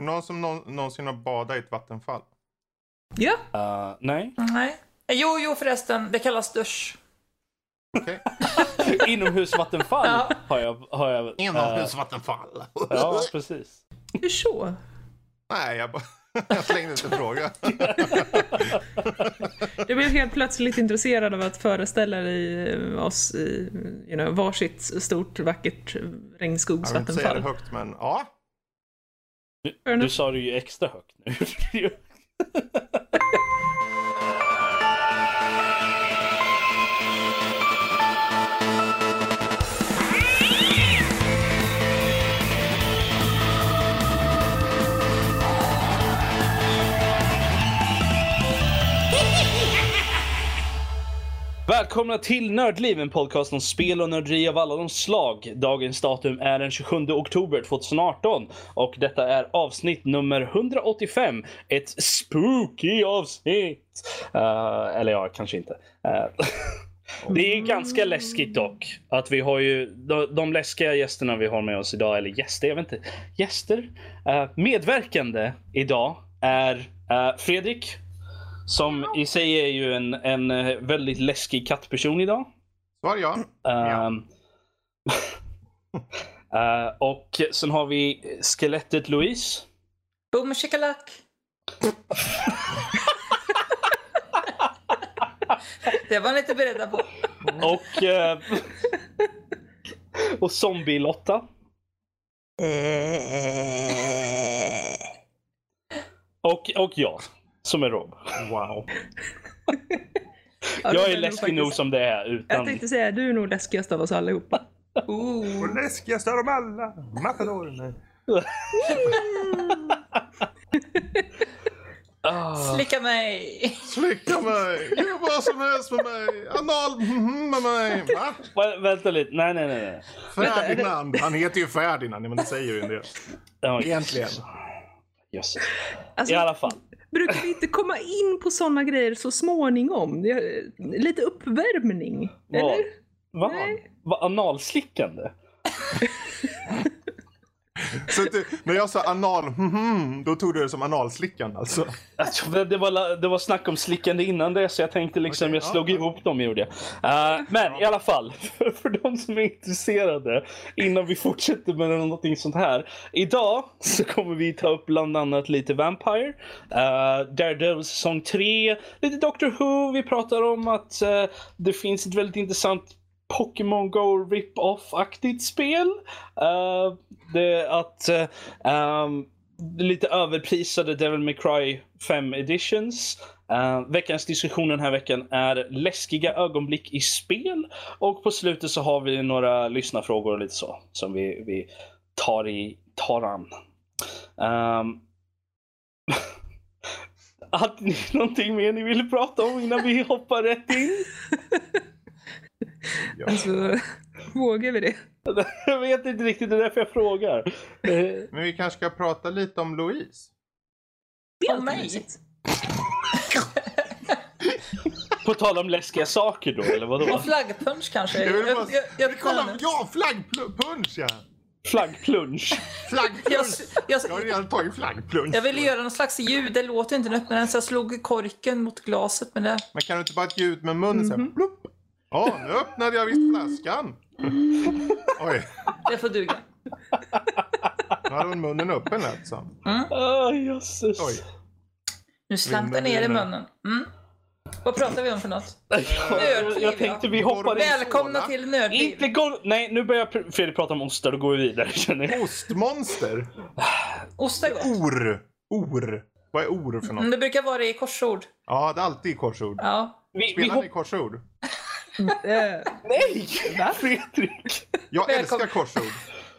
det någon som nå- någonsin har badat i ett vattenfall? Ja, Uh, nej. Nej. Jo, jo förresten. Det kallas dusch. Okej. Inomhusvattenfall Ja. har jag. Har jag eh, Inomhusvattenfall. ja, precis. hur så? Nej, jag bara... Jag slängde ut en fråga. Du blev helt plötsligt intresserad av att föreställa dig eh, oss i you know, varsitt stort vackert Jag vill inte säga det regnskogsvattenfall. högt, men ja. Du, du sa det ju extra högt nu. Välkomna till Nördliv, en podcast om spel och nörderi av alla de slag. Dagens datum är den 27 oktober 2018 och detta är avsnitt nummer 185. Ett spooky avsnitt. Uh, eller ja, kanske inte. Uh. det är ganska läskigt dock. Att vi har ju de, de läskiga gästerna vi har med oss idag, eller gäster, jag vet inte. Gäster? Uh, medverkande idag är uh, Fredrik. Som i sig är ju en, en eh, väldigt läskig kattperson idag. Svar ja. Ja. Ehm, eh, och sen har vi skelettet Louise. Boom shikalak. Det var ni inte beredda på. Och, eh, och zombie-Lotta. Och, och jag, som är Rob. Wow. Ja, Jag är nog läskig faktiskt- nog som det är Jag utan... tänkte säga, du är nog läskigast av oss allihopa. Ooh. Och läskigast av dem alla. Matador. Ah. Slicka mig. Slicka mig. Gör vad som helst med mig. Anal mhm med mig. Va? Vä- Vänta lite, nej nej nej. Ferdinand. Han heter ju Ferdinand, men det säger ju en del. Egentligen. Jösses. Alltså, I alla fall. Brukar vi inte komma in på sådana grejer så småningom? Är, lite uppvärmning, eller? Va? Nej. Va? Analslickande? Så det, när jag sa anal, mhm, då tog du det som analslickande alltså. Alltså, det- var, det var snack om slickande innan det så jag tänkte liksom Okej, jag ja, slog ja. ihop dem gjorde jag. Eh, men i alla fall, för, för de som är intresserade innan vi fortsätter med någonting sånt här. Idag så kommer vi ta upp bland annat lite Vampire, uh, Daredevil säsong 3, lite Doctor Who. Vi pratar om att eh, det finns ett väldigt intressant Pokémon Go rip-off-aktigt spel. Eh, det att um, lite överprisade Devil May Cry 5 editions. Uh, veckans diskussion den här veckan är läskiga ögonblick i spel. Och på slutet så har vi några lyssnarfrågor och lite så som vi, vi tar, i, tar an. Um, hade ni någonting mer ni ville prata om innan vi hoppar rätt in? Ja. Alltså, vågar vi det? Jag vet inte riktigt, det är därför jag frågar. Eh, Men vi kanske ska prata lite om Louise. Om mig? På tal om läskiga saker då, eller vadå? Och flaggpunch kanske. Jag vill Jag, bara- jag, jag, Kolla, ja, flaggpunch ja! Flaggplunge. jag, Flaggpunch! jag, Jag har redan tagit flaggpunch. jag ville göra någon slags ljud. Det låter inte öppnar den så jag slog korken mot glaset med det. Men kan du inte bara ge ut med munnen Mhm. såhär plupp? Ja, nu öppnade jag visst flaskan. Oj, Det får duga. nu hade hon munnen öppen lät som. Ah, jösses. Oj. Nu slank den ner i munnen. Mm. Vad pratar vi om för något? Jag, jag tänkte vi hoppar in. Välkomna till Nördliv. Inte gå... Nej, nu börjar Fredrik prata om ostar, då går vi vidare känner jag. Ostmonster. Ost är gott. Or. Or. Vad är or för Mm, något? Det brukar vara i korsord. Ja, det är alltid i korsord. Ja. Vi, vi Spelar ni hopp... korsord? Eh, Nej! Fredrik! Jag Välkommen. älskar korsord.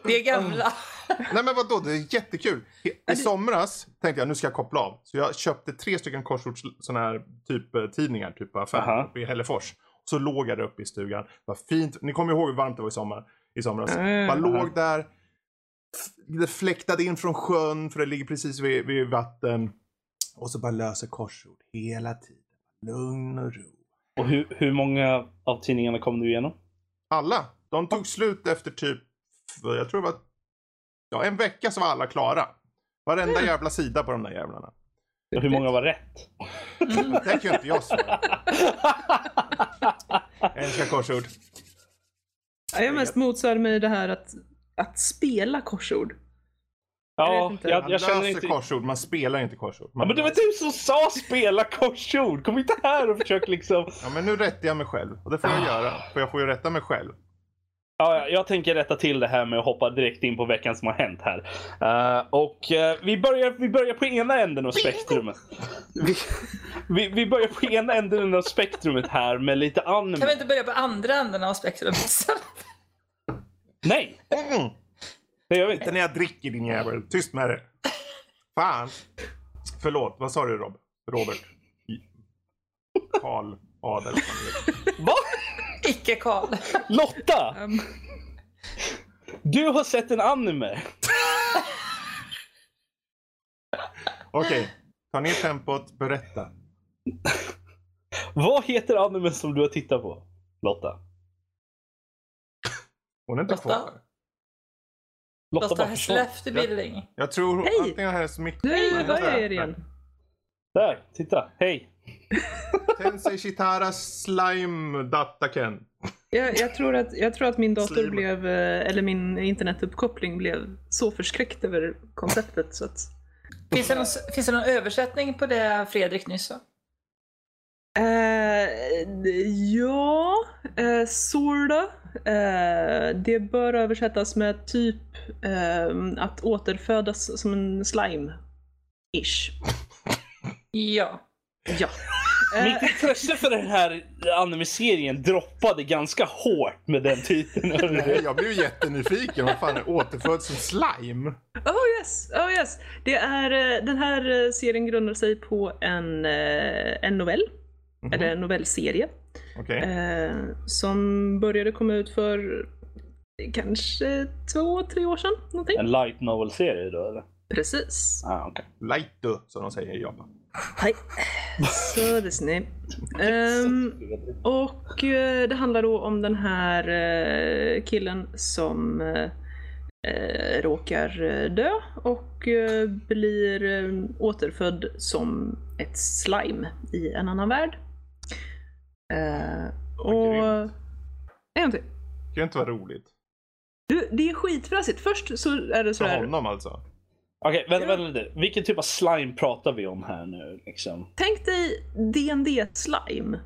Vi är gamla. Nej men vadå, det är jättekul. I somras tänkte jag nu ska jag koppla av. Så jag köpte tre stycken korsords såna här typ eh, tidningar, typ affären Aha. uppe i Hällefors. Så låg jag där uppe i stugan. Vad fint. Ni kommer ihåg hur varmt det var i sommar? I somras. Mm. Bara låg där. Det fläktade in från sjön för det ligger precis vid, vid vatten. Och så bara löser korsord hela tiden. Lugn och ro. Och hur, hur många av tidningarna kom du igenom? Alla. De tog slut efter typ, jag tror det var, ja en vecka så var alla klara. Varenda jävla sida på de där jävlarna. Och hur många var rätt? Det kan ju inte jag svara på. Jag älskar korsord. Ja, Jag mest motsätter mig det här att, att spela korsord. Jag Ja, jag, Man jag känner inte... korsord, man spelar inte korsord. Ja, Man men det var du som sa spela korsord! Kom inte här och försök liksom... Ja, men nu rättar jag mig själv. Och det får jag göra. För jag får ju rätta mig själv. Ja, ja, jag tänker rätta till det här med att hoppa direkt in på veckan som har hänt här. Eh, och eh, vi, börjar, vi börjar på ena änden av spektrumet. Vi, vi, vi börjar på ena änden av spektrumet här med lite anime. Kan vi inte börja på andra änden av spektrumet? Nej, Mm. Det gör vi Inte inte. när jag dricker din jävel. Tyst med det. Fan. Förlåt, vad sa du Rob? Robert? Karl Adel. Va? Icke Karl. Lotta! Um, Du har sett en anime. Okej, ta ner tempot. Berätta. Vad heter animen som du har tittat på? Lotta. Hon är inte Lotta? kvar. Lotta Lotta bildning. Jag tror Hej! antingen hennes mick... nu var jag er igen. Där, titta. Hej. Tensei Shitara Slime Dataken. Jag, jag, tror att, jag tror att min dator Slim. blev, eh, eller min internetuppkoppling blev så förskräckt över konceptet så att Finns det, någon, finns det någon översättning på det Fredrik nyss sa? Eh, ja, uh, sorta. Eh, det bör översättas med typ eh, att återfödas som en slime-ish. Ja. Ja. Mitt intresse för den här anime-serien droppade ganska hårt med den titeln. Nej, jag blev ju jättenyfiken. Vad fan är återfödd som slime? Oh yes, oh yes. Det är, eh, den här eh, serien grundar sig på en, en novell, Mhm. eller en novellserie, Okej. eh, som började komma ut för kanske två, tre år sedan. Någonting. En light novel-serie då eller? Precis. Ah, okay. Lightu, som de säger i Japan. Hej. Så det är um, Och eh, det handlar då om den här eh, killen som eh, råkar dö och blir återfödd som ett slime i en annan värld. Eh, och... grymt. En gång till. Det kan ju inte vara roligt. Du, det är skitfrassigt. Först så är det För sådär. honom alltså. Okej, vänta, vänta lite. Vilken typ av slime pratar vi om här nu? Liksom? Tänk dig D&D slime.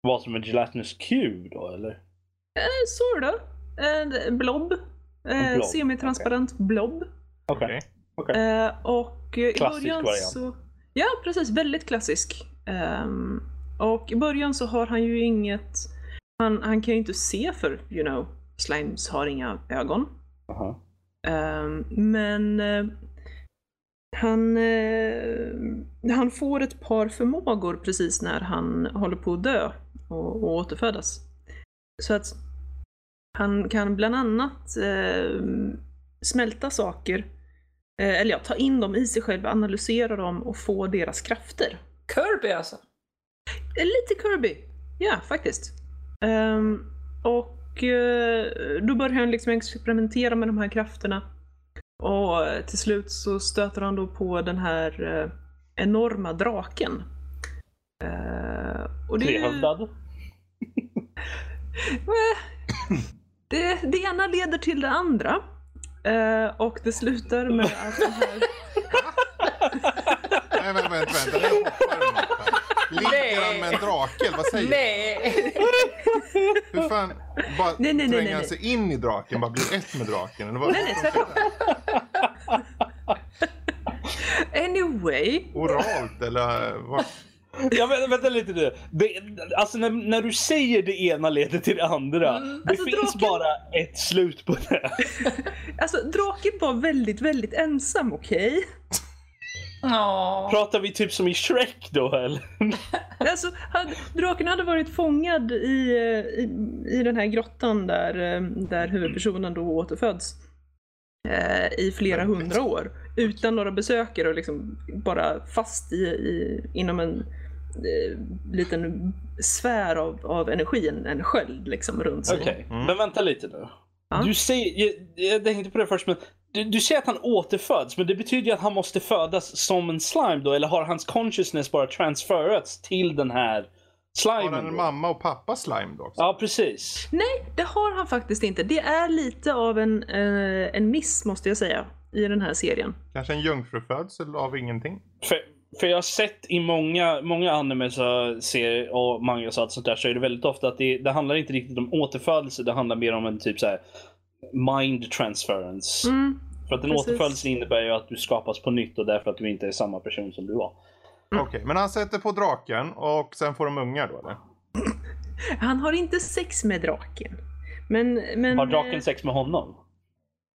Vad som en gelatinous cube då eller? Eh, sorta. En blob. Eh, En blob, Semitransparent blob. Okej. Okej. Eh, och i Klassisk början variant. så... Ja, precis. Väldigt klassisk. Ehm, och i början så har han ju inget... Han, han kan ju inte se för, you know, slimes har inga ögon. Aha. Ehm, men eh, han, eh, han får ett par förmågor precis när han håller på att dö och, och återfödas. Så att han kan bland annat eh, smälta saker, eller ja, ta in dem i sig själv, analysera dem och få deras krafter. Kirby alltså. Lite Kirby, ja faktiskt. Ehm, och eh, då börjar han liksom experimentera med de här krafterna. Och till slut så stöter han då på den här eh, enorma draken. Eh, och det, Trehövdad? Eh, det, det ena leder till det andra. Eh, och det slutar med att den här... Nej, vänta, vänta, vänta. Ligger han med en drake? Vad säger du? Nej. Hur fan? Bara Nej, nej, tränger nej, han sig in i draken? Bara blir ett med draken? Eller vad? Nej, nej, tvärtom. Anyway. Oralt eller vad? Ja, vänta, vänta lite nu. Det, alltså när, när du säger det ena leder till det andra. Mm. Det Alltså, finns draken- bara ett slut på det. Alltså draken var väldigt, väldigt ensam, okej? Ja. Pratar vi typ som i Shrek då eller? Alltså, hade, draken hade varit fångad i, eh, i, i den här grottan där, eh, där huvudpersonen då återföds. Eh, I flera hundra år. Utan några besökare och liksom bara fast i, i, inom en eh, liten sfär av, av energi, en, en sköld liksom runt sig. Okej, Mm. men vänta lite nu. Ja. Du säger, jag, jag tänkte på det först men du, du säger att han återföds, men det betyder ju att han måste födas som en slime då? Eller har hans consciousness bara transferats till den här Har slimen? han då? en mamma och pappa slime då också? Ja, precis. Nej, det har han faktiskt inte. Det är lite av en, eh, en miss måste jag säga i den här serien. Kanske en jungfrufödsel av ingenting? För, för jag har sett i många, många animes och serier och mangas och allt sånt där så är det väldigt ofta att det, det handlar inte riktigt om återfödelse. Det handlar mer om en typ så här mind transference. Mm. För att en precis. återfödelse innebär ju att du skapas på nytt och därför att du inte är samma person som du var. Okej, men han sätter på draken och sen får de ungar då eller? Han har inte sex med draken. Men, men, Har draken eh, sex med honom?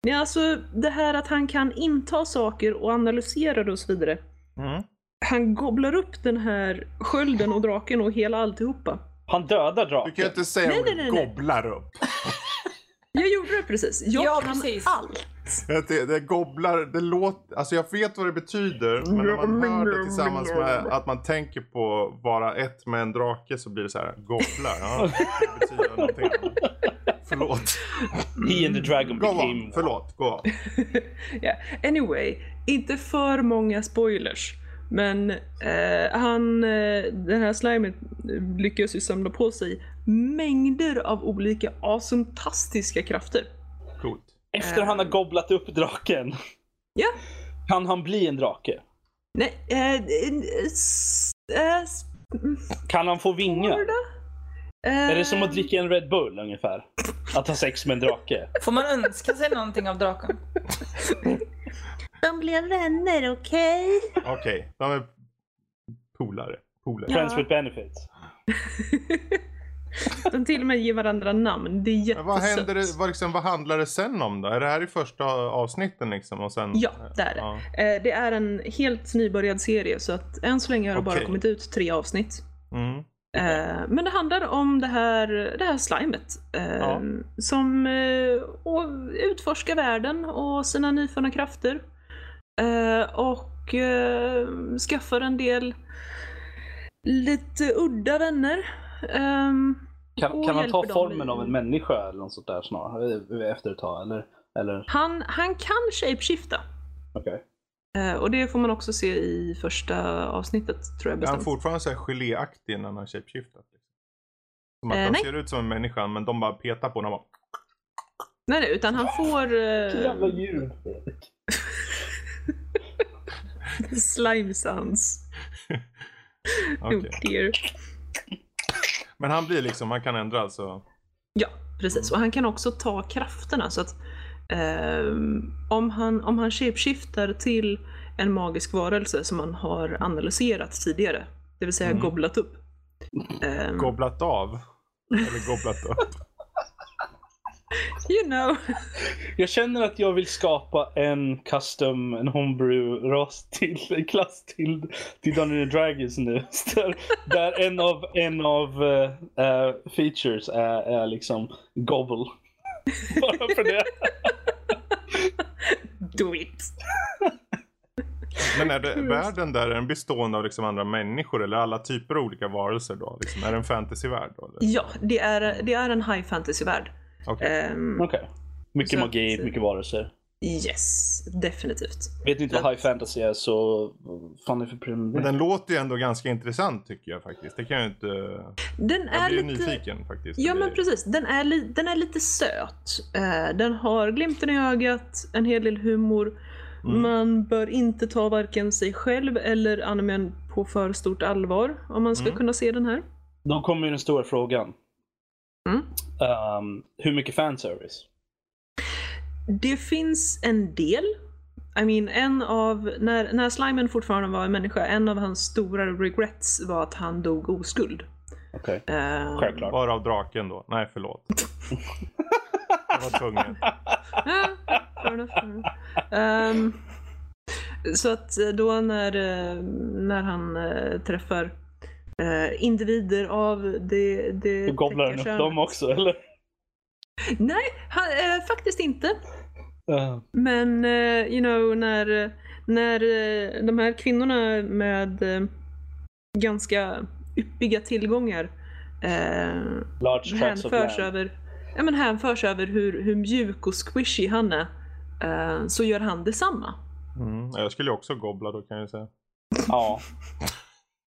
Ja, alltså det här att han kan inta saker och analysera det och så vidare. Mm. Han gobblar upp den här skölden och draken och hela alltihopa. Han dödar Du draken. kan ju inte säga Nej, nej, nej, nej. gobblar upp. Jag gjorde det precis. Jag Ja, kan precis. allt. Det, det gobblar, det låter, alltså jag vet vad det betyder, men när man hör det tillsammans med att man tänker på vara ett med en drake så blir det så här, gobblar, ja, det betyder någonting annat. Förlåt. He and the dragon Gå became... on, förlåt, gå on. Ja, Anyway, inte för många spoilers. Men eh, han, eh, den här slimet lyckas ju samla på sig mängder av olika asuntastiska krafter. Coolt. Efter han har gobblat upp draken. Ja. Kan han bli en drake? Nej, eh, eh, eh, mm, Kan han få vingar? Är det som Eh, att dricka en Red Bull ungefär? Att ha sex med en drake? Får man önska sig någonting av draken? De blev vänner, okej? Okej, de är polare. polare. Friends with benefits. De till och med ger varandra namn. Det är jättesött. vad, händer det, vad, liksom, vad handlar det sen om då? Är det här i första avsnitten liksom? Och sen, Ja, det är det. Ja. Eh, Det är en helt nybörjad serie så att än så länge har det bara Okej. kommit ut tre avsnitt. Mm. Eh, Men det handlar om det här, det här slimet. eh, Ja. Som utforskar världen och sina nyfunna krafter. Och skaffar en del lite udda vänner. Ehm, Kan, kan han ta formen av en människa eller något sånt där snarare? Efter ett tag eller? Eller? Han, han kan shapeshifta. Okej. Eh, Och det får man också se i första avsnittet tror jag Är han bestämt. fortfarande så här geléaktig när han har shapeshiftat? Liksom? Som att Eh, han nej. ser ut som en människa men de bara petar på honom och Nej, nej, utan han får... eh, Jävla djur. slime sounds. Okej. Oh dear. Men han blir liksom, han kan ändra alltså. Ja, precis. Och han kan också ta krafterna så att ehm, om, han, om han shapeshiftar till en magisk varelse som man har analyserat tidigare, det vill säga Mm. gobblat upp. ehm, Gobblat av. Eller gobblat upp. you know. Jag känner att jag vill skapa en custom, en homebrew-ras till, en klass till, till Dungeons Dragons nu. Där, där en av, en av eh, eh, features är, är liksom gobble. Bara för det. Do it. Men är det världen där, är den bestående av liksom andra människor eller alla typer av olika varelser då? Liksom, är det en fantasyvärld då? Eller? Ja, det är, det är en high fantasy-värld. Okej. Ehm, Okej. Mycket Så magi, att- mycket varelser. yes, definitivt. Vet ni inte vad high fantasy är så fan är för Men problem? den låter ju ändå ganska intressant tycker jag faktiskt. Det kan jag ju inte... Den Jag är blir lite... nyfiken faktiskt. Ja men precis, den är, li- den är lite söt. Eh, den har glimten i ögat, en hel del humor. Mm. Man bör inte ta varken sig själv eller animen på för stort allvar om man ska Mm. kunna se den här. Då kommer ju den stora frågan. Mm. Ehm, hur mycket fanservice? Det finns en del. I mean, en av, när, när Slimen fortfarande var en människa, en av hans stora regrets var att han dog oskuld. Okej, Eh, självklart. Bara av draken då? Nej, förlåt. jag var tvungen. Ja, fair enough, fair enough. Ehm, så att eh, då när, eh, när han eh, träffar eh, individer av det, det Du gobblar den upp dem också eller? Nej, han, eh, faktiskt inte. Uh, Men eh, you know när, när eh, de här kvinnorna med eh, ganska yppiga tillgångar eh, large hänförs över, ja, men hänförs över hur, hur mjuk och squishy han är. eh, så gör han detsamma. Mm. Jag skulle också gobbla då kan jag säga. Ja.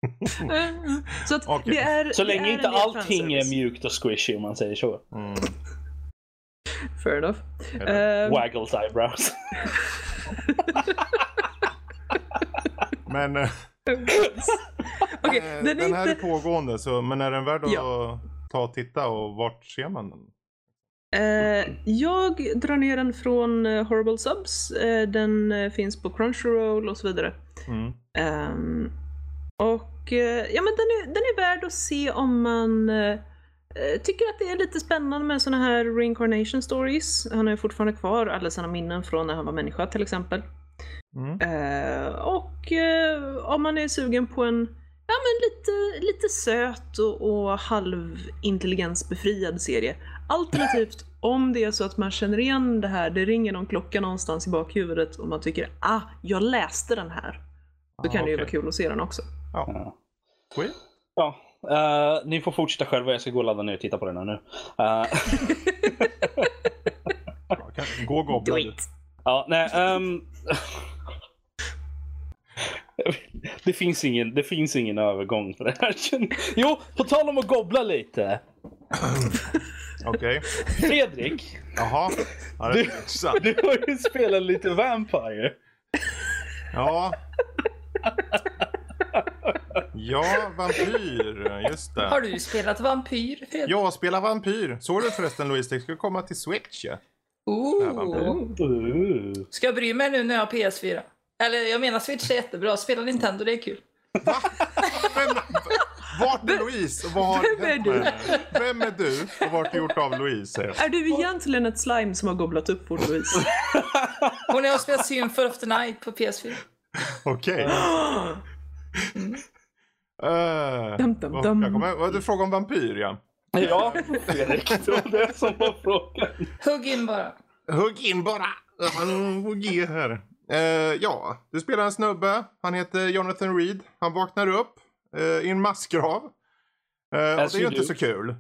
Så att det är Så det länge är inte allting är mjukt och squishy om man säger så. Mm. Fair enough. Eh, Waggles eyebrows. Men eh, Okej, eh, den är här är inte... pågående, så, men är den värd att Ja. ta och titta och vart ser man den? Eh, jag drar ner den från Horrible Subs. Eh, den finns på Crunchyroll och så vidare. Mm. Ehm, och eh, ja, men den är, den är värd att se om man eh, eh, tycker att det är lite spännande med såna här reincarnation stories. Han har ju fortfarande kvar alla sina minnen från när han var människa till exempel. Mm. Eh, och eh, om man är sugen på en ja, men lite, lite söt och, och halvintelligensbefriad serie. Alternativt om det är så att man känner igen det här, det ringer någon klocka någonstans i bakhuvudet och man tycker ah, jag läste den här. Då kan Ah, det ju vara kul att se den också. Ja. Sweet. Ja, eh, ni får fortsätta själva. Jag ska gå och ladda ner och titta på den här nu. Kan, gå it! ja, nej. ehm, det, finns ingen, det finns ingen övergång för det här. Jo, på tal om att gobbla lite. Okej. Fredrik, Jaha. Ja, Du- du har ju spelat lite Vampire. Ja. Ja, vampyr. Just Har det. du spelat Vampyr, Fredrik? Jag spelar vampyr. Såg du förresten Louise? Det ska komma till Switch ja. Ooh. Ska jag bry mig nu när jag har PS4? Eller jag menar Switch är jättebra, spela Nintendo, det är kul. Vem, vart är Louise? Och vad har Vem är du? Vem är du? Och vart är gjort av Louise? Är du egentligen ett slime som har gobblat upp vår Louise? Hon har spelat Symphony of the Night på PS4. Okej. Eh, Dum, dum, vad- dum. jag kommer- vad- Du frågade om vampyr ja. Ja. Det var det som var frågan. Hugg in bara. Hugg in bara. Hugg i här. Eh, ja, du spelar en snubbe. Han heter Jonathan Reed. Han vaknar upp eh, i en massgrav. Och det är ju inte så kul.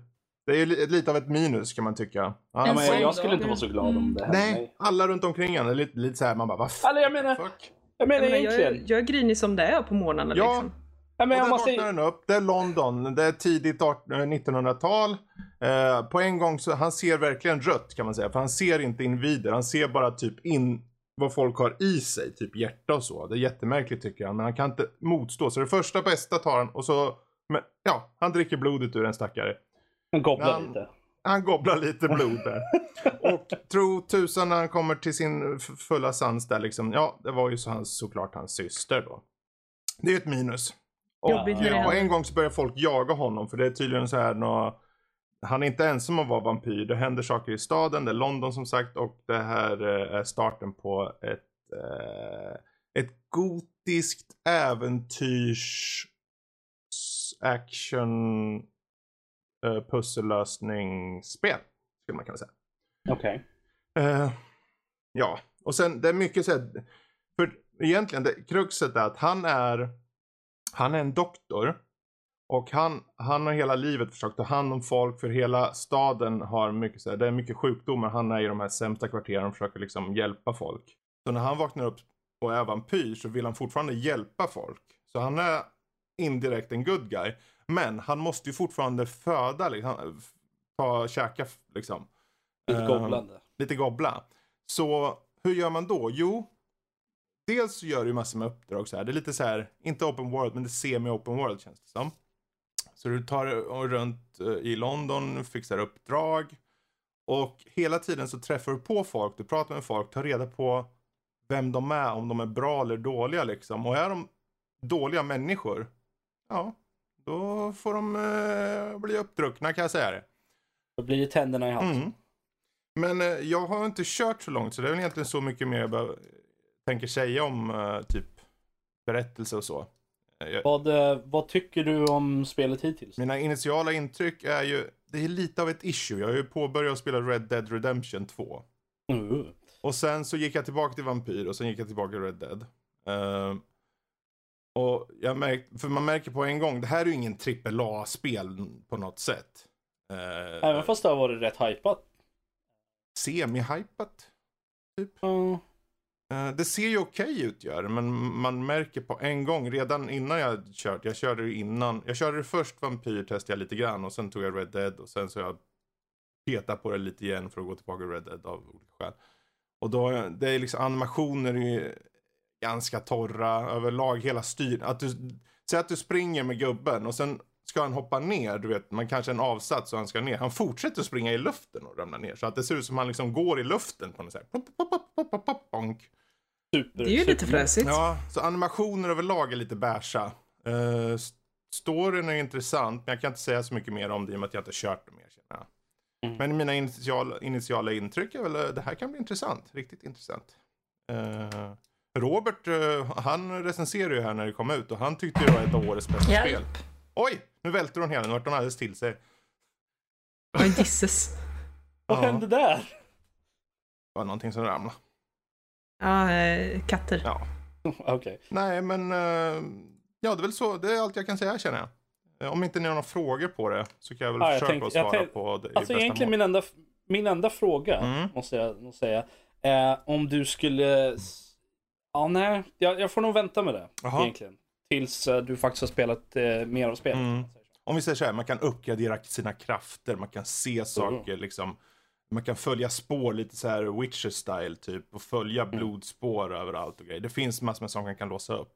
Det är li- lite av ett minus kan man tycka. En Ja, men jag skulle inte vara så glad om det hände nej, alla runt omkring honom är lite, lite så här. Man bara, vad? Eller jag menar, Fuck. Jag menar Jag, menar, jag, egentligen. är- jag är grinig som det är på morgnarna Ja. liksom. Ja, Och men där om man vaknar den upp. Det är London. Det är tidigt 18 eh, 1900-tal. Eh, på en gång så han ser verkligen rött kan man säga. För han ser inte individer. Han ser bara typ in vad folk har i sig. Typ hjärta och så. Det är jättemärkligt tycker han. Men han kan inte motstå. Så det första bästa tar han och så. Men, ja, han dricker blodet ur en stackare. Man gobblar Han- lite. Han gobblar lite blod där. Och tro tusan när han kommer till sin fulla sans där liksom. Ja, det var ju så hans, såklart hans syster då. Det är ett minus. Och ja, händer. en gång så börjar folk jaga honom för det är tydligen så här nå han är inte ensam om att vara vampyr. Det händer saker i staden, det är London som sagt och det här eh, är starten på ett, eh, ett gotiskt äventyrs action eh, pussellösningsspel. Skulle man kunna säga. Okej. Eh, ja, och sen det är mycket så här, för egentligen det, kruxet är att han är, han är en doktor. Och han, han har hela livet försökt ta hand om folk för hela staden har mycket så här, det är mycket sjukdomar. Han är i de här sämsta kvarteren och försöker liksom hjälpa folk. Så när han vaknar upp och är vampyr så vill han fortfarande hjälpa folk. Så han är indirekt en good guy. Men han måste ju fortfarande föda, liksom, ta, käka liksom. Lite Eh, gobblande. lite gobbla. Så hur gör man då? Jo, dels gör du ju massor med uppdrag så här. Det är lite så här, inte open world, men det är semi-open world känns det som. Så du tar och runt eh, i London, fixar uppdrag. Och hela tiden så träffar du på folk, du pratar med folk, tar reda på vem de är, om de är bra eller dåliga liksom. Och är de dåliga människor, ja, då får de eh, bli uppdruckna kan jag säga det. Då blir det tänderna i halsen. Mm. Men eh, jag har inte kört så långt så det är väl egentligen så mycket mer jag bara tänker säga om eh, typ berättelse och så. Eh, jag, Vad, eh, vad tycker du om spelet hittills? mina initiala intryck är ju, det är lite av ett issue. Jag har ju påbörjat spela Red Dead Redemption 2. Uh. Och sen så gick jag tillbaka till Vampyr och sen gick jag tillbaka till Red Dead. Ehm, och jag märkte, för man märker på en gång, det här är ju ingen AAA-spel på något sätt. Uh, Även fast det har varit rätt hypat. Semi-hypat. Ja. Eh, Det ser ju okej ut gör men man märker på en gång redan innan jag kört. Jag körde det innan. Jag körde det först Vampyr testade jag lite grann och sen tog jag Red Dead och sen så jag petade på det lite igen för att gå tillbaka till Red Dead av olika skäl. Och då, det är liksom animationer ganska torra överlag, hela styr. Att du, säg att du springer med gubben och sen ska han hoppa ner, du vet, man kanske en avsats och han ska ner. Han fortsätter springa i luften och ramla ner. Så att det ser ut som han liksom går i luften på något sätt. Pop, pop, pop, pop, pop, pop, bonk. Super, Det är ju lite fräsigt. Ja, så animationer överlag är lite bärsa. Uh, storyn är intressant, men jag kan inte säga så mycket mer om det i och med att jag inte kört det mer. Känner jag. Mm. Men mina initiala, initiala intryck är väl att det här kan bli intressant. Riktigt intressant. Eh, Robert, eh, han recenserade ju här när det kom ut och han tyckte det var ett av årets bästa Hjälp. spel. Oj, nu välter hon hela, nu vart hon alldeles till sig. Oj, disses. Vad Ja. hände där? Det var någonting som ramlade. Ja, eh, katter. Ja. Okej. Nej, men eh, ja, det är väl så. Det är allt jag kan säga känner jag. Om inte ni har några frågor på det så kan jag väl Ja, jag försöka tänkte- att jag svara tänkte- på det i Alltså bästa egentligen mån. min enda, min enda fråga, Mm. måste jag nog säga, är om du skulle... Ja, nej, jag, jag får nog vänta med det Jaha. egentligen. Tills eh, du faktiskt har spelat eh, mer av spelet. Mm. Om vi säger så här, man kan uppgradera sina krafter, man kan se saker liksom. Man kan följa spår lite så här Witcher-style typ och följa Mm. blodspår överallt och grejer. Det finns massor med saker man kan låsa upp.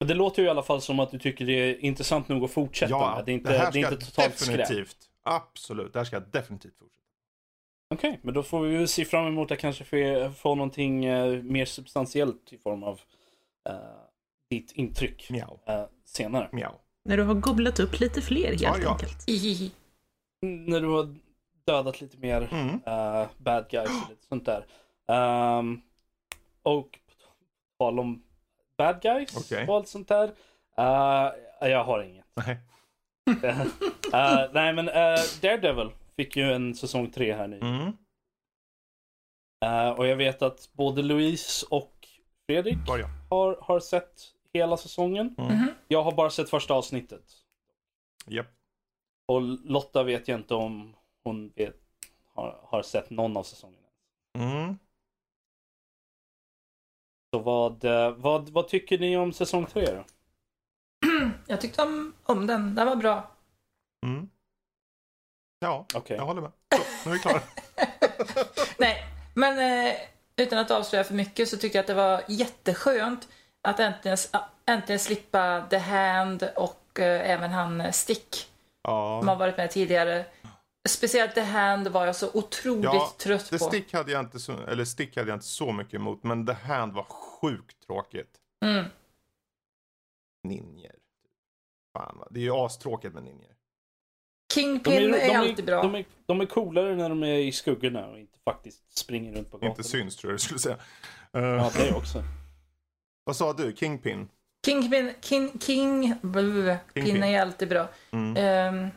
Men det låter ju i alla fall som att du tycker det är intressant nog att fortsätta med. Det är inte, det här det är ska inte totalt skräp. definitivt, absolut, det här ska jag definitivt fortsätta. Okej, men då får vi ju se fram emot att kanske få, få någonting eh, mer substantiellt i form av eh, ditt intryck eh, senare. miau. När du har googlat upp lite fler helt Ja, ja. enkelt. Ihihi. När du har dödat lite mer Mm. eh, bad guys och lite sånt där. Ehm, och på tal om bad guys Okej. och allt sånt där. eh, jag har inget. Nej. Eh, nej men Daredevil fick ju en säsong tre här nu. Mm. Eh, och jag vet att både Louise och Fredrik Var jag. har, har sett hela säsongen. Mm. Mhm. Jag har bara sett första avsnittet. Japp. Och Lotta vet jag inte om hon vet, har, har sett någon av säsongerna. Mm. Så vad, eh, vad, vad tycker ni om säsong tre då? Jag tyckte om, om den. Den var bra. Mm. Ja, Okej. jag håller med. Så, nu är vi klara. Nej, men eh, utan att avslöja för mycket så tycker jag att det var jätteskönt att äntligen, äntligen slippa The Hand och eh, även han eh, Stick som har Ja, varit med tidigare. Speciellt The Hand var jag så otroligt Ja, trött The på. Stick hade jag inte så, eller Stick hade jag inte så mycket emot, men The Hand var sjukt tråkigt. Mm. Ninjer. Fan, det är ju astråkigt med ninjer. Kingpin är, alltid bra. De är, de är coolare när de är i skuggorna och inte faktiskt springer runt på gatorna. Inte syns tror jag du skulle säga. Eh, Ja, det också. Vad sa du? Kingpin? Kingpin, King, King, Kingpin. Pin är alltid bra. Mm. Ehm,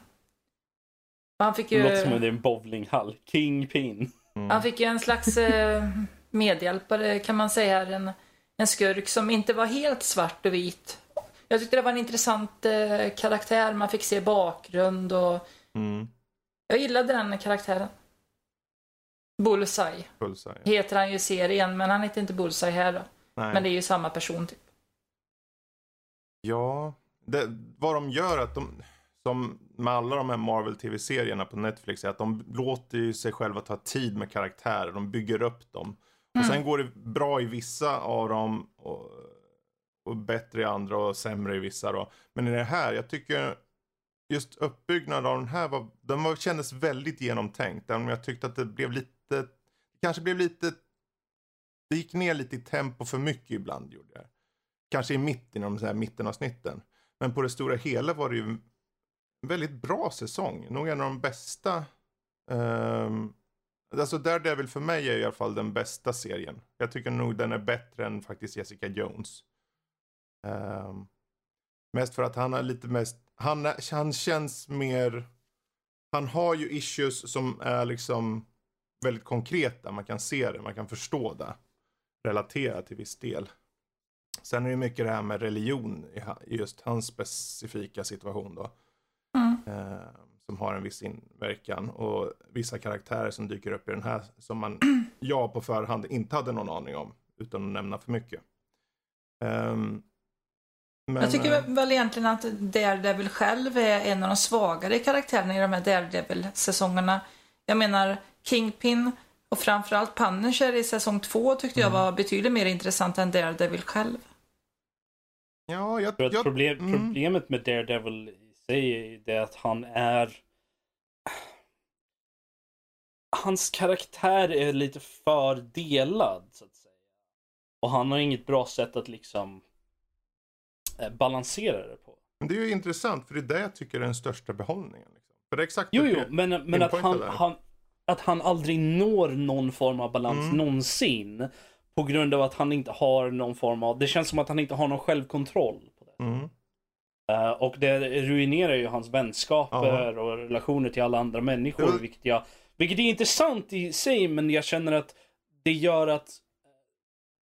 han fick Det ju... låter som att det är en bowlinghall. Kingpin. Mm. Han fick ju en slags eh, medhjälpare kan man säga. En, en skurk som inte var helt svart och vit. Jag tyckte det var en intressant eh, karaktär. Man fick se bakgrund och Mm. jag gillade den karaktären. Bullseye Bullseye. heter han ju i serien, men han heter inte Bullseye här då. Nej. Men det är ju samma person typ. Ja, det, vad de gör att de, som med alla de här Marvel TV-serierna på Netflix, är att de låter ju sig själva ta tid med karaktärer. De bygger upp dem. Och sen går det bra i vissa av dem och, och bättre i andra och sämre i vissa då. Men i det här, jag tycker just uppbyggnaden av den här var, den var, kändes väldigt genomtänkt. Även om jag tyckte att det blev lite, det kanske blev lite, det gick ner lite i tempo för mycket ibland gjorde det. Kanske i mitten, de så här mittenavsnitten. Men på det stora hela var det ju en väldigt bra säsong. Nog en av de bästa. Um, alltså Daredevil för mig är i alla fall den bästa serien. Jag tycker nog den är bättre än faktiskt Jessica Jones. Ehm, mest för att han är lite mest, han, han känns mer, han har ju issues som är liksom väldigt konkreta. Man kan se det, man kan förstå det. Relatera till viss del. Sen är det mycket det här med religion i just hans specifika situation då. Mm. Eh, som har en viss inverkan och vissa karaktärer som dyker upp i den här som man, jag på förhand inte hade någon aning om utan att nämna för mycket. Um, men, jag tycker eh, väl egentligen att Daredevil själv är en av de svagare karaktärerna i de här Daredevil-säsongerna. Jag menar Kingpin och framförallt Punisher i säsong två tyckte jag mm. var betydligt mer intressant än Daredevil själv. Ja, jag... jag problem, mm. Problemet med Daredevil i sig är det att han är... Hans karaktär är lite för delad, så att säga. Och han har inget bra sätt att liksom eh, balansera det på. Men det är ju intressant, för det är det jag tycker är den största behållningen. Liksom. För det är exakt jo, jo, men, men att han, han, att han aldrig når någon form av balans mm. någonsin. På grund av att han inte har någon form av, det känns som att han inte har någon självkontroll. på det. Mm. Uh, och det ruinerar ju hans vänskaper Aha. och relationer till alla andra människor. Mm. Vilket, jag, vilket är intressant i sig, men jag känner att det gör att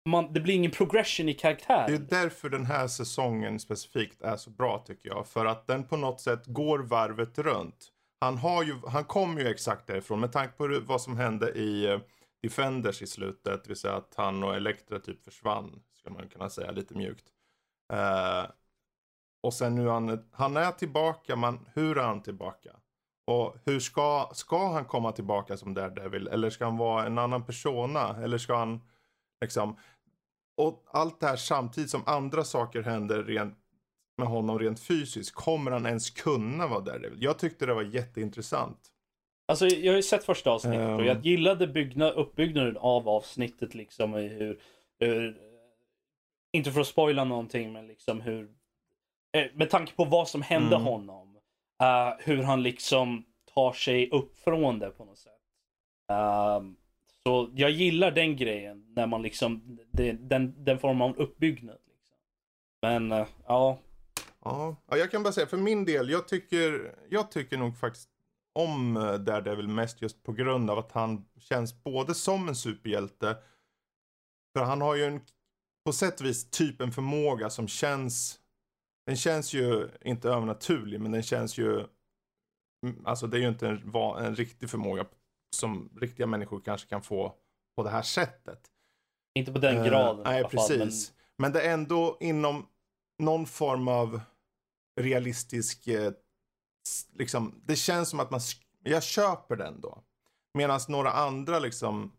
man, det blir ingen progression i karaktär. Det är därför den här säsongen specifikt är så bra tycker jag. För att den på något sätt går varvet runt. Han, har ju, han kom ju exakt därifrån med tanke på vad som hände i eh, Defenders i slutet. Det vill säga att han och Elektra typ försvann. Skulle man kunna säga lite mjukt. Uh, och sen nu han, han är tillbaka men hur är han tillbaka? Och hur ska, ska han komma tillbaka som Daredevil? Eller ska han vara en annan persona? Eller ska han liksom... Och allt det här samtidigt som andra saker händer rent med honom rent fysiskt. Kommer han ens kunna vara Daredevil? Jag tyckte det var jätteintressant. Alltså jag har ju sett första avsnittet um... och jag ehm. gillade bygna, uppbyggnaden av avsnittet liksom. Hur, hur, inte för att spoila någonting men liksom hur eh, med tanke på vad som hände mm. honom. Uh, hur han liksom tar sig upp från det på något sätt. Uh, så jag gillar den grejen när man liksom, det, den, den formen av uppbyggnad. Liksom. Men eh, ja, Ja. jag kan bara säga för min del, jag tycker, jag tycker nog faktiskt om eh, Daredevil mest just på grund av att han känns både som en superhjälte, för han har ju en, på sätt och vis, typ en förmåga som känns, den känns ju inte övernaturlig, men den känns ju, mm, alltså det är ju inte en, en riktig förmåga som riktiga människor kanske kan få på det här sättet. Inte på den graden. Uh, nej, precis. Fall, men... men det är ändå inom någon form av realistisk, eh, liksom, det känns som att man, jag köper den då. Medan några andra liksom,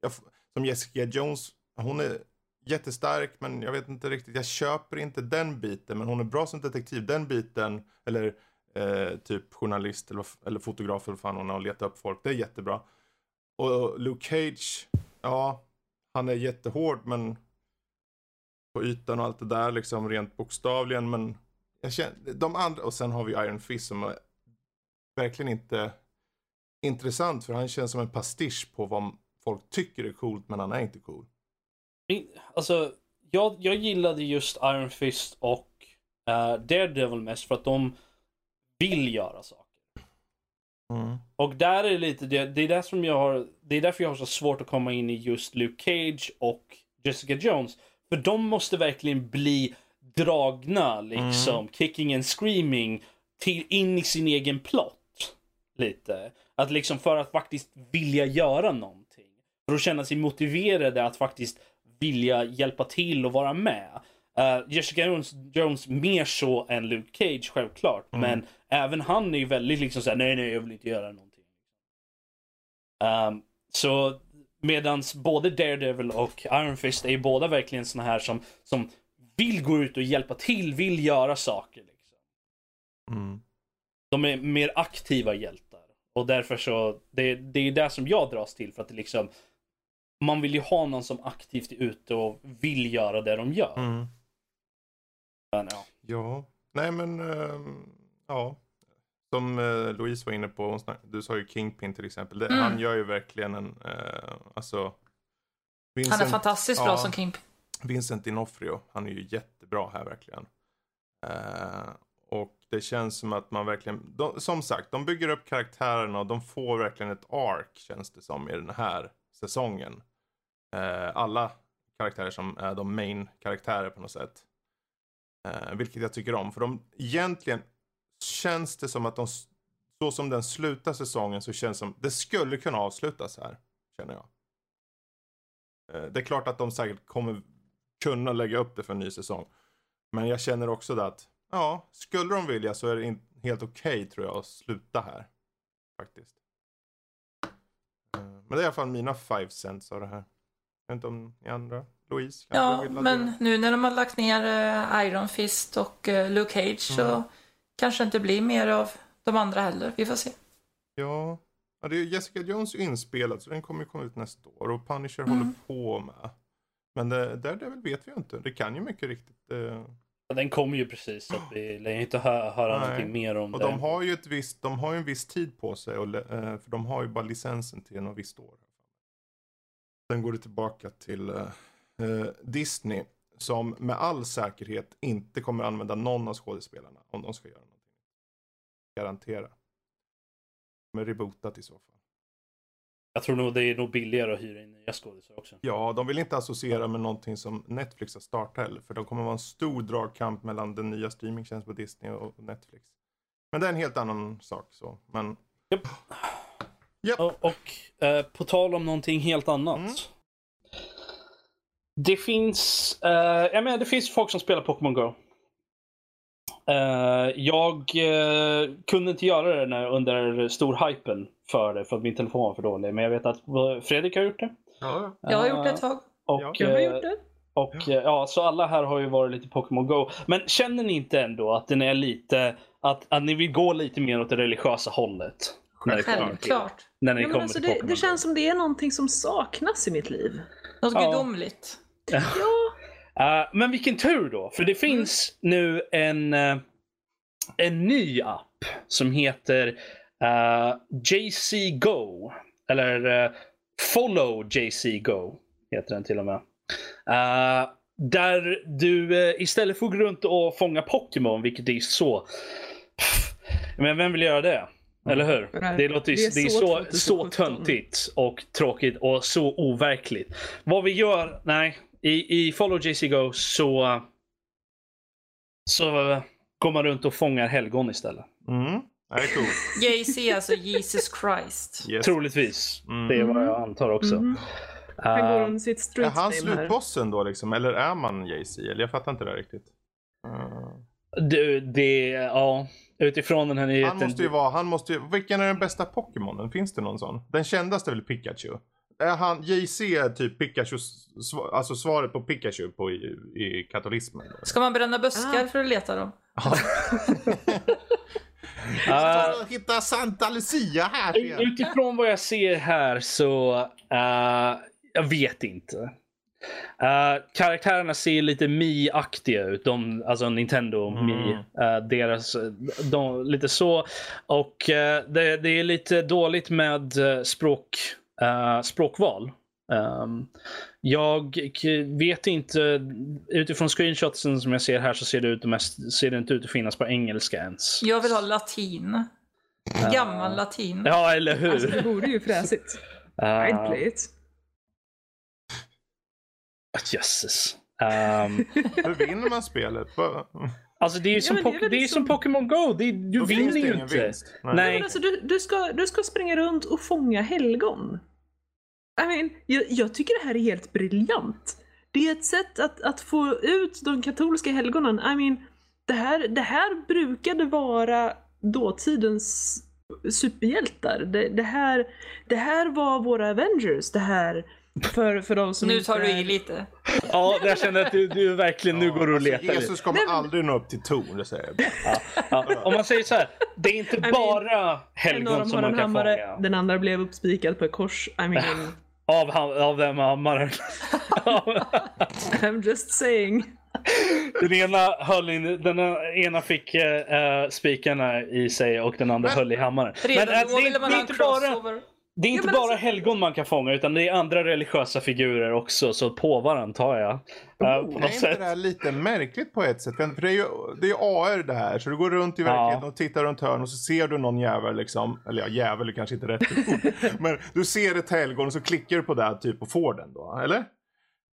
jag, som Jessica Jones, hon är jättestark men jag vet inte riktigt, jag köper inte den biten. Men hon är bra som detektiv, den biten, eller eh, typ journalist eller, eller fotograf eller vad fan hon och leta upp folk, det är jättebra. Och Luke Cage, ja, han är jättehård men på ytan och allt det där liksom rent bokstavligen men jag känner, de andra, och sen har vi Iron Fist som är verkligen inte intressant för han känns som en pastisch på vad folk tycker är coolt men han är inte cool. Alltså, jag, jag gillade just Iron Fist och uh, Daredevil mest för att de vill göra saker. Mm. Och där är lite, det, det är där som jag har, det är därför jag har så svårt att komma in i just Luke Cage och Jessica Jones. För de måste verkligen bli dragna liksom, mm. kicking and screaming till, in i sin egen plott. Lite. Att liksom för att faktiskt vilja göra någonting. För att känna sig motiverade att faktiskt vilja hjälpa till och vara med. Uh, Jessica Jones, Jones mer så än Luke Cage självklart. Mm. Men även han är ju väldigt liksom såhär, nej nej jag vill inte göra någonting. Um, så medans både Daredevil och Iron Fist är ju båda verkligen såna här som, som vill gå ut och hjälpa till, vill göra saker. Liksom. Mm. De är mer aktiva hjältar. Och därför så, det, det är det som jag dras till för att det liksom Man vill ju ha någon som aktivt är ute och vill göra det de gör. Mm. Men, ja. ja, nej men uh, ja. Som uh, Louise var inne på, du sa ju Kingpin till exempel. Det, mm. Han gör ju verkligen en, uh, alltså Vincent, Han är fantastiskt bra som Kingpin. Vincent Dinofrio, han är ju jättebra här verkligen. Uh, och det känns som att man verkligen, de, som sagt, de bygger upp karaktärerna och de får verkligen ett ark känns det som i den här säsongen. Uh, alla karaktärer som är de main karaktärer på något sätt. Uh, vilket jag tycker om, för de egentligen känns det som att de så som den slutar säsongen så känns det som det skulle kunna avslutas här. Känner jag. Eh, Det är klart att de säkert kommer kunna lägga upp det för en ny säsong. Men jag känner också det att, ja, skulle de vilja så är det in- helt okej tror jag att sluta här. Faktiskt. Eh, men det är i alla fall mina five cents av det här. Jag vet inte om ni andra, Louise? kanske Ja, vill men addera? nu när de har lagt ner eh, Iron Fist och eh, Luke Cage så kanske det inte blir mer av de andra heller. Vi får se. Ja. ja, det är Jessica Jones inspelad så den kommer ju komma ut nästa år och Punisher Mm. håller på med. Men det, där det väl vet vi ju inte. Det kan ju mycket riktigt. Eh, Den kommer ju precis så att vi lär inte hö- höra Nej. någonting mer om och det. de har ju ett visst, de har ju en viss tid på sig och, eh, för de har ju bara licensen till något visst år. Sen går det tillbaka till eh, eh, Disney som med all säkerhet inte kommer använda någon av skådespelarna om de ska göra någonting. Garantera. Men rebootat i så fall. Jag tror nog det är nog billigare att hyra in nya skådisar också. Ja, de vill inte associera med någonting som Netflix har startat heller. För de kommer vara en stor dragkamp mellan den nya streamingtjänsten på Disney och Netflix. Men det är en helt annan sak så. Men Japp. Japp. Och, och eh, på tal om någonting helt annat. Mm. Det finns, eh, jag menar, det finns folk som spelar Pokémon Go. Eh, jag eh, kunde inte göra det när, under stor hypen för det, för att min telefon var för dålig. Men jag vet att Fredrik har gjort det. ja, Jag har gjort det ett tag. Och, Ja. Jag har gjort det. och eh, ja, så alla här har ju varit lite Pokémon Go. Men känner ni inte ändå att den är lite, att, att ni vill gå lite mer åt det religiösa hållet? När det kommer till, Självklart. när ni Ja, men kommer alltså till det, det känns som det är någonting som saknas i mitt liv. Något Ja. gudomligt. Ja, Eh, men vilken tur då, för det finns nu en, eh, en ny app som heter eh, JC Go. Eller eh, Follow JC Go heter den till och med. Där du istället att gå runt och fånga Pokémon, vilket är så... Men vem vill göra det? Eller hur? Nej, Det låter det är det är så så, 2017. så töntigt och tråkigt och så overkligt. Vad vi gör, nej, i, i Follow JC Go så, så går man runt och fångar helgon istället. Mm. Det är coolt. JC, alltså Jesus Christ. Yes. Troligtvis. Mm. Det är vad jag antar också. Mhm. han går Eh, under sitt Är street han name här. slutbossen då liksom? Eller är man Jay-Z? Eller jag fattar inte det riktigt. Uh, det, det, ja, utifrån den här nyheten. han måste ju vara, han måste ju, vilken är den bästa Pokémonen? Finns det någon sån? Den kändaste är väl Pikachu? Är han, JC typ Pikachu, sv- alltså svaret på Pikachu på i, i katolismen. Ska man bränna buskar Ah. för att leta dem? Ah. hitta Santa Lucia här. Utifrån vad jag ser här så, eh, jag vet inte. Eh, karaktärerna ser lite Mi-aktiga ut. De, alltså Nintendo Mm. Mi. eh, deras, de, lite så. Och eh, det, det är lite dåligt med språk, eh, språkval. Ehm, jag vet inte, utifrån screenshotsen som jag ser här så ser det, ut, mest, ser det inte ut att finnas på engelska ens. Jag vill ha latin. Gammal latin. Ja, eller hur? Alltså det vore ju fräsigt. Eh, I'd play it. Jösses. Um, Hur vinner man spelet? Alltså det är ju Ja, som, men det är det är liksom- som Pokémon Go. Det är, du Då vinner det ju ingen inte. vinst. Nej. Men alltså, du, du, ska, du ska springa runt och fånga helgon. I mean, jag, jag tycker det här är helt briljant. Det är ett sätt att, att få ut de katolska helgonen. I mean, det här, det här brukade vara dåtidens superhjältar. Det, det, här, det här var våra Avengers. Det här för, för de som Nu inte tar du i lite. Ja, jag känner att du, du verkligen nu går och Alltså, letar lite. Jesus kommer Nej, men- aldrig nå upp till Tor, det säger jag. Ja, om man säger så här. Det är inte mean, bara av helgon som man kan hammare, fånga. den andra blev uppspikad på ett kors. I mean, Av, av den med hammaren. I'm just saying. den ena höll in, den ena fick uh, spikarna i sig och den andra Men- höll i hammaren. Redan Men, äh, då det, ville är- man det är ha en inte bara, crossover. Det är inte men bara alltså- helgon man kan fånga utan det är andra religiösa figurer också. Så påvar antar jag. eh, på är något inte sätt. det här lite märkligt på ett sätt? För det är ju, det är AR det här, så du går runt i verkligheten och tittar runt hörn och så ser du någon jävel liksom. Eller ja, jävel är kanske inte rätt ord. Men du ser ett helgon och så klickar du på det här typ och får den då, eller?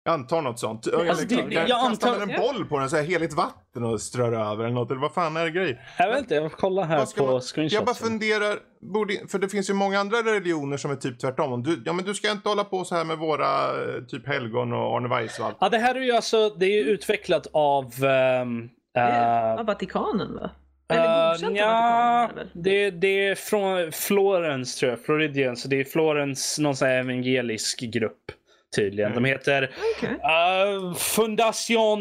Jag antar något sånt. Alltså, det- Eller, jag kastar antar- en boll på den så här heligt vatten och strör över eller något? Eller vad fan är det grej? Jag vet inte, jag får kolla här på man- screenshots. Jag bara funderar, borde, för det finns ju många andra religioner som är typ tvärtom. Om Du, ja men du ska inte hålla på så här med våra eh, typ helgon och Arne Weisswald. Ja, det här är ju alltså, det är ju utvecklat av... är eh, av Vatikanen va? Eller Uh, av ja, det, det är från Florens tror jag, Floridian. Så det är Florens, någon sån här evangelisk grupp tydligen. Mm. De heter Okej. uh, Fundación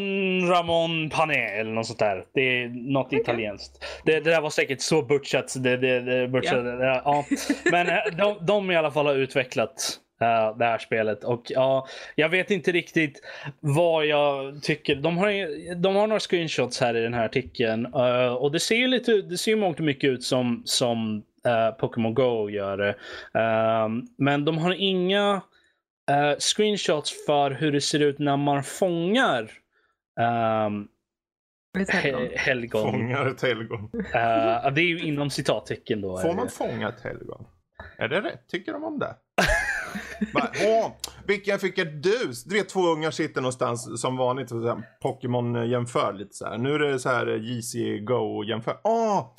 Ramon Pané eller något sånt där. Det är något italienskt. Det, det där var säkert så butchat. Det, det, det, butchat ja. Ja. Men eh, de, de i alla fall har utvecklat eh, det här spelet. Och ja, jag vet inte riktigt vad jag tycker. De har, de har några screenshots här i den här artikeln. eh, och det ser ju lite, det ser ju mångt och mycket ut som, som uh, Pokémon Go gör det. Eh, men de har inga eh, screenshots för hur det ser ut när man fångar um, Vet helgon. he- helgon. Fångar ett helgon. Eh, det är ju inom citattecken då. Får man fånga ett helgon? Är det rätt? Tycker de om det? Bara, Åh, vilken fick ett dus? Du vet två ungar sitter någonstans som vanligt och så här Pokémon jämför lite så här. Nu är det så här JC Go jämför. Åh,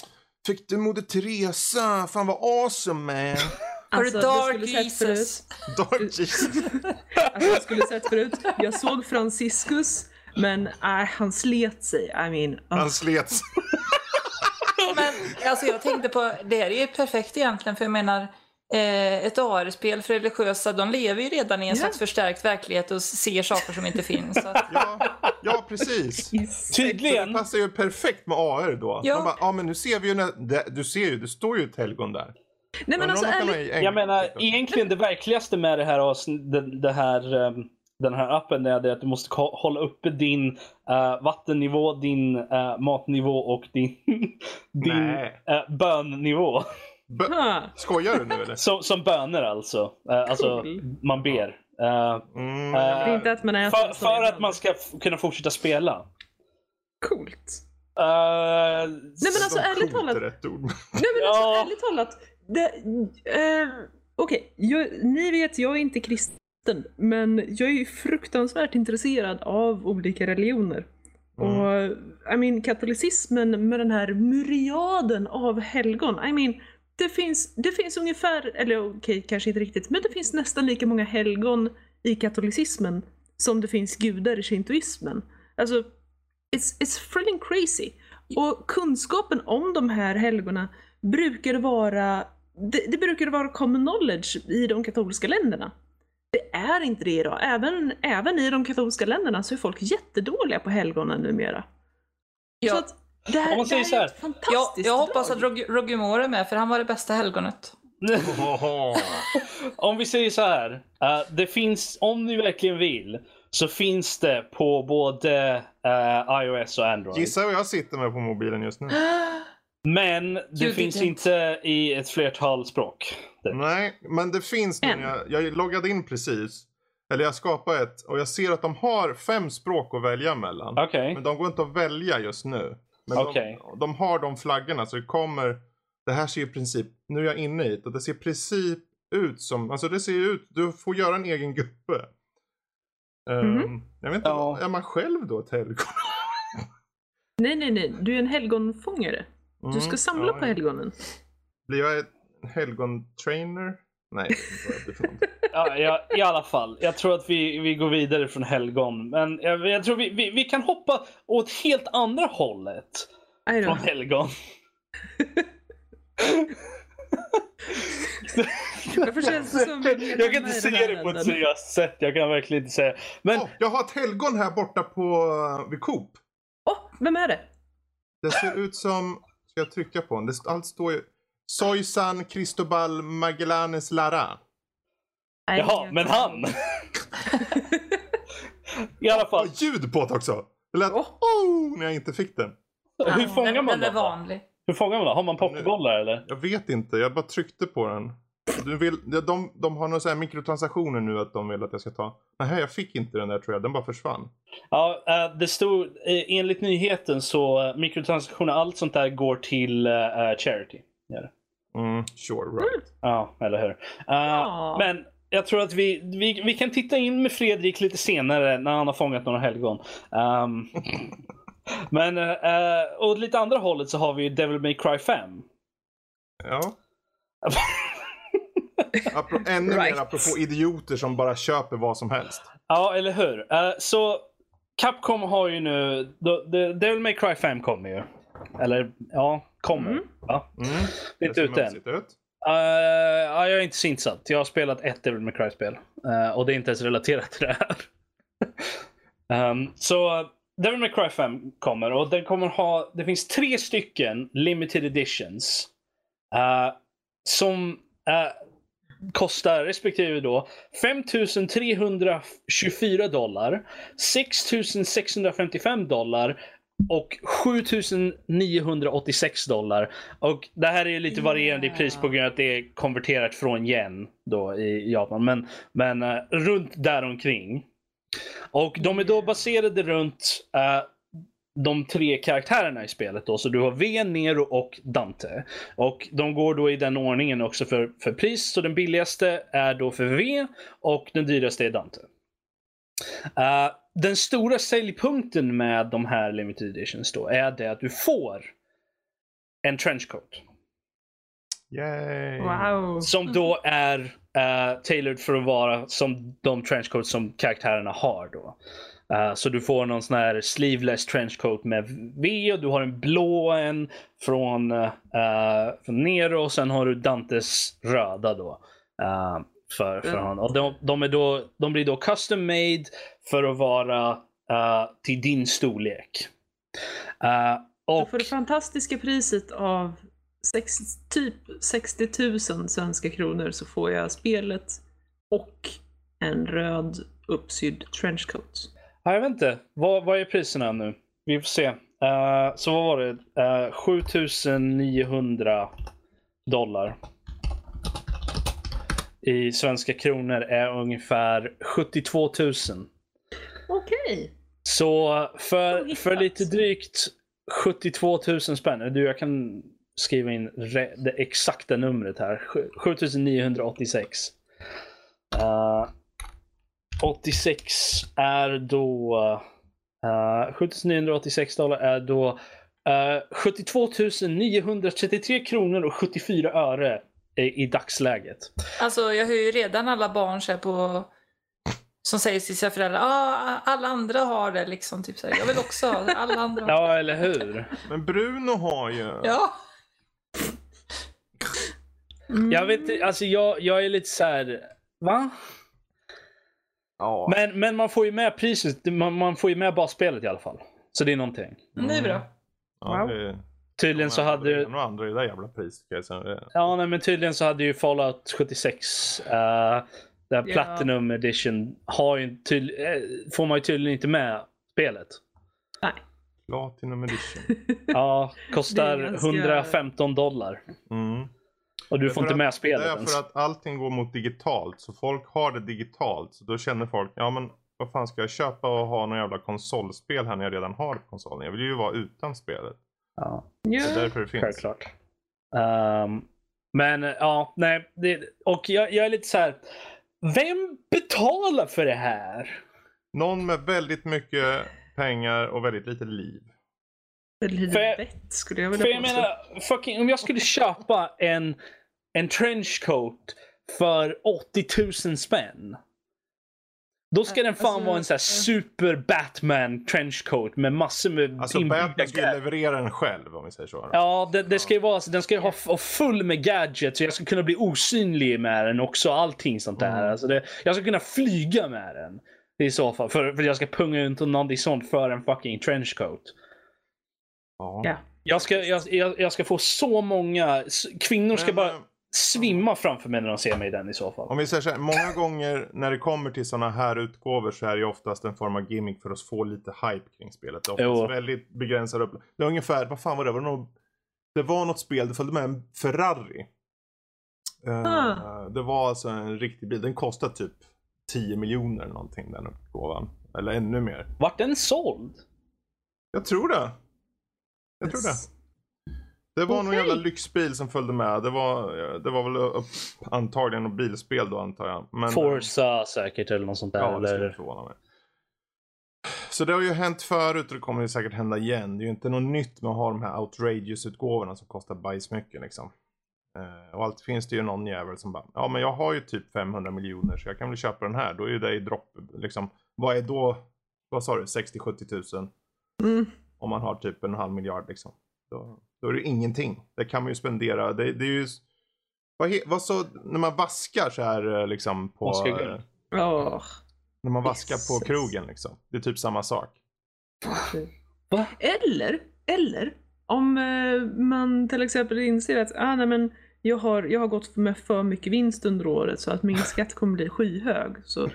fick du Moder Teresa? Fan vad awesome man. Alltså, Dark skulle sett förut. Jesus? Dark Jesus. Alltså, jag skulle sett förut. Jag såg Franciscus, men äh, han slet sig. I mean, ah. Han slets. Men alltså jag tänkte på, det här är ju perfekt egentligen för jag menar eh, ett AR-spel för religiösa, de lever ju redan i en Ja. slags förstärkt verklighet och ser saker som inte finns. Ja, ja precis. Så det Tydligen. passar ju perfekt med AR då. Ja. Bara, ja men nu ser vi ju när, det, du ser ju, det står ju ett helgon där. Nej men alltså ärligt, Jag menar, egentligen det verkligaste med det här, det, det här ehm, den här appen är det att du måste hålla uppe din eh, vattennivå, din eh, matnivå och din, din uh, bönnivå. Bö- ha, Skojar du nu eller? Som, som böner alltså. Eh, alltså Cool. man ber. Eh, Mm, Eh, det är att man äter för, för att man ska kunna fortsätta spela. Coolt. Eh, Nej men alltså så ärligt talat, är rätt ord. Nej men Ja. alltså ärligt talat. Eh, Okej, jag- ni vet jag är inte kristen. Men jag är ju fruktansvärt intresserad av olika religioner. Mm. Och I mean katolicismen med den här myriaden av helgon. I mean, det finns, det finns ungefär, eller okej kanske inte riktigt, men det finns nästan lika många helgon i katolicismen som det finns gudar i shintoismen. Alltså, it's, it's thrilling crazy. Och kunskapen om de här helgona brukar vara, det, det brukar vara common knowledge i de katolska länderna. Det är inte det idag. Även, även i de katolska länderna så är folk jättedåliga på helgonen numera. Så ja, att det här, Om man säger det så här är ett jag, fantastiskt jag hoppas drag. att Rog- Rogimore är med för han var det bästa helgonet. Om vi säger så här. eh, det finns, om ni verkligen vill, så finns det på både eh, iOS och Android. Gissa vad jag sitter med på mobilen just nu? Men det You finns didn't. inte i ett flertal språk. Det- Nej, men det finns nu. Jag, jag loggade in precis. Eller jag skapade ett och jag ser att de har fem språk att välja mellan. Okej. Men de går inte att välja just nu. Men Okej. de, de har de flaggorna så det kommer. Det här ser i princip, nu är jag inne i det och det ser i princip ut som, alltså det ser ju ut, du får göra en egen gubbe. Ehm, Mhm. jag vet inte, Ja. är man själv då ett helgon? Nej, nej, nej. Du är en helgonfångare. Du ska Mm, samla ja, på helgonen. Blir jag ett helgon-trainer? Nej. Ja, ja, I alla fall. Jag tror att vi, vi går vidare från helgon. Men jag, jag tror vi, vi, vi kan hoppa åt helt andra hållet från helgon. Varför känns det som jag kan inte säga det på ett seriöst sätt. Jag kan verkligen inte säga. Men Åh, jag har ett helgon här borta på, uh, vid Coop. Åh, vem är det? Det ser ut som, ska jag trycka på den? Allt står ju, Soysan Cristobal Magellanes Lara. Jaha, men han. I alla fall. ljud på det också. Det lät Åh. oh, när jag inte fick den. Hur fångar den, man den är då? vanlig. Hur fångar man då? Har man pokébollar eller? Jag vet inte, jag bara tryckte på den. Du vill, de, de har några så här mikrotransaktioner nu att de vill att jag ska ta. Nej, jag fick inte den där tror jag. Den bara försvann. Ja, eh, det stod eh, enligt nyheten så uh, mikrotransaktioner, allt sånt där går till eh, charity. Det. Mm, sure, right. Ja, eller hur? Uh, Ja. Men jag tror att vi, vi, vi kan titta in med Fredrik lite senare när han har fångat några helgon. Um, men uh, åt lite andra hållet så har vi Devil May Cry 5. Ja. Apro ännu Right. mer apropå idioter som bara köper vad som helst. Ja, eller hur? Eh, så Capcom har ju nu... The, the Devil May Cry 5 kommer ju. Eller ja, kommer. Mm. Ja. Mm. Det är inte ute än. ut. Uh, ja, jag är inte så insatt. Jag har spelat ett Devil May Cry-spel. eh, och det är inte ens relaterat till det här. um, så Devil May Cry 5 kommer och den kommer ha... Det finns tre stycken limited editions. eh, som eh, kostar respektive då 5324 dollar, 6655 dollar och 7986 dollar. Och det här är lite varierande i pris på grund av att det är konverterat från yen då i Japan. Men, men eh, runt däromkring. Och de är då baserade runt eh, de tre karaktärerna i spelet. Då. Så du har V, Nero och Dante. Och de går då i den ordningen också för, för pris. Så den billigaste är då för V och den dyraste är Dante. Eh, den stora säljpunkten med de här limited editions då är det att du får en trenchcoat. Yay. Wow. Som då är uh, tailored för att vara som de trenchcoats som karaktärerna har då. Eh, så du får någon sån här sleeveless trenchcoat med V och du har en blå en från, uh, från Nero och sen har du Dantes röda då. eh, för, för Mm. honom. Och de, de, är då, de blir då custom made för att vara till din storlek. Och och för det fantastiska priset av sex, typ 60 000 svenska kronor så får jag spelet och en röd uppsydd trenchcoat. Ja, jag vet inte. Vad, vad är priserna nu? Vi får se. Eh, så vad var det? Uh, 7900 dollar. I svenska kronor är ungefär 72 000. Okej. Så för, för lite drygt 72 000 spänn. Du, jag kan skriva in det exakta numret här. Sju- 7986. Uh, 86 är då... Uh, 7986 dollar är då uh, 72 933 kronor och 74 öre i, i dagsläget. Alltså jag hör ju redan alla barn så här på som säger till sina föräldrar ah, alla andra har det liksom. Typ så här, jag vill också ha det. Alla andra har det. Ja, eller hur? Men Bruno har ju... Ja. Mm. Jag vet inte, alltså jag, jag är lite så här. Va? Ja. Men, men man får ju med priset, man, man får ju med basspelet i alla fall. Så det är någonting. Men det är bra. ja, Wow. det, Tydligen så hade ena och andra i det där jävla priset. Ja, nej, men tydligen så hade ju Fallout 76, uh, det här Ja. Platinum Edition, har ju tydl- eh, får man ju tydligen inte med spelet. Platinum edition. Ja, kostar Det är ganska- 115 dollar. Mm. Och du får inte att- med spelet Det är ens. för att allting går mot digitalt. Så folk har det digitalt. Så då känner folk, ja men vad fan ska jag köpa och ha någon jävla konsolspel här när jag redan har konsolen? Jag vill ju vara utan spelet. Ja, Det är Ja. därför det finns. självklart. Ehm, men eh, ja, nej. Det, och jag, jag är lite så här. Vem betalar för det här? Någon med väldigt mycket pengar och väldigt lite liv. För- bett skulle jag För vilja jag påstå. menar, fucking, om jag skulle köpa en, en trenchcoat för 80 000 spänn. Då ska den fan Alltså, vara en sån här super Batman trenchcoat med massor med Alltså Batman ga- leverera den själv om vi säger så. Ja, det, det ska ju vara, den ska ju ha ha full med gadgets och jag ska kunna bli osynlig med den också. Allting sånt där. Mm. Alltså det, jag ska kunna flyga med den. I så fall. För, för jag ska punga ut någonting sånt för en fucking trenchcoat. Ja. Ja. Jag ska, jag, jag, jag ska få så många... Kvinnor ska Men, bara eh, svimma framför mig när de ser mig i den i så fall. Om vi säger så här, många gånger när det kommer till sådana här utgåvor så är det oftast en form av gimmick för att få lite hype kring spelet. Det är oftast Jo. väldigt begränsad upp. Det är ungefär, vad fan var det? Var det, något, det var något spel, det följde med en Ferrari. Eh, Ah. Det var alltså en riktig bil. Den kostade typ 10 miljoner någonting den utgåvan. Eller ännu mer. Vart den såld? Jag tror det. Jag tror det. Det var någon Okej. jävla lyxbil som följde med. Det var, det var väl upp, antagligen något bilspel då antar jag. Men, Forza säkert eller något sånt där. Ja, det skulle eller... förvåna mig. Så det har ju hänt förut och det kommer ju säkert hända igen. Det är ju inte något nytt med att ha de här outrageous-utgåvorna som kostar bajsmycket liksom. Eh, och alltid finns det ju någon jävel som bara, ja men jag har ju typ 500 miljoner så jag kan väl köpa den här. Då är ju det i dropp, liksom. Vad är då, vad sa du, 60-70 tusen? Mm. Om man har typ en halv miljard liksom. Då, då är det ingenting. Det kan man ju spendera. Det, det är ju... Vad, vad så, när man vaskar så här eh, liksom på... Ja. När man vaskar på Jesus. krogen liksom. Det är typ samma sak. Va? Eller, eller om man till exempel inser att ah, nej, men jag, har, jag har gått med för mycket vinst under året så att min skatt kommer bli skyhög. Så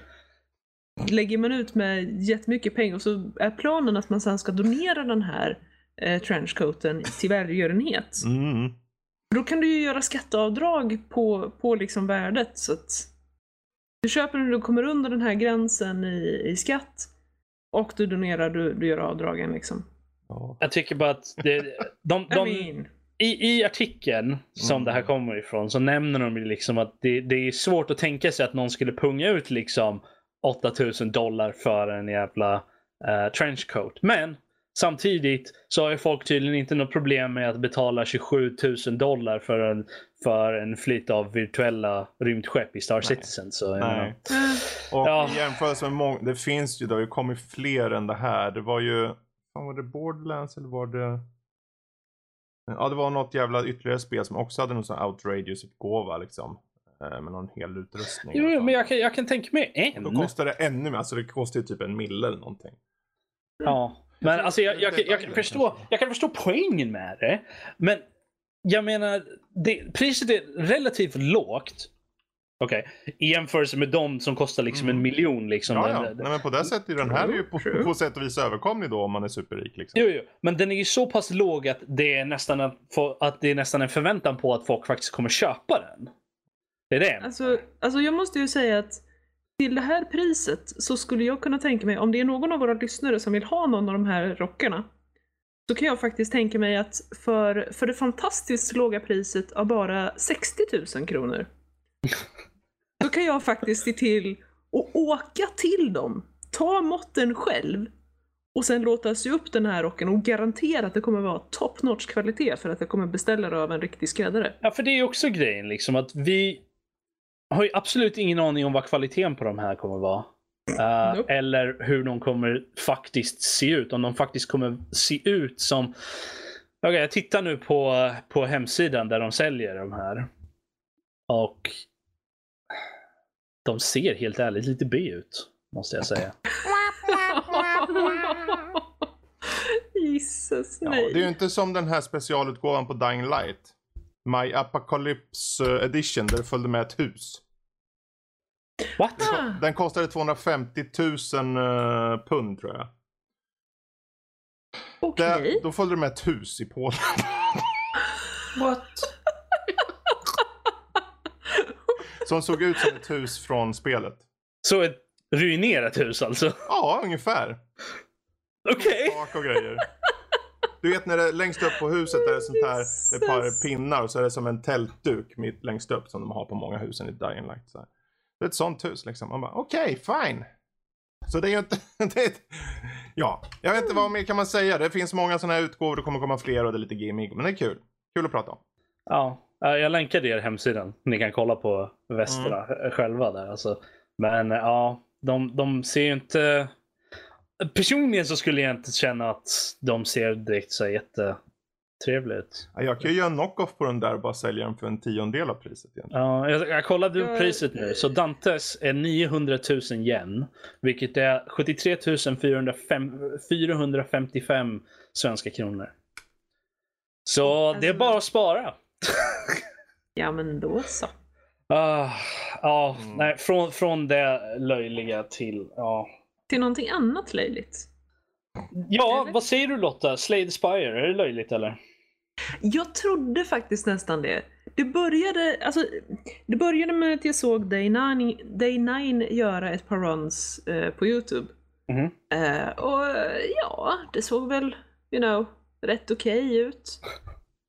lägger man ut med jättemycket pengar och så är planen att man sen ska donera den här eh, trenchcoaten till välgörenhet. Mm. Då kan du ju göra skatteavdrag på, på liksom värdet. Så att du köper när du kommer under den här gränsen i, i skatt och du donerar, du, du gör avdragen liksom. Ja. Jag tycker bara att det, de, I de, mean, i, I artikeln som Mm. det här kommer ifrån så nämner de ju liksom att det, det är svårt att tänka sig att någon skulle punga ut liksom 8000 dollar för en jävla uh, trenchcoat. Men samtidigt så har ju folk tydligen inte något problem med att betala 27 000 dollar för en, för en flytt av virtuella rymdskepp i Star Nej. Citizen. Så, Nej. eh, Och Ja. i jämförelse med många, det finns ju, det har ju kommit fler än det här. Det var ju, fan var det Borderlands eller var det? Ja det var något jävla ytterligare spel som också hade någon sån här outrageous utgåva liksom. Eh, Med någon hel utrustning. jo, men jag kan, jag kan tänka mig en. Då kostar det ännu mer, alltså det kostar ju typ en mille eller någonting. Ja, men alltså jag, jag, kan- jag, kan förstå, jag kan förstå poängen med det. Men jag menar, det, priset är relativt lågt. Okej, i jämförelse med de som kostar liksom Mm. en miljon. Liksom. Ja, ja. den- Nej, men på det sättet är den här är ju på, på sätt och vis överkomlig då om man är superrik liksom. Jo, jo, men den är ju så pass låg att det är nästan en, att det är nästan en förväntan på att folk faktiskt kommer köpa den. Det är det. alltså, alltså jag måste ju säga att till det här priset så skulle jag kunna tänka mig, om det är någon av våra lyssnare som vill ha någon av de här rockarna, så kan jag faktiskt tänka mig att för, för det fantastiskt låga priset av bara 60 000 kronor, så kan jag faktiskt se till att åka till dem, ta måtten själv och sen låta sy upp den här rocken och garantera att det kommer vara top notch kvalitet för att jag kommer beställa det av en riktig skräddare. Ja, för det är också grejen liksom att vi har ju absolut ingen aning om vad kvaliteten på de här kommer vara. Eh, Nope. Eller hur de kommer faktiskt se ut. Om de faktiskt kommer se ut som... Okej, jag tittar nu på, på hemsidan där de säljer de här. Och de ser helt ärligt lite B ut. Måste jag säga. Jesus, Ja, nej. det är ju inte som den här specialutgåvan på Dying Light. My Apocalypse eh, Edition där det följde med ett hus. What? Ah, Den kostade 250 000 eh, pund tror jag. Okej. Där, då följde det med ett hus i Polen. What? Som såg ut som ett hus från spelet. Så ett ruinerat hus alltså? Ja, ungefär. Okej. Tak och grejer. Du vet när det är längst upp på huset är det sånt här, är ett par pinnar och så är det som en tältduk mitt längst upp som de har på många husen i Dying Light. Så här. Det är ett sånt hus liksom. Man bara okej, fine. Så det är ju inte, det är ett, ja, jag vet inte vad mer kan man säga. Det finns många sådana här utgåvor, det kommer komma fler och det är lite gimmick. Men det är kul. Kul att prata om. Ja, jag länkade er hemsidan. Ni kan kolla på Västra eh, själva där. Alltså. Men ja, de, de ser ju inte... Personligen så skulle jag inte känna att de ser direkt så jättetrevliga ut. Ja, Jag kan ju göra en knock-off på den där och bara sälja den för en tiondel av priset egentligen. Ja, jag, jag kollade upp priset nu. Så Dantes är 900 000 yen. Vilket är 73 405, 455 svenska kronor. Så det är bara att spara. Ja, men då så. Ah, ja, Mm. nej, från, från det löjliga till... Ja. Till någonting annat löjligt. ja, Eller? vad säger du Lotta? Slay the Spire, är det löjligt eller? Jag trodde faktiskt nästan det. Det började, alltså, det började med att jag såg Day 9, Day 9 göra ett par runs eh, på Youtube. Mhm. Eh, och ja, det såg väl, you know, rätt okej ut.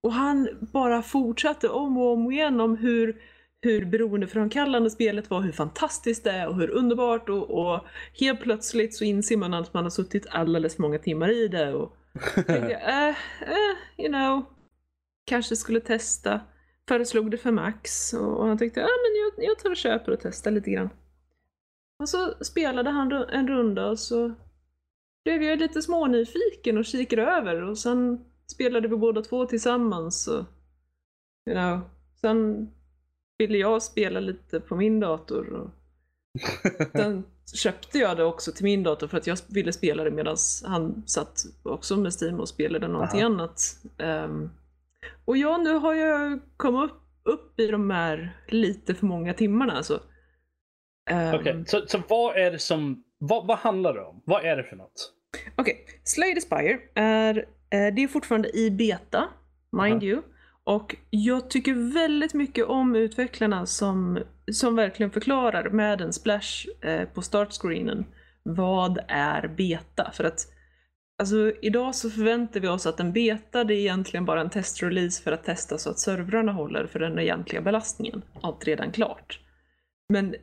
Och han bara fortsatte om och om igen om hur, hur beroendeframkallande spelet var, hur fantastiskt det är och hur underbart och, och helt plötsligt så inser man att man har suttit alldeles för många timmar i det och tänkte, eh, eh, you know, kanske skulle testa. Föreslog det för Max och, och han tyckte, ja ah, men jag, jag tar och köper och testar lite grann. Och så spelade han en runda och så blev jag lite smånyfiken och kikade över och sen spelade vi båda två tillsammans. Och, you know, sen ville jag spela lite på min dator. Och sen köpte jag det också till min dator för att jag ville spela det medan han satt också med Steam och spelade någonting Aha. annat. Ehm, och ja, nu har jag kommit upp, upp i de här lite för många timmarna. Alltså. Ehm, Okej, så, så vad är det som... Vad, vad handlar det om? Vad är det för något? Okej, Slay the Spire är, det är fortfarande i beta, mind Aha. you. Och jag tycker väldigt mycket om utvecklarna som, som verkligen förklarar med en splash eh, på startscreenen vad är beta? För att alltså, idag så förväntar vi oss att en beta det är egentligen bara en testrelease för att testa så att servrarna håller för den egentliga belastningen. Allt redan klart. Men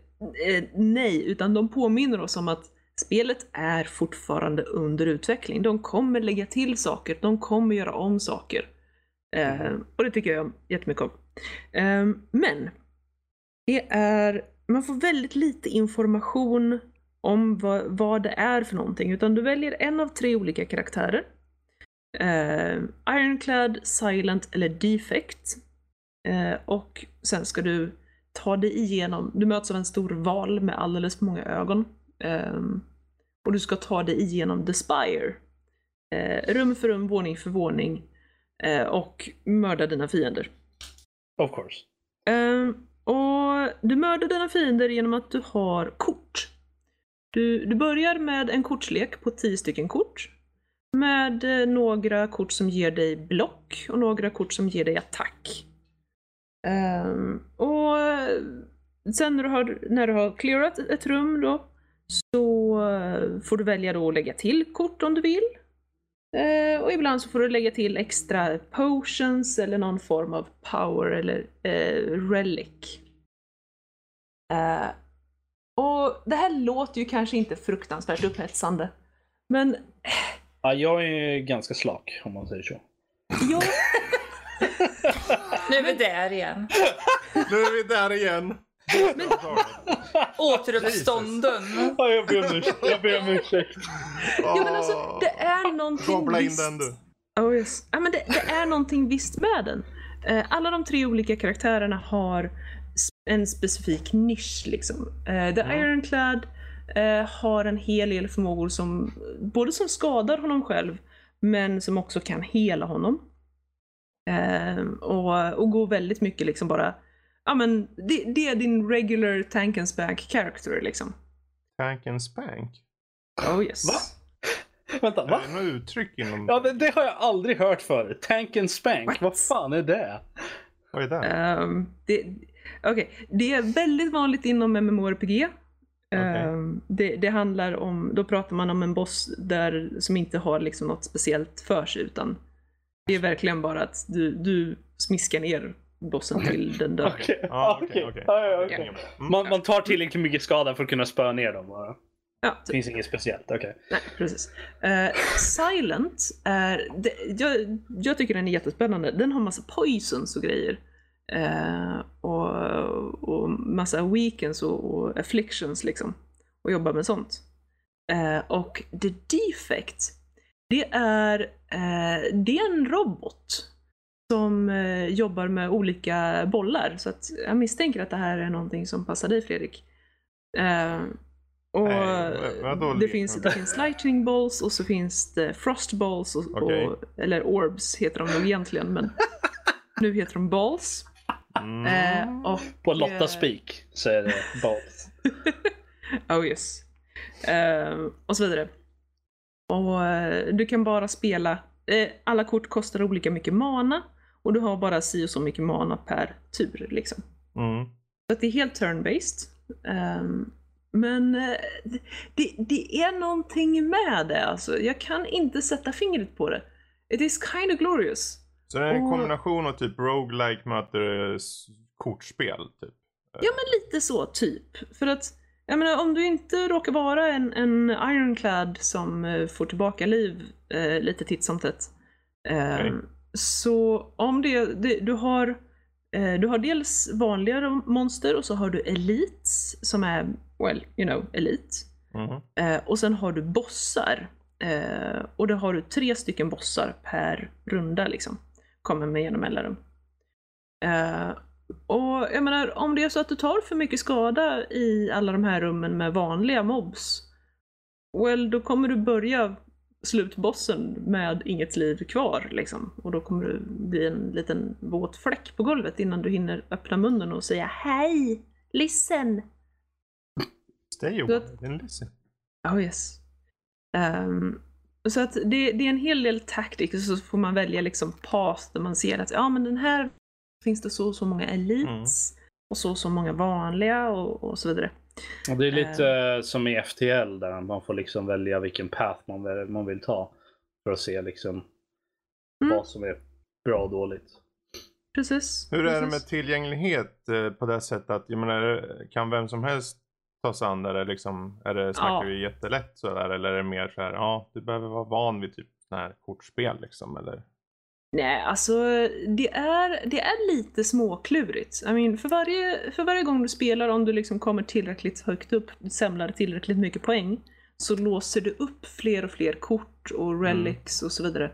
eh, nej, utan de påminner oss om att spelet är fortfarande under utveckling. De kommer lägga till saker, de kommer göra om saker. Eh, och det tycker jag jättemycket om. Eh, men det är, man får väldigt lite information om vad, vad det är för någonting, utan du väljer en av tre olika karaktärer. Eh, Ironclad, Silent eller Defect. Eh, och sen ska du ta dig igenom, du möts av en stor val med alldeles för många ögon. Ehm, och du ska ta dig igenom The Spire. Eh, rum för rum, våning för våning. Eh, och mörda dina fiender. Of course. Ehm, och du mördar dina fiender genom att du har kort. Du, du börjar med en kortslek på 10 stycken kort. Med eh, några kort som ger dig block och några kort som ger dig attack. Ehm, och sen när du har, när du har clearat ett rum då så eh, får du välja då att lägga till kort om du vill. Eh, och ibland så får du lägga till extra potions eller någon form av power eller eh, relic. Eh, och det här låter ju kanske inte fruktansvärt upphetsande. Men Ja, jag är ganska slak om man säger så. jag, Nu är vi där igen. Nu är vi där igen. Återuppstånden. Ja, jag ber om ursäkt. Jag ber om ursäkt. ja, men alltså, det är någonting Koppla in visst. den du. Oh yes. ja, men det, det är någonting visst med den. Eh, alla de tre olika karaktärerna har en specifik nisch. Liksom. Eh, The Ironclad eh, har en hel del förmågor som både som skadar honom själv men som också kan hela honom. Och, och går väldigt mycket liksom bara Ja men det, det är din regular tank and spank character liksom. Tank and spank? Oh yes. Va? Vänta, va? Är det något uttryck inom... Ja, det, det har jag aldrig hört förut. Tank and spank. What? Vad fan är det? Vad är det? Ehm, det, okej, det är väldigt vanligt inom MMORPG. Okej. Ehm, det, det handlar om, då pratar man om en boss där, som inte har liksom något speciellt för sig utan det är verkligen bara att du, du smiskar ner bossen till den dör. Okej. Okej. Mm. Man, man tar tillräckligt mycket skada för att kunna spöa ner dem bara. Ja, Det typ. finns inget speciellt, okej. Nej, precis. Eh, Silent är, det, jag, jag tycker den är jättespännande. Den har massa poisons och grejer. Eh, och, och massa weekends och, och afflictions liksom. Och jobbar med sånt. Eh, och The Defect, det är, det är en robot som eh, jobbar med olika bollar. Så att jag misstänker att det här är någonting som passar dig Fredrik. Eh, och Nej, det, finns, det? finns lightning balls och så finns det frost balls. Och, Okej. och, eller orbs heter de nog egentligen men nu heter de balls. Mm. Eh, och, På Lotta eh, Speak så är det balls. Oh yes. Eh, och så vidare. Och eh, du kan bara spela, alla kort kostar olika mycket mana och du har bara si och så mycket mana per tur liksom. Mm. Så att det är helt turn-based. Ehm, men eh, det, det är någonting med det alltså. Jag kan inte sätta fingret på det. It is kind of glorious. Så det är en Och- kombination av typ roguelike möter kortspel typ. Ja men lite så, typ. För att, jag menar om du inte råkar vara en, en Ironclad som eh, får tillbaka liv eh, lite titt som tätt. Eh, Okej. Så om det, det du har eh, du har dels vanliga monster och så har du elites som är, well, you know, elite. Mhm. Eh, och sen har du bossar. Eh, och då har du tre stycken bossar per runda liksom. Kommer med genom mellanrum. Eh, och jag menar, om det är så att du tar för mycket skada i alla de här rummen med vanliga mobs. Well, då kommer du börja slutbossen med inget liv kvar liksom. Och då kommer du bli en liten våt fläck på golvet innan du hinner öppna munnen och säga Hej! Listen! Stay away and listen. Oh yes. Ehm, så att det, det är en hel del och så får man välja liksom path där man ser att ja men den här finns det så och så många elites och så och så många vanliga och, och så vidare. Och det är lite eh, som i FTL där man får liksom välja vilken path man vill, man vill ta. För att se liksom Mm. vad som är bra och dåligt. Precis. Hur är det med precis. tillgänglighet eh, på det sättet att, jag menar, kan vem som helst ta sig an det? Eller liksom, är det, snackar Ja. vi jättelätt sådär? Eller är det mer så här, ja, du behöver vara van vid typ sådana här kortspel liksom? Eller? Nej, alltså det är, det är lite småklurigt. I mean, för, varje, för varje gång du spelar, om du liksom kommer tillräckligt högt upp, samlar tillräckligt mycket poäng, så låser du upp fler och fler kort och relics och så vidare.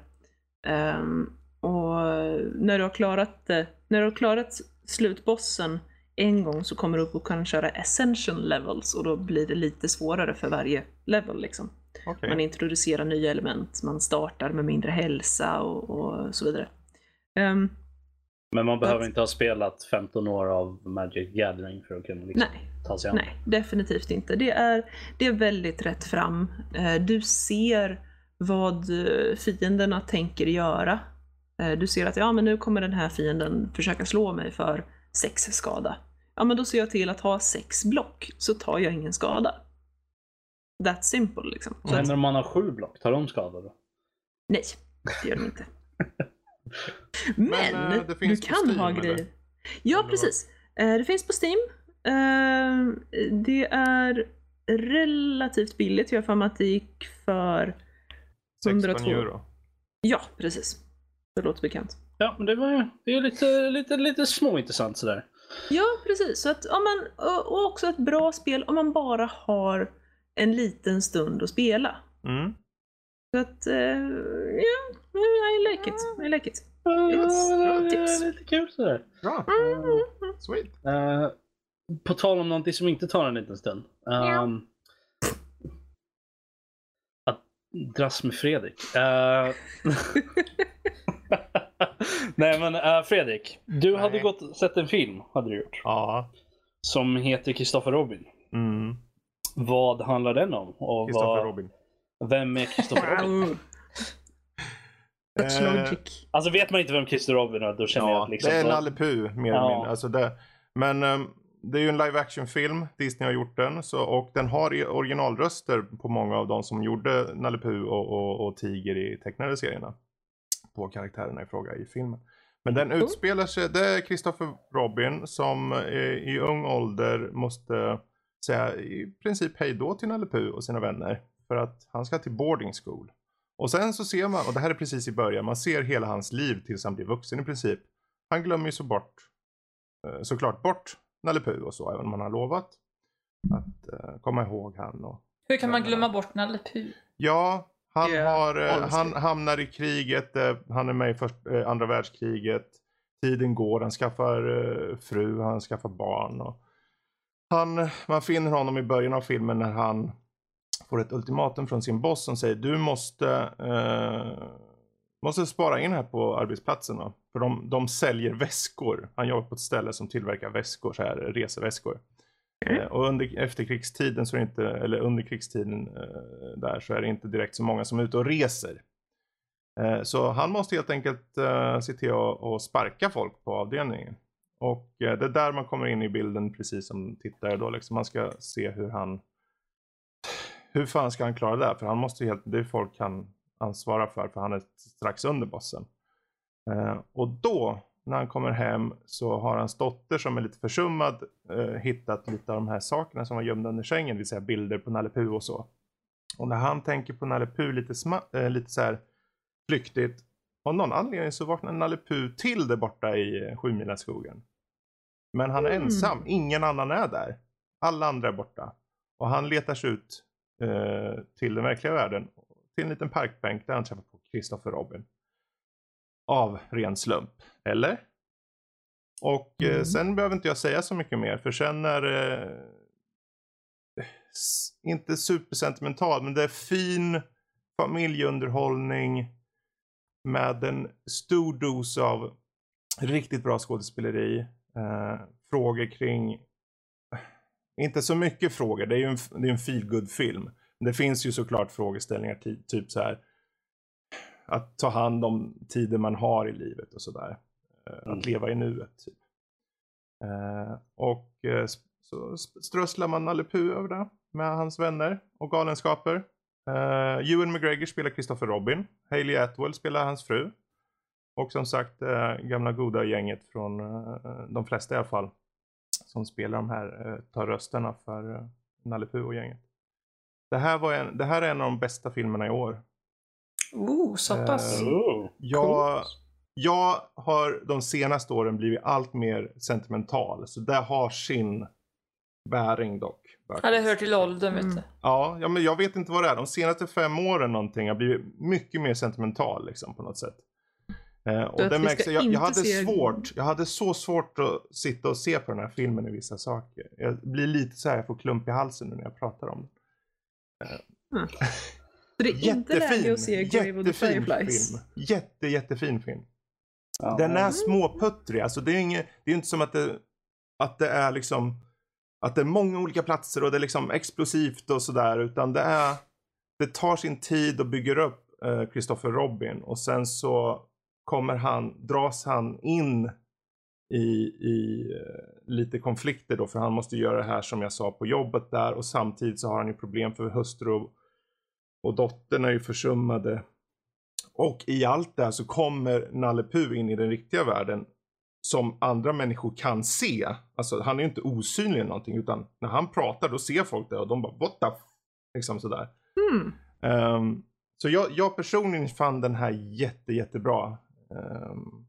Ehm, och när du har klarat det, när du har klarat slutbossen en gång så kommer du upp och kan köra essential levels och då blir det lite svårare för varje level liksom. Okej. Man introducerar nya element, man startar med mindre hälsa och, och så vidare. Ehm, Men man behöver Att- inte ha spelat 15 år av Magic Gathering för att kunna liksom nej, ta sig an. nej, definitivt inte. Det är, det är väldigt rätt fram. Eh, Du ser vad eh, fienderna tänker göra. Eh, Du ser att ja, men nu kommer den här fienden försöka slå mig för sex skada. Ja, men då ser jag till att ha sex block, så tar jag ingen skada. That simple liksom. Så Vad att, händer om man har sju block? Tar de skada då? nej, det gör de inte. Men, Men, eh, du kan Steam, ha eller? grejer. Ja, Eller vad? precis. Eh, Det finns på Steam. Eh, Det är relativt billigt. Jag har för mig att det gick för 16 102. euro. Ja, precis. Det låter bekant. Ja, men det var ju det är lite, lite, lite småintressant sådär. Ja, precis. Så att, om man, och också ett bra spel om man bara har en liten stund att spela. Mm. Så att, eh, ja, I like it. I like it. It's det tips. är lite kul sådär. Bra. Sweet. Eh, på tal om någonting som inte tar en liten stund. Ehm, att dras med Fredrik. Eh, Nej men Fredrik, du hade Nej. gått och sett en film, hade du gjort. Ja. Som heter Kristoffer Robin. Mm. Vad handlar den om? Och Kristoffer vad, Robin. Vem är Kristoffer Robin? Such Eh, logic. Alltså vet man inte vem Kristoffer Robin är, då känner jag Ja, att liksom... det är Nalle Puh mer eller Ja. mindre. Alltså det, men ehm, det är ju en live action film. Disney har gjort den. Så, och den har originalröster på många av de som gjorde Nalle Puh och, och, och Tiger i tecknade serierna. På karaktärerna i fråga i filmen. Men den utspelar sig, det är Christopher Robin som eh, i ung ålder måste säga i princip hej då till Nalle Puh och sina vänner. För att han ska till boarding school. Och sen så ser man, och det här är precis i början, man ser hela hans liv tills han blir vuxen i princip. Han glömmer ju så bort, eh, såklart bort Nalle Puh och så, även om han har lovat att eh, komma ihåg han. Och, Hur kan man glömma bort Nalle Puh? ja, han, Yeah, har, eh, han hamnar i kriget, han är med i först, andra världskriget. Tiden går, han skaffar fru, han skaffar barn. Och han, man finner honom i början av filmen när han får ett ultimatum från sin boss som säger du måste, eh, måste spara in här på arbetsplatsen. Då. För de, de säljer väskor. Han jobbar på ett ställe som tillverkar väskor, så här reseväskor. Mm. Eh, och under efterkrigstiden, så är det inte, eller under krigstiden eh, där, så är det inte direkt så många som är ute och reser. Eh, så han måste helt enkelt eh, se till att att sparka folk på avdelningen. Och eh, det är där man kommer in i bilden precis som tittare då. Liksom man ska se hur han... Hur fan ska han klara det? För han måste ju helt... Det är folk han ansvarar för, för han är strax under bossen. Eh, och då, när han kommer hem, så har hans dotter som är lite försummad eh, hittat lite av de här sakerna som var gömda under sängen, det vill säga bilder på Nalle Puh och så. Och när han tänker på Nalle Puh lite, sma- eh, lite så här flyktigt, av någon anledning så vaknar Nalle Puh till där borta i eh, Sjumilaskogen. Men han är Mm. ensam, ingen annan är där. Alla andra är borta. Och han letar sig ut eh, till den verkliga världen. Till en liten parkbänk där han träffar på Christopher Robin. Av ren slump. Eller? Och eh, Mm. sen behöver inte jag säga så mycket mer. För sen är det s- inte supersentimental. Men det är fin familjeunderhållning. Med en stor dos av riktigt bra skådespeleri. Eh, frågor kring inte så mycket frågor, det är ju en, det är en feel film Men det finns ju såklart frågeställningar, ty, typ så här. Att ta hand om tiden man har i livet och sådär. Eh, Mm. Att leva i nuet. Typ. Eh, och eh, så strösslar man Nalle över det med hans vänner och galenskaper. Eh, Ewan McGregor spelar Christopher Robin. Hailey Atwell spelar hans fru. Och som sagt, eh, gamla goda gänget från eh, de flesta i alla fall som spelar de här, eh, tar rösterna för eh, Nalle Puh och gänget. Det här, var en, det här är en av de bästa filmerna i år. Oh, så pass. Eh, Oh. Jag, jag har de senaste åren blivit allt mer sentimental. Så det har sin bäring dock. Ja, det hör till åldern, vet Mm. du. Ja, ja, men jag vet inte vad det är. De senaste fem åren någonting har blivit mycket mer sentimental liksom på något sätt. Eh, och att det märks, ska jag, jag hade svårt, jag hade så svårt att sitta och se på den här filmen i vissa saker. Jag blir lite så här, jag får klump i halsen nu när jag pratar om den. Så det är inte läge att se Grave of the jättefin Fireflies. film. Jätte, jättefin film. Ja. Den är småputtrig, alltså det är, inget, det är inte som att det, att det är liksom att det är många olika platser och det är liksom explosivt och sådär utan det är det tar sin tid och bygger upp eh, Christopher Robin och sen så kommer han, dras han in i, i eh, lite konflikter då för han måste göra det här som jag sa på jobbet där och samtidigt så har han ju problem för hustru och, och dottern är ju försummade. Och i allt det här så kommer Nalle Puh in i den riktiga världen som andra människor kan se. Alltså han är ju inte osynlig eller någonting utan när han pratar då ser folk det och de bara what the f-? Liksom sådär. Mm. Ehm, så jag, jag personligen fann den här jätte, jättebra. Ehm,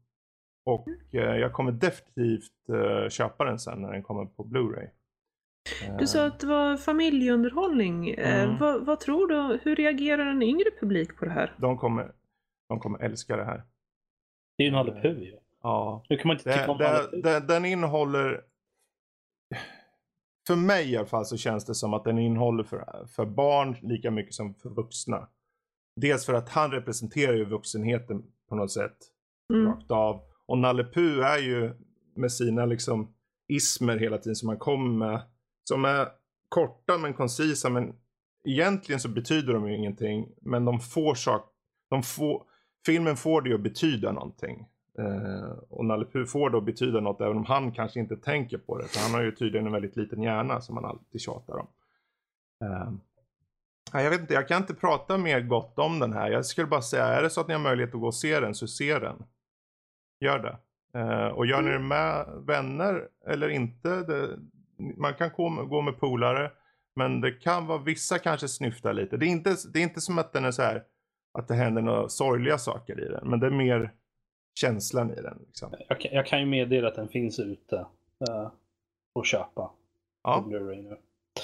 och eh, jag kommer definitivt eh, köpa den sen när den kommer på Blu-ray. Du sa Ehm, att det var familjeunderhållning. Eh, Mm. vad, vad tror du? Hur reagerar en yngre publik på det här? de, kommer, de kommer älska det här. Det är ju Nalle Puh ju. Ja. Hur kan man inte tycka Det, om Nalle det, det, den innehåller... För mig i alla fall så känns det som att den innehåller för, för barn lika mycket som för vuxna. Dels för att han representerar ju vuxenheten på något sätt. Mm. Rakt av. Och Nalle Puh är ju med sina liksom ismer hela tiden som han kommer med. Som är korta men koncisa men egentligen så betyder de ju ingenting. Men de får sak, de får, filmen får det ju att betyda någonting. Eh, och Nalle Puh får det att betyda något även om han kanske inte tänker på det. För han har ju tydligen en väldigt liten hjärna som han alltid tjatar om. Eh, jag vet inte, jag kan inte prata mer gott om den här. Jag skulle bara säga, är det så att ni har möjlighet att gå och se den så se den. Gör det. Eh, och gör ni det med vänner eller inte. Det, man kan gå med, polare. Men det kan vara vissa kanske snyftar lite. Det är inte, det är inte som att den är så här att det händer några sorgliga saker i den. Men det är mer känslan i den. Liksom. Jag, kan- jag kan ju meddela att den finns ute. Uh, att köpa. På Ja, nu.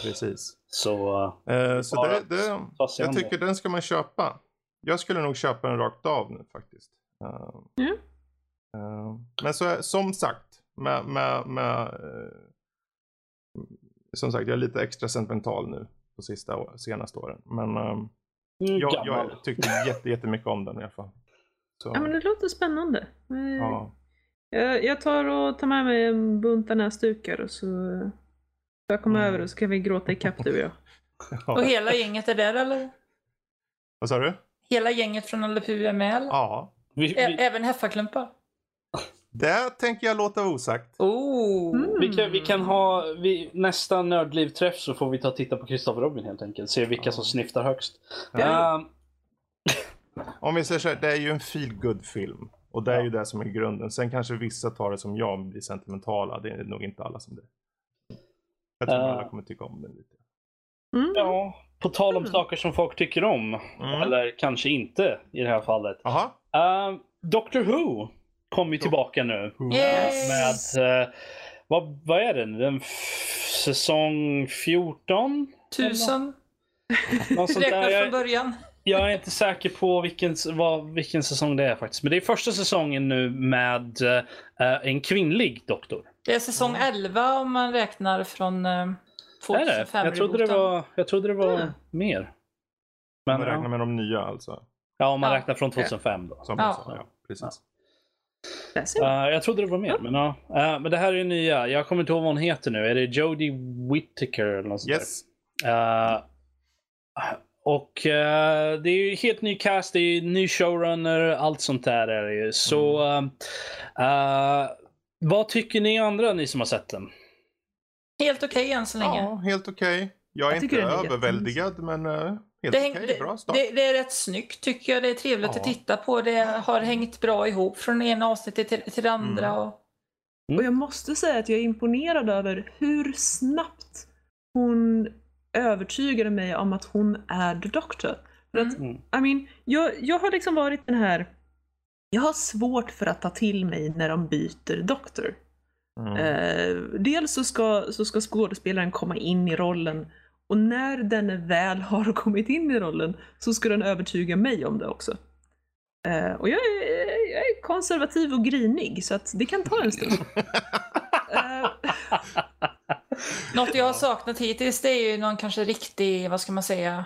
precis. Så uh, Eh, så det, det, jag tycker det. den ska man köpa. Jag skulle nog köpa den rakt av nu faktiskt. Eh, Ja. Eh, men så, är- som sagt, med, med, med eh, som sagt, jag är lite extra sentimental nu på sista, senaste åren. Men ehm, jag, jag tyckte jätte, jättemycket om den i alla fall. Så, Ja, men det låter spännande. Eh, ja. Jag, jag tar och tar med mig en bunta näsdukar och så jag kommer Mm. över och så kan vi gråta ikapp du och jag. Och hela gänget är där eller? Vad sa du? Hela gänget från Nalle är med eller? Ja, Vi, vi, Även Heffarklumpar? Det tänker jag låta vara osagt. Oh! Mm. vi, kan, vi kan ha, vi, nästa nördlivträff så får vi ta och titta på Christopher Robin helt enkelt. Se vilka Ja. som snyftar högst. Ja. Ehm, Om vi säger så här, det är ju en feel good film Och det är ju det som är grunden. Sen kanske vissa tar det som jag och blir sentimentala. Det är nog inte alla som det. Jag tror Uh. alla kommer tycka om den lite. Mm. Ja, på tal om Mm. saker som folk tycker om. Mm. Eller kanske inte i det här fallet. Jaha. Uh, Doctor Who kommer ju tillbaka nu. Yes! Med, eh, vad, vad är den? den säsong 14? Tusen. Något sånt där. Räkna från början. jag är inte säker på vilken, vad, vilken säsong det är faktiskt. Men det är första säsongen nu med eh, en kvinnlig doktor. Det är säsong 11 om man räknar från uh, Är det? 2005 Jag trodde det var, jag trodde det var Ja. mer. Man Men, räknar ja. med de nya alltså. ja, om man Ja. räknar från 2005 då. Som Ja. sa. Ja, precis. Eh, jag trodde det var mer, men ja. Eh, men det här är nya. Jag kommer inte ihåg vad hon heter nu. Är det Jodie Whittaker eller något sånt där? Yes. Eh, och det är ju helt ny cast, det är ny showrunner, allt sånt där är det ju. Så eh, vad tycker ni andra, ni som har sett den? Helt okej än så länge. Ja, helt okej. Jag är Jag inte överväldigad men uh, helt Det, det, Bra start. det, det är rätt snyggt tycker jag. Det är trevligt Ja. att titta på. Det har hängt bra ihop från ena avsnittet till, till det andra. Mm. Och, Och jag måste säga att jag är imponerad över hur snabbt hon övertygade mig om att hon är The Doctor. För att, Mm. I mean, jag, jag har liksom varit den här... Jag har svårt för att ta till mig när de byter Doctor. Mm. Eh, dels så ska, så ska skådespelaren komma in i rollen och när den väl har kommit in i rollen så ska den övertyga mig om det också. Eh, och jag är, jag är konservativ och grinig så att det kan ta en stund. Eh, något jag har saknat hittills det är ju någon kanske riktig, vad ska man säga,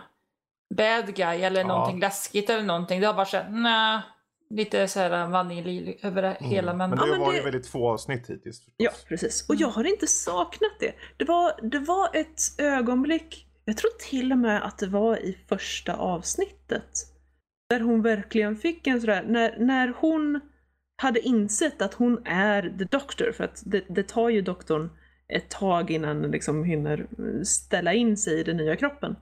bad guy eller Ja. någonting läskigt eller någonting. Det har bara såhär, nej, lite såhär vanilj över det hela. Men, Men Ja, det men var det- ju väldigt få avsnitt hittills. förstås. Ja, precis. Och jag har inte saknat det. Det var, det var ett ögonblick, jag tror till och med att det var i första avsnittet, där hon verkligen fick en sådär, när, när hon hade insett att hon är the doctor, för att det, det tar ju doktorn ett tag innan den liksom hinner ställa in sig i den nya kroppen.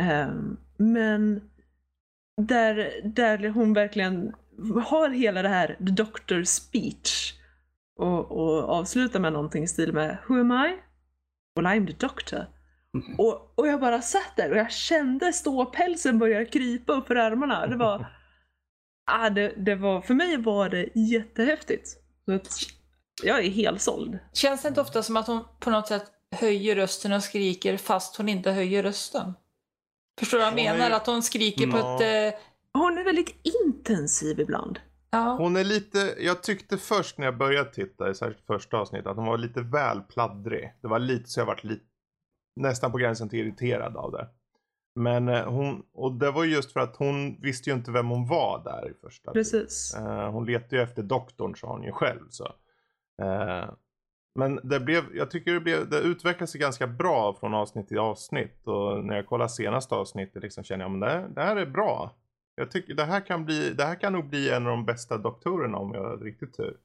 Ehm, men där, där hon verkligen har hela det här the doctor speech och, och avslutar med någonting i stil med Who am I? Well I'm the doctor. Och, och jag bara satt där och jag kände ståpälsen börja krypa upp för armarna. Det var, ah, det, det var, för mig var det jättehäftigt. Så att jag är helt såld. Känns det inte ofta som att hon på något sätt höjer rösten och skriker fast hon inte höjer rösten? Förstår du vad jag menar? Att hon skriker på Ja. ett... Eh, Hon är väldigt intensiv ibland. ja. Hon är lite, jag tyckte först när jag började titta, särskilt första avsnittet, att hon var lite väl pladdrig. Det var lite så jag varit lite, nästan på gränsen till irriterad av det. Men eh, hon, och det var just för att hon visste ju inte vem hon var där i första. Precis. Eh, hon letade ju efter doktorn sa hon ju själv så. Men det blev, jag tycker det, blev, det utvecklade sig ganska bra från avsnitt till avsnitt. Och när jag kollar senaste avsnittet liksom känner jag, men det, här- det här är bra. Jag tycker det här kan bli, det här kan nog bli en av de bästa doktorerna om jag har riktigt tur.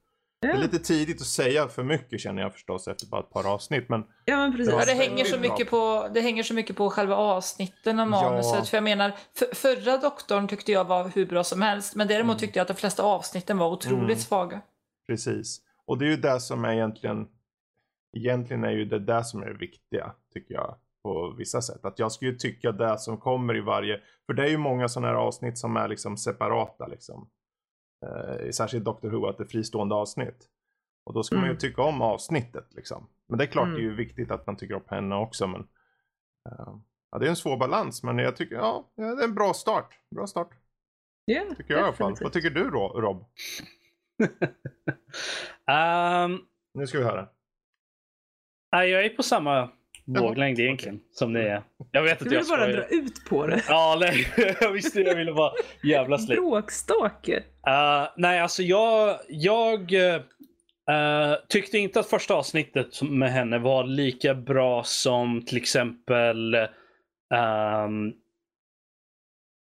Det Ja, är lite tidigt att säga för mycket känner jag förstås efter bara ett par avsnitt. Men ja men precis. Ja, Ja, det, det hänger så mycket på, det hänger så mycket på själva avsnitten och Ja. manuset. För jag menar, för, förra doktorn tyckte jag var hur bra som helst. Men däremot Mm. tyckte jag att de flesta avsnitten var otroligt Mm. svaga. precis. Och det är ju det som är egentligen, egentligen är ju det där som är det viktiga tycker jag. På vissa sätt. Att jag skulle tycka det som kommer i varje, för det är ju många sådana här avsnitt som är liksom separata liksom. Eh, särskilt Doctor Who att det är fristående avsnitt. Och då ska man ju Mm. tycka om avsnittet liksom. Men det är klart Mm. det är ju viktigt att man tycker om henne också men eh, Ja det är en svår balans men jag tycker ja, det är en bra start. Bra start. Ja, Tycker jag i alla fall. definitivt. Vad tycker du då Rob? Ehm, Nu ska vi höra. Nej, jag är på samma våglängd egentligen som ni är. Jag vet Du att jag vill bara skojar. dra ut på det. Ja, nej. jag visste jag ville vara jävla släck. Bråkstake. Uh, nej, alltså jag, jag eh, tyckte inte att första avsnittet med henne var lika bra som till exempel ehm,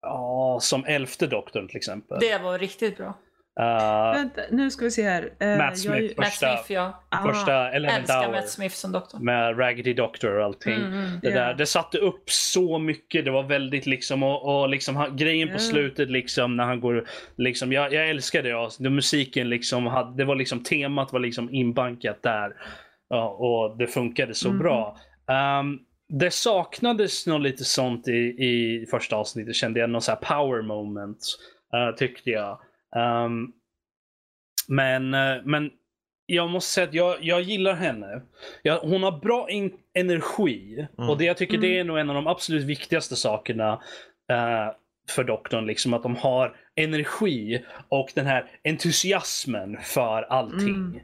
ja, som elfte doktorn till exempel. Det var riktigt bra. Uh, Vänta, nu ska vi se här. Eh, Matt Smith. jag- Matt Första- Smith, ja. Ah, första Eleven Älskar Matt Smith som doktor. med Raggedy Doctor och allting. Mm, mm. Det, Ja. där, det satte upp så mycket. Det var väldigt liksom och, och liksom han, grejen på Ja. slutet liksom när han går liksom jag, jag älskar det. Alltså, det musiken liksom hade, det var liksom temat var liksom inbankat där ja, och det funkade så Mhm. bra. Ehm, det saknades nog lite sånt i, i första avsnittet kände jag. Någon så här power moment eh, tyckte jag. Ehm, men, eh, men jag måste säga att jag, jag gillar henne. Jag, hon har bra in, energi. Mm. Och det jag tycker Mm. det är nog en av de absolut viktigaste sakerna eh, för doktorn. Liksom att de har energi och den här entusiasmen för allting. Mm.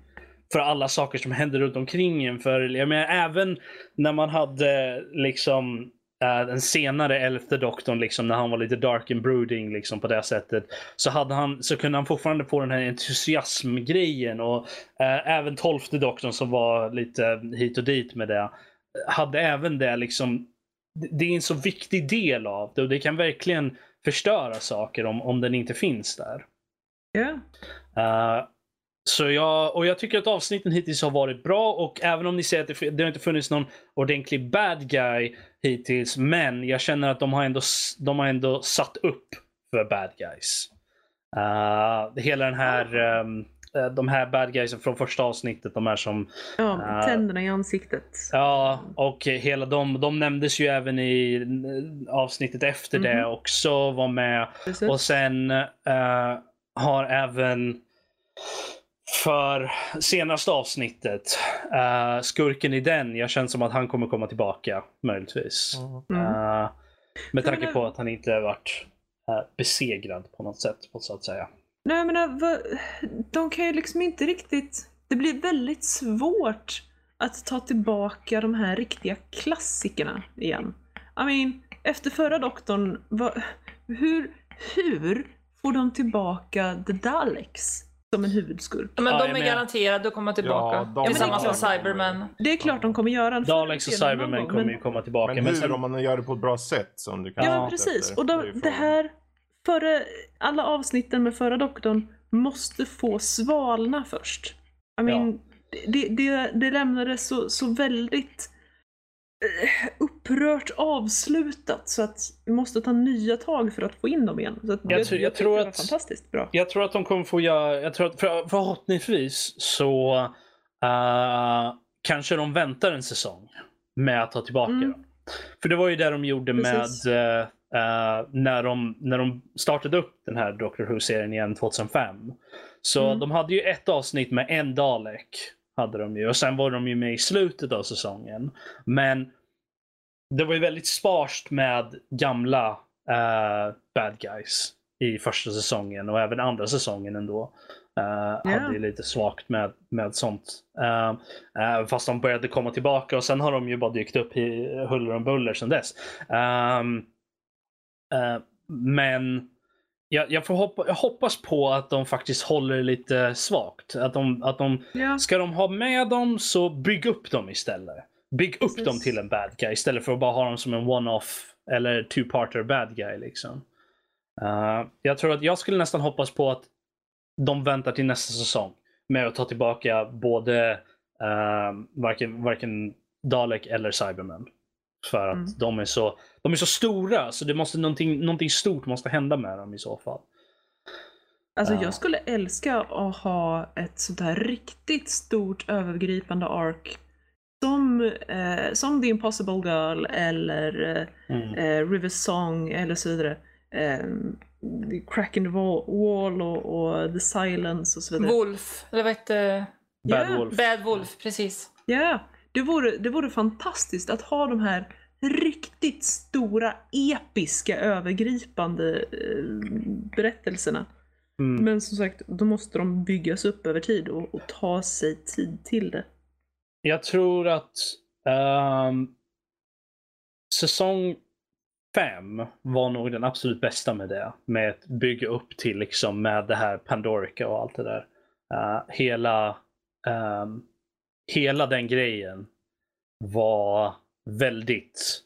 För alla saker som händer runt omkring en. För jag menar, även när man hade liksom eh, den senare elfte doktorn, liksom, när han var lite dark and brooding liksom, på det sättet, så, hade han, så kunde han fortfarande få den här entusiasmgrejen. Och eh, även tolfte doktorn som var lite hit och dit med det, hade även det liksom, det- är en så viktig del av det och det kan verkligen förstöra saker om, om den inte finns där. Ja. Eh, så jag, och jag tycker att avsnitten hittills har varit bra och även om ni säger att det, det har inte funnits någon ordentlig bad guy hittills, men jag känner att de har ändå, de har ändå satt upp för bad guys. Eh, hela den här, eh, de här bad guysen från första avsnittet, de här som ja, Ah. tänderna i ansiktet. Ja, och hela de, de nämndes ju även i avsnittet efter det Mhm. också var med. Precis. Och sen har även för senaste avsnittet, eh, skurken i den, jag känner som att han kommer komma tillbaka möjligtvis. Mm. Eh, med tanke på att han inte har varit eh, besegrad på något sätt, så att säga. Nej, jag menar, de kan ju liksom inte riktigt... Det blir väldigt svårt att ta tillbaka de här riktiga klassikerna igen. I mean, efter förra doktorn, vad, hur, hur får de tillbaka The Daleks som en huvudskurk? Men Ja, de är garanterade att komma tillbaka. Ja, de- Tillsammans Ja, med men det är Cybermen. Det är klart de kommer göra en Daleks och Cybermen kommer men- ju komma tillbaka. Men men hur sen- om man gör det på ett bra sätt som du kan Ja, Ja. precis. efter, Och då, det frågan. här, före alla avsnitten med förra doktorn måste få svalna först. I mean, det, det, det lämnades så, så väldigt upprört avslutat så att vi måste ta nya tag för att få in dem igen. Så att Jag tror- jag tycker tror det att- fantastiskt bra. Jag tror att de kommer få göra, jag tror att för, förhoppningsvis så eh, kanske de väntar en säsong med att ta tillbaka Mm. dem. För det var ju det de gjorde Precis. med eh, eh, när, de, när de startade upp den här Doctor Who-serien igen 2005. Så Mm. de hade ju ett avsnitt med en Dalek. Hade de ju. Och sen var de ju med i slutet av säsongen. Men det var ju väldigt sparst med gamla eh, bad guys i första säsongen och även andra säsongen ändå. Uh, Hade ju lite svagt med, med sånt. Uh, uh, fast de började komma tillbaka och sen har de ju bara dykt upp i huller om buller sedan dess. Uh, men jag, jag, får hoppa, jag hoppas på att de faktiskt håller lite svagt. Att de, att de, Ja, ska de ha med dem så bygg upp dem istället. Bygg upp Precis. dem till en bad guy istället för att bara ha dem som en one-off eller two-parter bad guy. Liksom. Uh, jag tror att jag skulle nästan hoppas på att de väntar till nästa säsong med att ta tillbaka både uh, varken, varken Dalek eller Cybermen. För att Mm. de, är så, de är så stora så det måste, någonting, någonting stort måste hända med dem i så fall. alltså Ja. jag skulle älska att ha ett sånt här riktigt stort övergripande ark som, eh, som The Impossible Girl eller eh, Mm. eh, River Song eller så vidare. Eh, Crack in the Wall, wall och, och The Silence och så vidare. Wolf, eller vad hette Bad Ja. Wolf. Bad Wolf, precis. Ja, det vore, det vore fantastiskt att ha de här riktigt stora, episka, övergripande eh, berättelserna. Mm. Men som sagt, då måste de byggas upp över tid och, och ta sig tid till det. Jag tror att ehm, säsong fem var nog den absolut bästa med det. Med att bygga upp till liksom med det här Pandorica och allt det där. Eh, hela, ehm, hela den grejen var väldigt,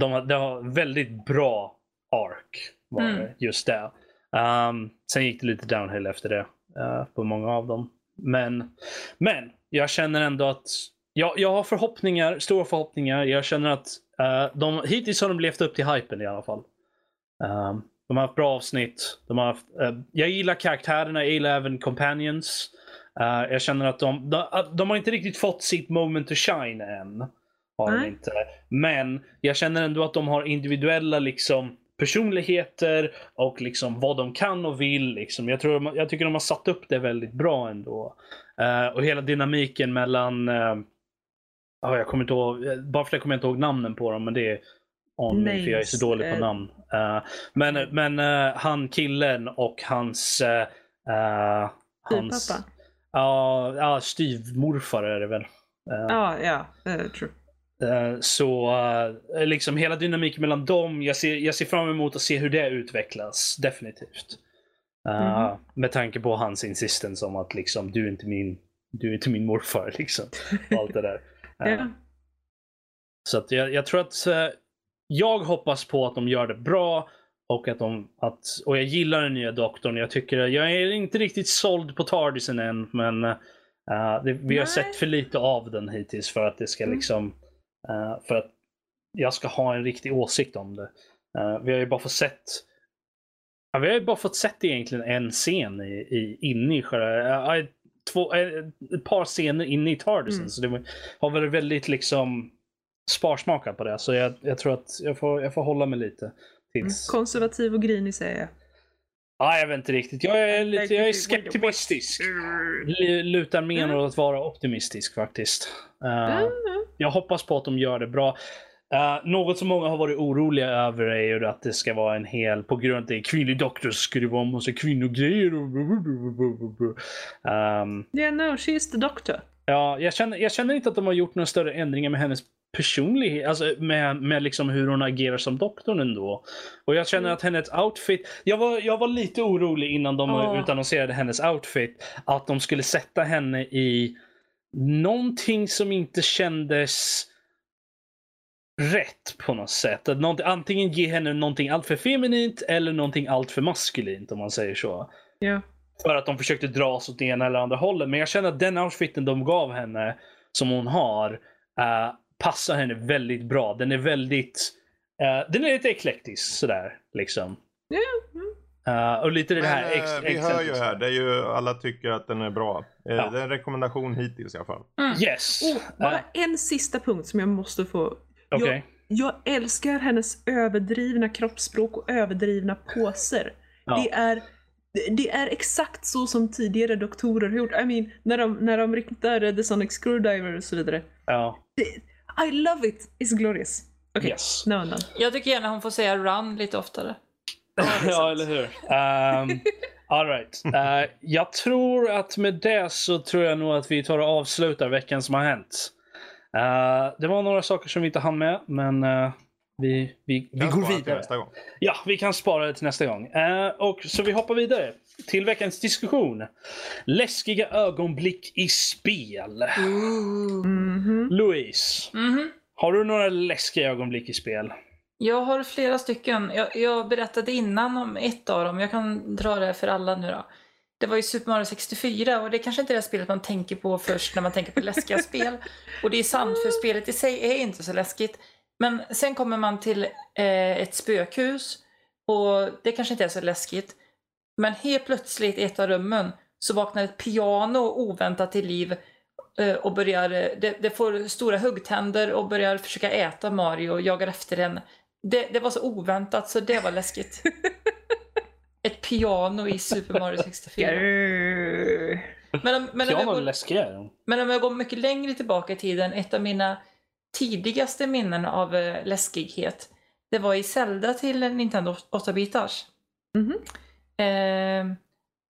de, det var väldigt bra ark var Mm. just det. Um, sen gick det lite downhill efter det uh, på många av dem. Men, men jag känner ändå att jag, jag har förhoppningar, stora förhoppningar. Jag känner att uh, de, hittills har de levt upp till hypen i alla fall. Um, de har haft bra avsnitt. De har haft, uh, jag gillar karaktärerna, jag gillar även companions. Uh, jag känner att de, de, de, har inte riktigt fått sitt moment to shine än. Har de inte. Men jag känner ändå att de har individuella liksom personligheter och liksom vad de kan och vill. Liksom. Jag, tror, jag tycker de har satt upp det väldigt bra ändå. Uh, och hela dynamiken mellan uh, jag kommer inte ihåg, bara för kommer jag inte ihåg namnen på dem, men det är on me, för jag är så dålig på namn. Uh, men men han killen och hans... hans Ja, ja styvmorfar är det väl. Ja, ja, true. Eh, så uh, liksom hela dynamiken mellan dem, jag ser, jag ser fram emot att se hur det utvecklas. Definitivt. Uh, mm. Med tanke på hans insistens om att liksom, du är inte min, du är inte min morfar. Liksom. Allt det där. yeah. Så att jag, jag tror att jag hoppas på att de gör det bra. Och, att de, att, och jag gillar den nya doktorn. Jag, tycker, jag är inte riktigt såld på Tardisen än. Men det, vi Nej. har sett för lite av den hittills för att det ska mm. liksom Uh, för att jag ska ha en riktig åsikt om det. Uh, vi har ju bara fått sett ja, vi har ju bara fått sett egentligen en scen i, i, inne i själva, uh, två, ett par scener inne i Tardisen. Mm. Så det har varit väldigt liksom sparsmakat på det. Så jag, jag tror att jag får, jag får hålla mig lite. Tills... Mm. Konservativ och grinig säger jag. Ja, jag vet inte riktigt. Jag är, lite, jag är skeptimistisk. Lutar mer mm. åt att vara optimistisk faktiskt. Uh, jag hoppas på att de gör det bra. Uh, något som många har varit oroliga över är ju att det ska vara en hel, på grund av att det är kvinnlig doktor så ska det vara en massa kvinnogrejer. Um, yeah, no, she's the doctor. Ja, jag känner, jag känner inte att de har gjort några större ändringar med hennes personlighet, alltså med, med liksom hur hon agerar som doktorn ändå. Och jag känner mm. att hennes outfit, jag var, jag var lite orolig innan de oh. utannonserade hennes outfit, att de skulle sätta henne i någonting som inte kändes rätt på något sätt. Att något, antingen ge henne någonting alltför feminint eller någonting alltför maskulint om man säger så. Yeah. För att de försökte dra oss åt det ena eller andra hållet. Men jag känner att den outfiten de gav henne, som hon har, uh, passar henne väldigt bra. Den är väldigt, uh, den är lite eklektisk sådär liksom. Uh, och lite det Men, här ex, Vi hör ju här, det är ju, alla tycker att den är bra. Uh, ja. Det är en rekommendation hittills i alla fall. Mm. Yes. Oh, bara uh. en sista punkt som jag måste få. Okay. Jag, jag älskar hennes överdrivna kroppsspråk och överdrivna påser. Ja. Det är det är exakt så som tidigare doktorer har gjort. I mean, när de, när de riktar The Sonic Screwdriver och så vidare. Ja. I love it! It's glorious. Okay, yes. no, no. Jag tycker gärna hon får säga run lite oftare. ja, eller hur. Um, all right. Uh, jag tror att med det så tror jag nog att vi tar och avslutar veckan som har hänt. Uh, det var några saker som vi inte hann med, men uh, vi, vi, vi går vidare. nästa gång. Ja, vi kan spara det till nästa gång. Uh, och Så vi hoppar vidare till veckans diskussion. Läskiga ögonblick i spel. Mm -hmm. Louise, mm -hmm. har du några läskiga ögonblick i spel? Jag har flera stycken. Jag, jag, berättade innan om ett av dem. Jag kan dra det för alla nu då. Det var ju Super Mario 64 och det är kanske inte är det spelet man tänker på först när man tänker på läskiga spel. Och det är sant för spelet i sig är inte så läskigt. Men sen kommer man till eh, ett spökhus och det kanske inte är så läskigt. Men helt plötsligt i ett av rummen så vaknar ett piano oväntat till liv eh, och börjar, det, det, får stora huggtänder och börjar försöka äta Mario och jagar efter en. Det, det var så oväntat så det var läskigt. Ett piano i Super Mario 64. Men om, men, om går, läskigare. men om jag går mycket längre tillbaka i tiden, ett av mina tidigaste minnen av uh, läskighet, det var i Zelda till Nintendo 8-bitars. Mm -hmm eh,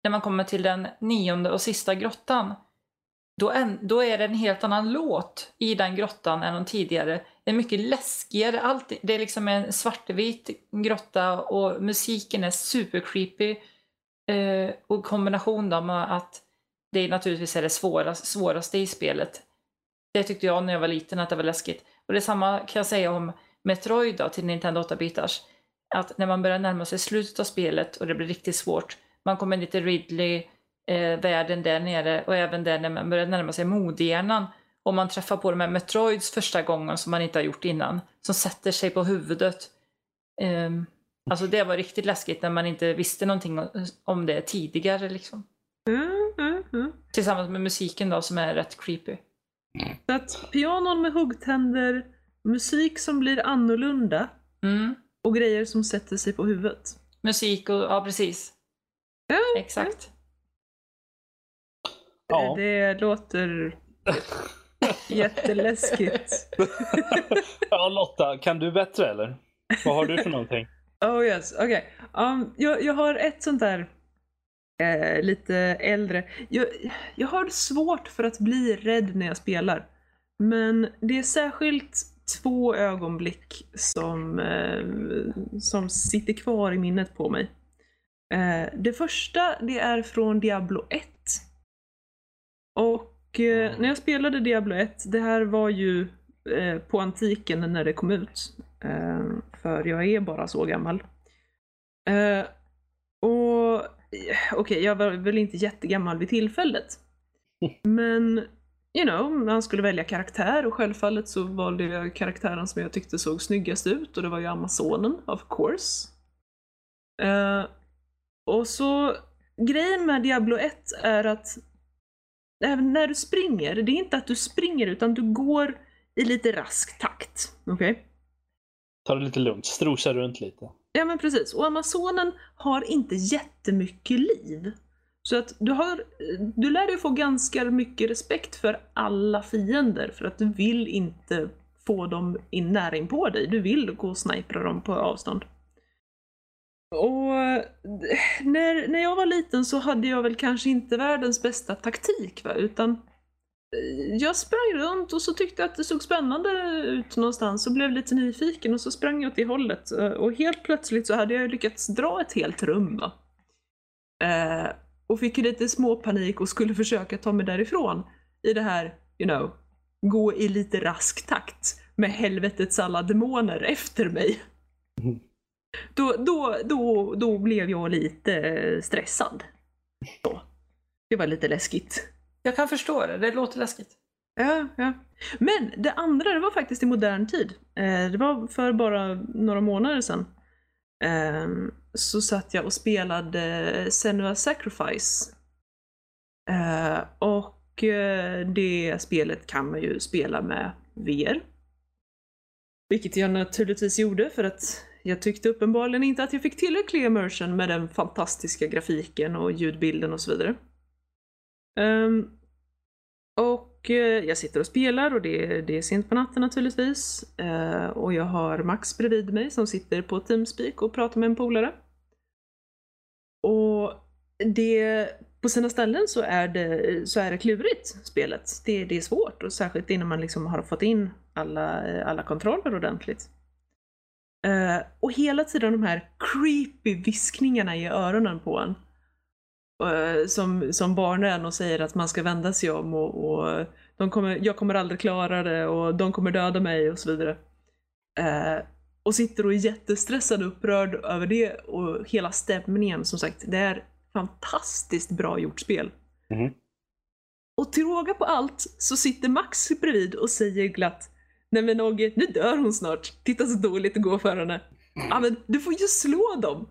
när man kommer till den nionde och sista grottan, då, en, då är det en helt annan låt i den grottan än de tidigare är mycket läskigare. Allt, det är liksom en svartvit grotta och musiken är supercreepy. Eh, och kombination då med att det naturligtvis är det svåraste, svåraste i spelet. Det tyckte jag när jag var liten att det var läskigt. Och detsamma kan jag säga om Metroid då, till Nintendo 8-bitars att när man börjar närma sig slutet av spelet och det blir riktigt svårt, man kommer lite Ridley, eh, världen där nere och även där när man börjar närma sig modhjärnan och man träffar på de här Metroids första gången som man inte har gjort innan, som sätter sig på huvudet. Um, alltså det var riktigt läskigt när man inte visste någonting om det tidigare liksom. Mm, mm, mm. Tillsammans med musiken då som är rätt creepy. Så att pianon med huggtänder, musik som blir annorlunda Mm. Och grejer som sätter sig på huvudet. Musik och, ja precis. Ja, Exakt. Ja. Det låter jätteläskigt. ja, Lotta, kan du bättre eller? Vad har du för någonting? Oh yes, okej. Um, jag, jag har ett sånt där eh, lite äldre. Jag, jag har svårt för att bli rädd när jag spelar. Men det är särskilt två ögonblick som, eh, som sitter kvar i minnet på mig. Eh, det första det är från Diablo 1. Och eh, när jag spelade Diablo 1, det här var ju på antiken när det kom ut. För jag är bara så gammal. Och okej, jag var väl inte jättegammal vid tillfället. Men, you know, man skulle välja karaktär och självfallet så valde jag karaktären som jag tyckte såg snyggast ut och det var ju Amazonen, of course. Eh, och så, grejen med Diablo 1 är att även när du springer, det är inte att du springer utan du går i lite rask takt. Okej? Ta det lite lugnt, strosa runt lite. Ja men precis, och Amazonen har inte jättemycket liv. Så att du, har, du lär dig få ganska mycket respekt för alla fiender för att du vill inte få dem in nära in på dig. Du vill gå och snipra dem på avstånd. Och eh, när, när jag var liten så hade jag väl kanske inte världens bästa taktik va, utan eh, jag sprang runt och så tyckte jag att det såg spännande ut någonstans och blev lite nyfiken och så sprang jag åt det hållet eh, och helt plötsligt så hade jag lyckats dra ett helt rum. Va? Eh, och fick lite småpanik och skulle försöka ta mig därifrån i det här, you know, gå i lite rask takt med helvetets alla demoner efter mig. Mhm. Då, då, då, då blev jag lite stressad. Så. Det var lite läskigt. Jag kan förstå det, det låter läskigt. Ja, ja. Men det andra, det var faktiskt i modern tid. Eh, det var för bara några månader sedan. Um, så satt jag och spelade Senua Sacrifice. Uh, och uh, det spelet kan man ju spela med VR. Vilket jag naturligtvis gjorde för att jag tyckte uppenbarligen inte att jag fick tillräcklig immersion med den fantastiska grafiken och ljudbilden och så vidare. Um, och Eh, jag sitter och spelar och det, är- det är sent på natten naturligtvis. Eh, och jag har Max bredvid mig som sitter på Teamspeak och pratar med en polare. Och det, på sina ställen så är det, så är det klurigt, spelet. Det, det är svårt och särskilt innan man liksom har fått in alla, eh, alla kontroller ordentligt. Eh, och hela tiden de här creepy viskningarna i öronen på en. Eh, som, som barnen och säger att man ska vända sig om och, och de kommer, jag kommer aldrig klara det och de kommer döda mig och så vidare. Eh, och sitter och är jättestressad och upprörd över det och hela stämningen som sagt, det är fantastiskt bra gjort spel. Mhm. Och till råga på allt så sitter Max bredvid och säger glatt Nej men Ogge, nu dör hon snart. Titta så dåligt det går för henne. Ja men du får ju slå dem.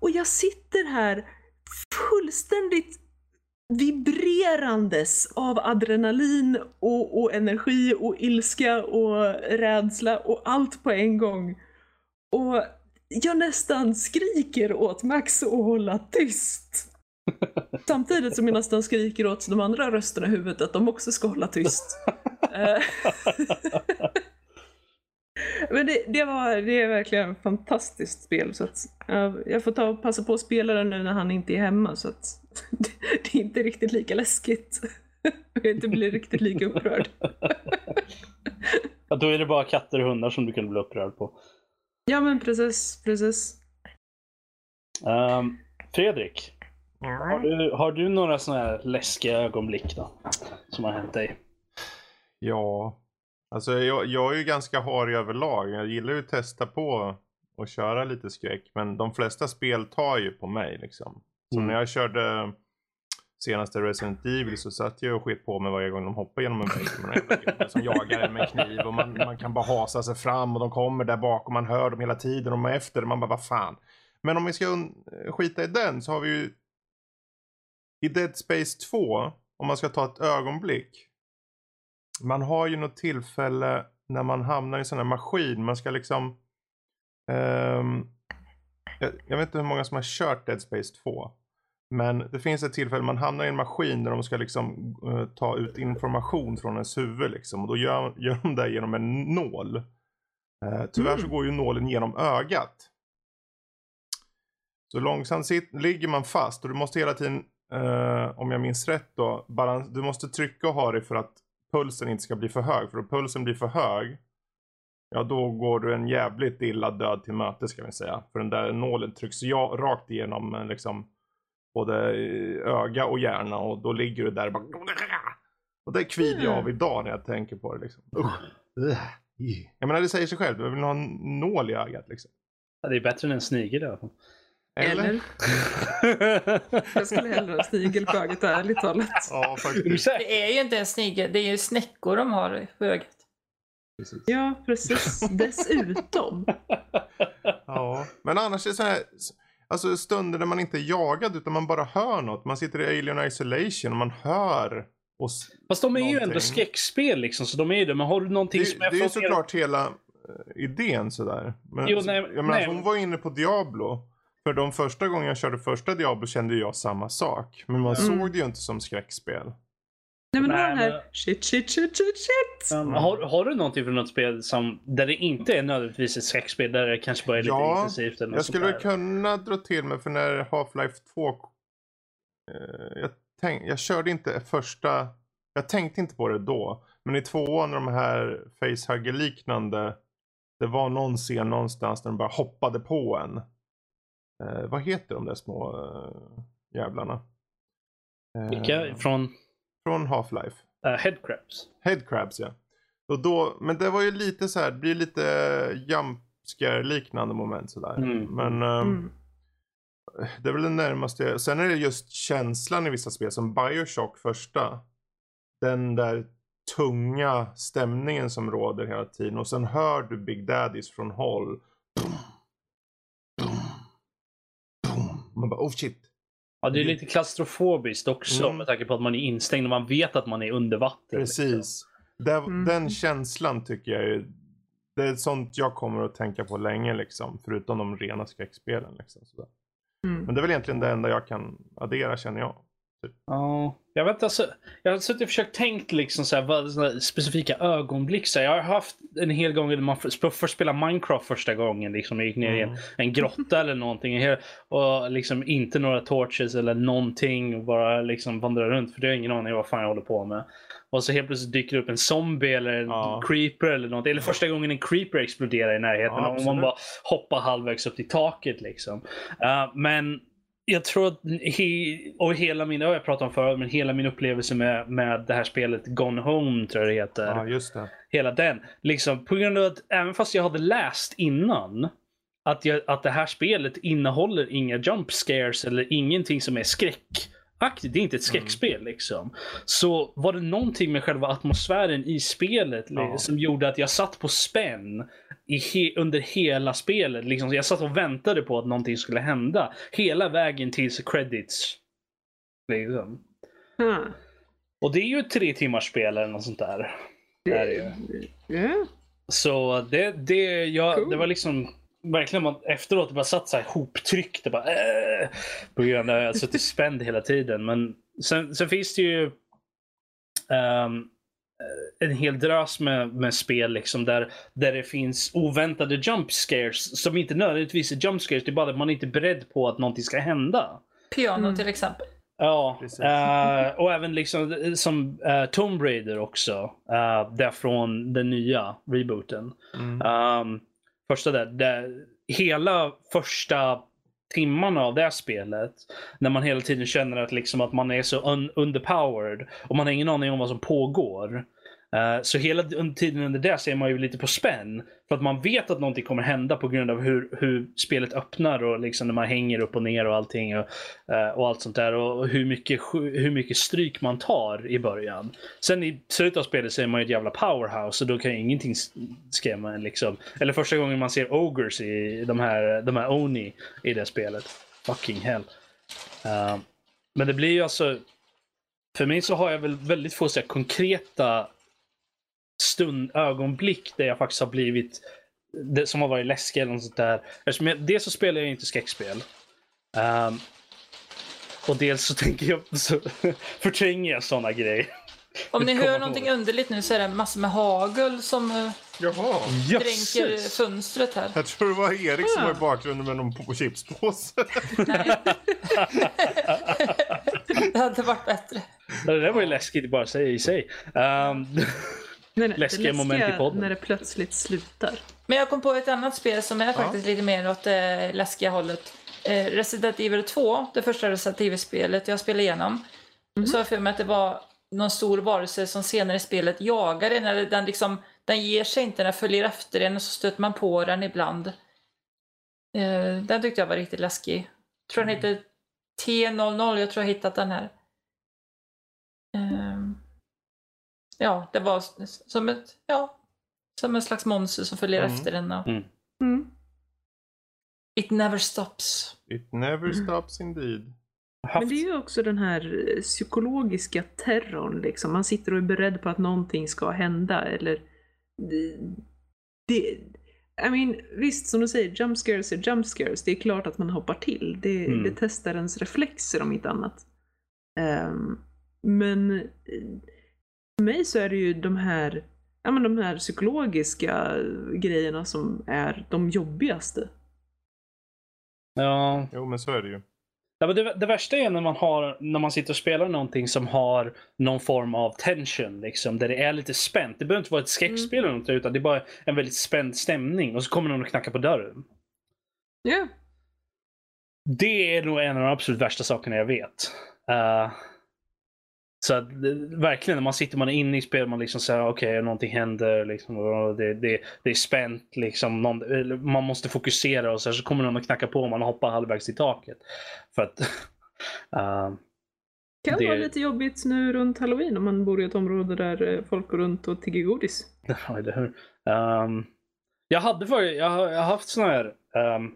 Och jag sitter här fullständigt vibrerandes av adrenalin och, och energi och ilska och rädsla och allt på en gång. Och jag nästan skriker åt Max att hålla tyst. Samtidigt som jag nästan skriker åt de andra rösterna i huvudet att de också ska hålla tyst. Men det, det, var, det är verkligen ett fantastiskt spel. Så att, ja, jag får ta och passa på att spela det nu när han inte är hemma så att det, det är inte riktigt lika läskigt. Jag inte blir riktigt lika upprörd. Ja, då är det bara katter och hundar som du kan bli upprörd på. Ja men precis, precis. Ehm, Fredrik, har du, har du några sådana här läskiga ögonblick då? Som har hänt dig? Ja, alltså jag, jag är ju ganska harig överlag. Jag gillar ju att testa på att köra lite skräck. Men de flesta spel tar ju på mig liksom. Så Mm. när jag körde senaste Resident Evil så satt jag och sket på mig varje gång de hoppade genom en vägg. med någon Som jagar en med kniv och man, man kan bara hasa sig fram och de kommer där bak och man hör dem hela tiden och de är efter. Man bara vad fan. Men om vi ska skita i den så har vi ju i Dead Space 2, om man ska ta ett ögonblick. Man har ju något tillfälle när man hamnar i en sån här maskin. Man ska liksom... ehm, jag, jag vet inte hur många som har kört Dead Space 2. Men det finns ett tillfälle man hamnar i en maskin där de ska liksom eh, ta ut information från ens huvud liksom. Och då gör, gör de det genom en nål. Eh, tyvärr så går ju nålen genom ögat. Så långsamt sit, ligger man fast och du måste hela tiden, eh, om jag minns rätt då, balans, du måste trycka och ha det för att pulsen inte ska bli för hög. För om pulsen blir för hög, ja då går du en jävligt illa död till möte ska vi säga. För den där nålen trycks ja, rakt igenom eh, liksom både öga och hjärna och då ligger du där och bara... Och det kvider jag av idag när jag tänker på det liksom. Usch. Jag menar det säger sig själv, jag vill ha en nål i ögat liksom. Ja, det är bättre än en snigel i alla fall. Eller? Jag skulle hellre ha snigel på ögat, ärligt talat. Ja Är faktiskt. Det är ju inte en snigel, det är ju snäckor de har på ögat. Precis. Ja, precis. Dessutom. Ja, men annars är det så här, alltså stunder där man inte är jagad utan man bara hör något. Man sitter i Alien Isolation och man hör. Och Fast de är ju ändå Någonting. skräckspel liksom, så de är ju det. Men har du någonting det, som det är ju såklart hela eh, idén sådär. Men, Jo, så- nej, jag menar, nej. hon var inne på Diablo. För de första gången jag körde första Diablo kände jag samma sak. Men man Mm. såg det ju inte som skräckspel. Nej men var Nej, den här shit, shit, shit, shit, shit. Um, har, har du någonting från något spel som, där det inte är nödvändigtvis ett skräckspel, där det kanske bara är lite Ja, intensivt? Eller något Jag skulle kunna dra till mig för när Half-Life 2 eh, jag, tänk, jag körde inte första Jag tänkte inte på det då. Men i tvåan de här facehugger liknande Det var någon scen någonstans där de bara hoppade på en. Eh, vad heter de där små eh, jävlarna? Eh, Vilka? Från Från Half-Life. uh, Headcrabs? Headcrabs ja. Och då, men det var ju lite så här, det blir lite jumpscare liknande moment sådär. Mm. Men ehm, Mm. det är väl det närmaste. Sen är det just känslan i vissa spel som Bioshock första. Den där tunga stämningen som råder hela tiden. Och sen hör du Big Daddies från håll. Man bara oh shit. Ja, det är lite klaustrofobiskt också Mm. med tanke på att man är instängd och man vet att man är under vatten. liksom. Precis. Det, Mm. Den känslan tycker jag är, det är sånt jag kommer att tänka på länge liksom. Förutom de rena skräckspelen liksom. Sådär. Mm. Men det är väl egentligen det enda jag kan addera känner jag. Ja, jag vet alltså. Jag har suttit och försökt tänkt liksom så här, vad, specifika ögonblick. Så här, jag har haft en hel gång när man får får spela Minecraft första gången. Liksom, jag gick ner i en, Mm. en grotta eller någonting. Och liksom inte några torches eller någonting. Och bara liksom vandra runt. För det har ingen aning vad fan jag håller på med. Och så helt plötsligt dyker det upp en zombie eller en Ja. creeper eller något. Eller första gången en creeper exploderar i närheten. Ja, och man bara hoppar halvvägs upp till taket liksom. Uh, men jag tror att he, och hela min, det har jag pratat om förut, men hela min upplevelse med, med det här spelet Gone Home tror jag det heter. Ja just det. Hela den. Liksom på grund av att även fast jag hade läst innan att, jag, att det här spelet innehåller inga jump scares eller ingenting som är skräckaktigt. Det är inte ett skräckspel liksom. Så var det någonting med själva atmosfären i spelet Ja. som gjorde att jag satt på spänn he, under hela spelet. Liksom. Så jag satt och väntade på att någonting skulle hända. Hela vägen tills credits. Liksom. Ah. Och det är ju ett tre timmars spel eller något sånt där. Det är det ju. Ja. Så det, det, jag, Cool. det var liksom verkligen man, efteråt bara satt så här hoptryckt och bara äh, på grund av att jag suttit spänd hela tiden. Men sen, sen finns det ju ehm, en hel drös med, med spel liksom där, där det finns oväntade jump scares som inte nödvändigtvis är jump scares. Det är bara att man inte är beredd på att någonting ska hända. Piano Mm. till exempel. Ja, Precis. eh, och även liksom eh, som uh, Tomb Raider också. Uh, där från den nya rebooten. Mm. Um, första där, där. Hela första timmarna av det här spelet. När man hela tiden känner att, liksom att man är så un underpowered. Och man har ingen aning om vad som pågår. Eh, så hela under tiden under det så är man ju lite på spänn. För att man vet att någonting kommer hända på grund av hur, hur spelet öppnar och liksom när man hänger upp och ner och allting. Och, uh, och allt sånt där. Och hur mycket, hur mycket stryk man tar i början. Sen i slutet av spelet så är man ju ett jävla powerhouse och då kan ju ingenting skrämma en liksom. Eller första gången man ser ogres i de här, de här Oni i det spelet. Fucking hell. Uh, men det blir ju alltså för mig så har jag väl väldigt få så här, konkreta stund, ögonblick där jag faktiskt har blivit det som har varit läskiga eller något sånt där. Eftersom jag, dels så spelar jag inte skräckspel. Ehm, och dels så tänker jag så förtränger jag sådana grejer. Om ni hör någonting underligt nu så är det massor med hagel som eh, Jaha. dränker Jösses! fönstret här. Jag tror det var Erik som var i bakgrunden med någon på chipspåse. Det hade varit bättre. Det där var ju läskigt bara säga i sig. Ehm, Nej, nej, Läskiga det moment i läskiga podden. när det plötsligt slutar. Men jag kom på ett annat spel som är faktiskt lite mer åt det läskiga hållet. Eh, Resident Evil 2, det första Resident Evil-spelet jag spelade igenom. Så har jag för mig att det var någon stor varelse som senare i spelet jagar en. Eller den, liksom, den ger sig inte, den följer efter en och så stöter man på den ibland. Eh, den tyckte jag var riktigt läskig. Jag tror den heter T00, jag tror jag har hittat den här. Ehm, ja, det var som ett, ja, som en slags monster som följer Mm. efter en. Och Mm. It never stops. It never stops indeed. Men det är ju också den här eh, psykologiska terrorn liksom. Man sitter och är beredd på att någonting ska hända eller... Det... det I mean, visst som du säger, jump scares är jump scares. Det är klart att man hoppar till. Det, Mm. det testar ens reflexer om inte annat. Ehm, men eh, för mig så är det ju de här, ja, men de här psykologiska grejerna som är de jobbigaste. ja, Jo, men så är det ju. Ja, men det, det värsta är när man, har, när man sitter och spelar någonting som har någon form av tension. Liksom, där det är lite spänt. Det behöver inte vara ett skräckspel eller något, utan det är bara en väldigt spänd stämning. Och så kommer någon och knackar på dörren. Ja. Det är nog en av de absolut värsta sakerna jag vet. Eh, så att, det- verkligen, när man sitter man är inne i spelet, man liksom säger okej, någonting händer, liksom, det, det, det är spänt, liksom, någon, man måste fokusera och så, här, så kommer någon och knackar på och man hoppar halvvägs i taket. För att, eh, Kan Det- vara lite jobbigt nu runt halloween om man bor i ett område där eh, folk går runt och tigger godis. Ja? Ehm, jag hade för, jag, har, haft såna här ehm,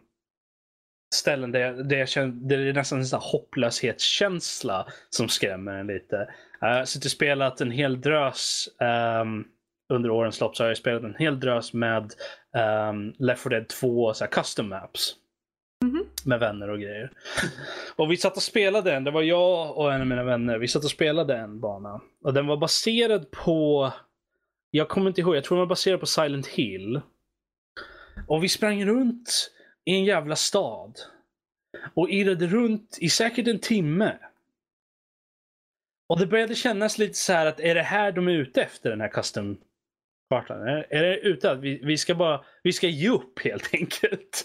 ställen där, jag, där, jag känner, där det är nästan en sån hopplöshetskänsla som skrämmer en lite. Jag har suttit och spelat en hel drös ehm, under årens lopp så har jag spelat en hel drös med um, Left 4 Dead 2 så här custom maps. Mhm. Med vänner och grejer. Och vi satt och spelade en, det var jag och en av mina vänner, vi satt och spelade en bana. Och den var baserad på jag kommer inte ihåg, jag tror den var baserad på Silent Hill. Och vi sprang runt i en jävla stad. Och irrade runt i säkert en timme. Och det började kännas lite så här att är det här de är ute efter den här custom-kartan? Är, är det ute att vi, vi ska bara, vi ska ge upp helt enkelt.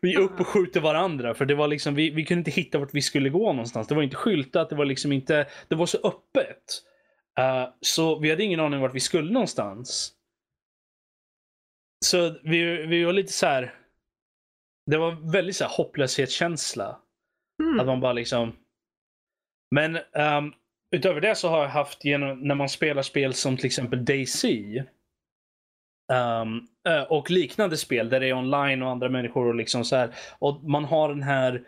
Vi är upp och skjuter varandra för det var liksom, vi, vi kunde inte hitta vart vi skulle gå någonstans. Det var inte skyltat, det var liksom inte, det var så öppet. Uh, så vi hade ingen aning vart vi skulle någonstans. Så vi, vi var lite så här. Det var väldigt så här hopplöshetskänsla. Mm. Att man bara liksom. Men ehm, utöver det så har jag haft genom när man spelar spel som till exempel DayZ. ehm, eh, och liknande spel där det är online och andra människor och liksom så här. Och man har den här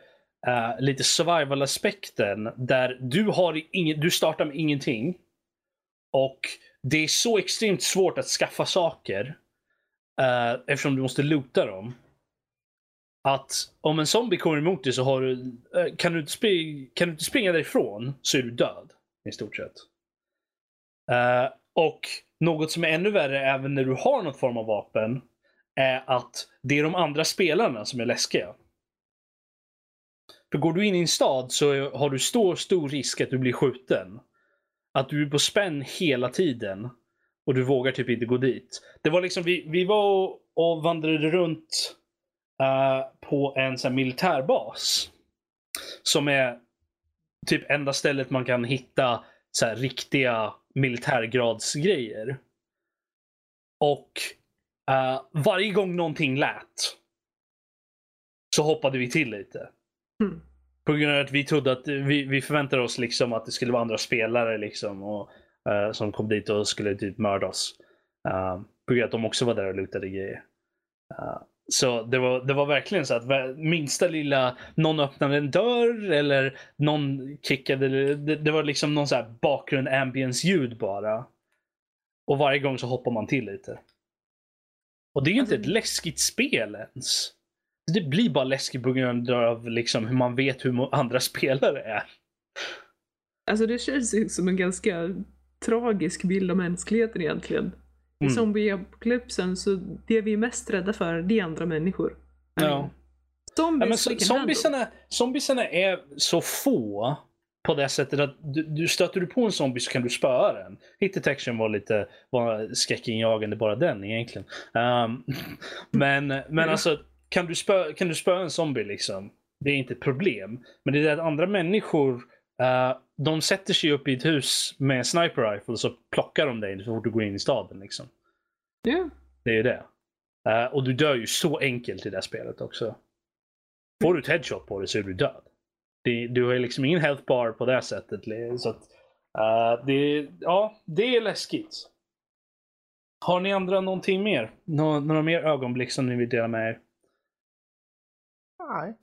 eh, lite survival aspekten där du har ingen, du startar med ingenting. Och det är så extremt svårt att skaffa saker. eh, eftersom du måste loota dem. Att om en zombie kommer emot dig så har du, eh, kan, du inte kan du inte springa därifrån så är du död. I stort sett. Uh, och något som är ännu värre även när du har någon form av vapen är att det är de andra spelarna som är läskiga. För går du in i en stad så har du stor, stor risk att du blir skjuten. Att du är på spänn hela tiden. Och du vågar typ inte gå dit. Det var liksom, vi, vi var och, och vandrade runt eh, på en sån här militärbas. Som är typ enda stället man kan hitta så här, riktiga militärgradsgrejer. Och eh, varje gång någonting lät så hoppade vi till lite. Mm. På grund av att vi trodde att vi, vi förväntade oss liksom att det skulle vara andra spelare liksom och, eh, som kom dit och skulle typ mörda oss. Uh, på grund av att de också var där och lutade grejer. Uh, så det var, det var verkligen så att minsta lilla, någon öppnade en dörr eller någon kickade, det, det var liksom någon så här bakgrund ambience ljud bara. Och varje gång så hoppar man till lite. Och det är ju inte Alltså- ett läskigt spel ens. Det blir bara läskigt på grund av liksom hur man vet hur andra spelare är. Alltså det känns ju som en ganska tragisk bild av mänskligheten egentligen. I Mm. zombieapokalypsen så det vi är mest rädda för det är andra människor. Ja. Zombies Ja, zombiesarna, zombiesarna är så få på det sättet att du, du stöter du på en zombie så kan du spöa den. Hit detection var lite var skräckinjagande bara den egentligen. Um, men men alltså kan du, spö, kan du spöa en zombie liksom? Det är inte ett problem. Men det är det att andra människor eh, de sätter sig upp i ett hus med en sniper rifle och så plockar de dig så fort du går in i staden. Liksom. Ja. Det är ju det. Eh, och du dör ju så enkelt i det här spelet också. Får du ett headshot på dig så är du död. Det, du har liksom ingen health bar på det sättet. Så att, eh, det, ja, det är läskigt. Har ni andra någonting mer? Nå, några mer ögonblick som ni vill dela med er? Nej.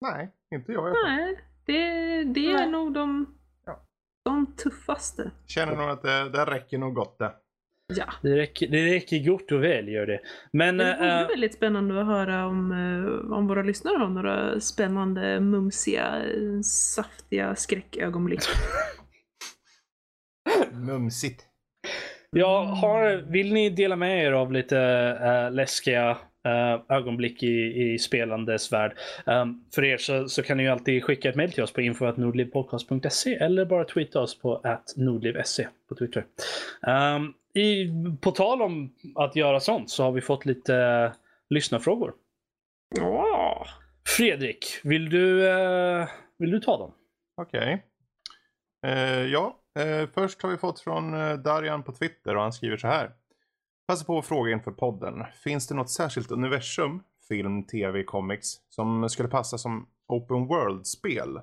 Nej, inte jag. Nej, det, det är Nej. nog de, Ja. de tuffaste. Känner nog att det, det räcker nog gott det. Ja. Det räcker, det räcker gott och väl gör det. Men Det vore eh, väldigt spännande att höra om, eh, om våra lyssnare har några spännande, mumsiga, eh, saftiga skräckögonblick. Mumsigt. Jag har, vill ni dela med er av lite äh, läskiga äh, ögonblick i, i spelandes värld? Um, för er så, så kan ni ju alltid skicka ett mejl till oss på info.nordlivpodcast.se eller bara tweeta oss på nordliv.se på Twitter. Um, i, på tal om att göra sånt så har vi fått lite uh, lyssnarfrågor. Ja. Fredrik, vill du, eh, vill du ta dem? Okej. Eh, ja, eh, först har vi fått från Darian på Twitter och han skriver så här. Passa på att fråga inför podden. Finns det något särskilt universum, film, tv, comics, som skulle passa som open world-spel?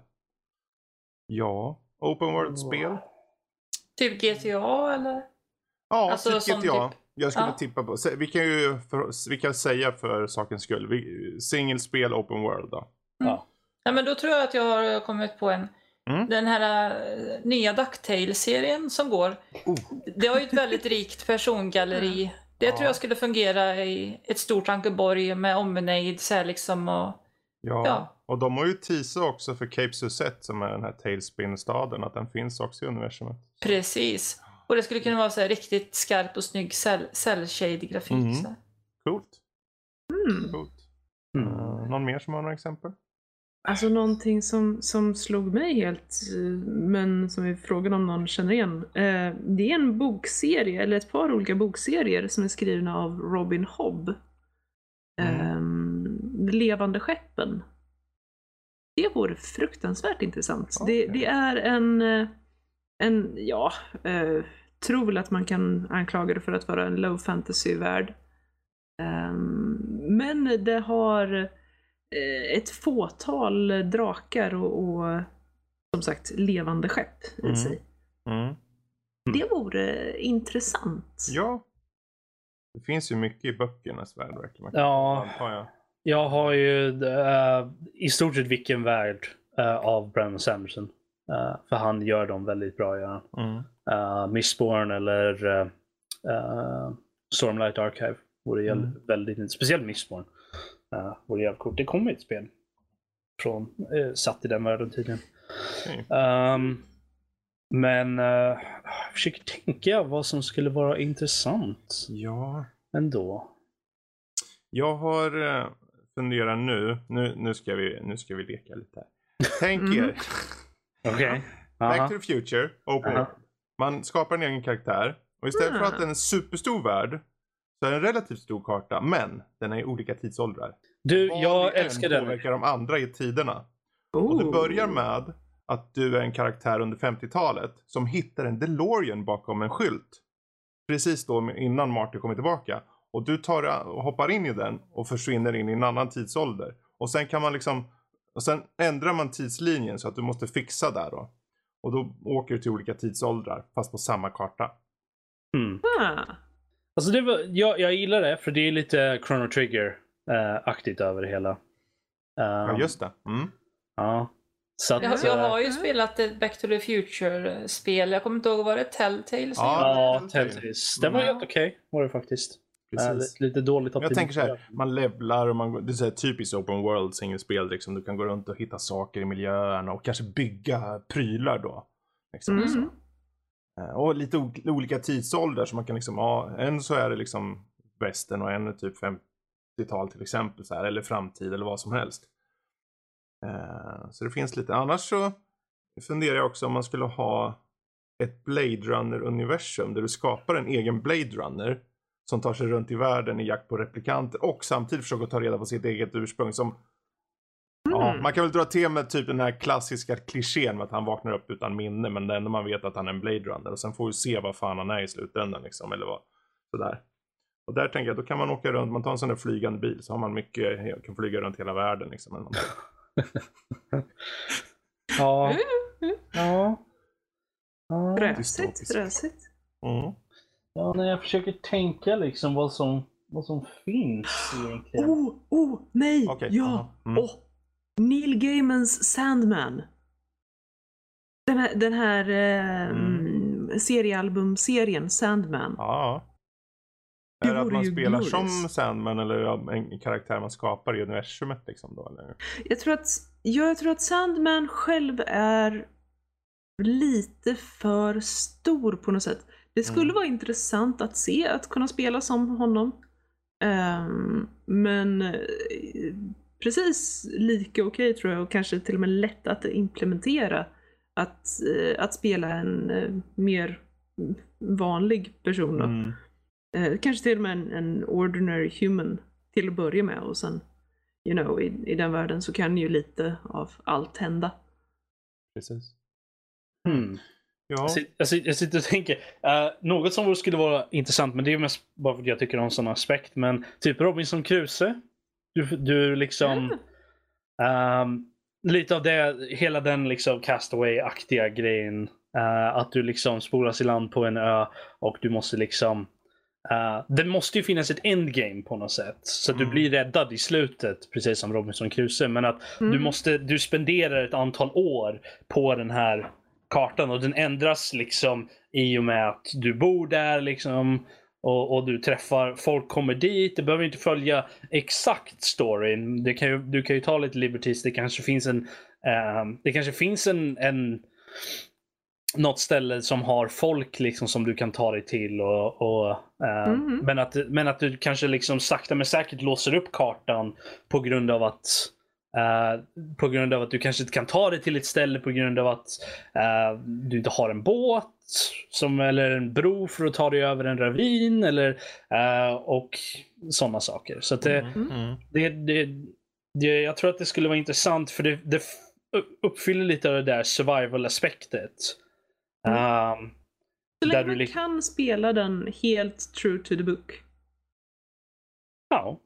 Ja, open world-spel? Typ GTA eller? Ja, Alltså, typ GTA. typ- Jag skulle Ja. tippa på. Vi kan ju för, vi kan säga för sakens skull. Vi, singelspel open world då. Nej, men då tror jag att jag har kommit på en. Mm. Den här eh, nya Ducktail-serien som går. Oh. Det har ju ett väldigt rikt persongalleri. Det tror Ja. jag skulle fungera i ett stort Ankeborg med omnejd så här liksom och Ja. Ja. och de har ju teasat också för Cape Suzette som är den här Tailspin-staden. Att den finns också i universumet. precis. Och det skulle kunna vara så här riktigt skarp och snygg cell, cell shade grafik. Mm. Coolt. Mm. Coolt. Mm. Eh, någon mer som har några exempel? Alltså någonting som, som slog mig helt, eh, men som är frågan om någon känner igen. Eh, det är en bokserie, eller ett par olika bokserier som är skrivna av Robin Hobb. Eh, Levande skeppen. Det vore fruktansvärt intressant. Okej. Det, det är en, eh, en ja, eh, tror väl att man kan anklaga det för att vara en low fantasy-värld. Ehm, men det har eh, ett fåtal drakar och, och som sagt levande skepp i Mm. sig. Mm. Det vore intressant. Ja. Det finns ju mycket i böckernas värld verkligen. Ja. Jag. Jag har ju eh, i stort sett vilken värld eh, av Brandon Sanderson. Eh, för han gör dem väldigt bra. Ja. Mm. Uh, Mistborn eller uh, uh, Stormlight Archive vore Mm. väldigt Speciellt Mistborn. Uh, jävligt coolt. Det kommer ett spel. Från, uh, satt i den världen tydligen. Okej. Um, men uh, jag försöker tänka vad som skulle vara intressant Ja. ändå. Jag har eh, funderat nu. nu. Nu ska vi, nu ska vi leka lite här. Tänk Mm. er. Okej. Back Aha. to the future, open world. Man skapar en egen karaktär. Och istället för att den är en superstor värld. Så är det en relativt stor karta. Men den är i olika tidsåldrar. Du, Vad jag älskar den. påverkar de andra i tiderna. Och det Oh. börjar med att du är en karaktär under 50-talet som hittar en DeLorean bakom en skylt. Precis då innan Marty kommer tillbaka. Och du tar och hoppar in i den och försvinner in i en annan tidsålder. Och sen kan man liksom, och sen ändrar man tidslinjen så att du måste fixa där då. Och då åker du till olika tidsåldrar fast på samma karta. Mm. Ah. Alltså det var, jag, jag gillar det för det är lite Chrono Trigger-aktigt över det hela. Ja Um, just det. Mm. Ja. Så att, Jag, jag har ju Mm. spelat ett Back to the Future-spel. Jag kommer inte ihåg, var det Telltale? Ja. Ja, Telltale. Det var Mm. helt okej var det faktiskt. Äh, Precis. lite, lite dåligt Men jag tänker så här, man levlar och man, det är så här typiskt open world singelspel liksom. Du kan gå runt och hitta saker i miljön och kanske bygga prylar då. Liksom, Mm. Eh, och lite olika tidsåldrar så man kan liksom, ja, en så är det liksom västern och en är typ 50-tal till exempel så här, eller framtid eller vad som helst. Eh, Så det finns lite, annars så funderar jag också om man skulle ha ett Blade Runner-universum där du skapar en egen Blade Runner som tar sig runt i världen i jakt på replikanter och samtidigt försöker ta reda på sitt eget ursprung som Ja, Mm. man kan väl dra till med typ den här klassiska klichén med att han vaknar upp utan minne men det enda man vet att han är en Blade Runner och sen får vi se vad fan han är i slutändan liksom eller vad sådär. Och där tänker jag då kan man åka runt, man tar en sån där flygande bil så har man mycket, kan flyga runt hela världen liksom. Eller. Ja. Mm. Ja. Ja. Drösigt, Dystopiskt. drösigt. Mm. ja, när jag försöker tänka liksom vad som, vad som finns egentligen. Oh, oh, nej, Okej, ja. aha, mm. Åh, Neil Gaimans Sandman. Den här, den här eh, Mm. seriealbumserien Sandman. Ja. Det Är det att man spelar glorious. som Sandman eller en karaktär man skapar i universumet liksom då eller? Jag tror att, jag tror att Sandman själv är lite för stor på något sätt. Det skulle Mm. vara intressant att se, att kunna spela som honom. Ehm, men eh, precis lika okej tror jag och kanske till och med lätt att implementera. Att, eh, att spela en eh, mer vanlig person. Då. Mm. Eh, kanske till och med en, en ordinary human till att börja med och sen you know, i, i den världen så kan ju lite av allt hända. Precis. Hmm. Ja. Jag sit- Jag, sit- jag sitter och tänker, eh, något som skulle vara intressant, men det är mest bara för att jag tycker om sån aspekt, men typ Robinson Crusoe. Du, du liksom, ehm, lite av det, hela den liksom castaway-aktiga grejen. eh, att du liksom spolas i land på en ö och du måste liksom Uh, det måste ju finnas ett endgame på något sätt. Så att du Mm. blir räddad i slutet, precis som Robinson Crusoe. Men att du Mm. måste, du spenderar ett antal år på den här kartan och den ändras liksom i och med att du bor där liksom. Och, och du träffar, folk kommer dit. Det behöver inte följa exakt storyn. Det kan ju, du kan ju ta lite liberties. Det kanske finns en, ehm, det kanske finns en, en något ställe som har folk liksom som du kan ta dig till. Och, och, eh, Mhm. men, att, men att du kanske liksom sakta men säkert låser upp kartan på grund av att eh, på grund av att du kanske inte kan ta dig till ett ställe på grund av att eh, du inte har en båt som, eller en bro för att ta dig över en ravin eller eh, och sådana saker. Så att det, Mm. Mm. det, det, det, jag tror att det skulle vara intressant för det, det uppfyller lite av det där survival-aspektet. Um, Så länge du man kan spela den helt true to the book. ja,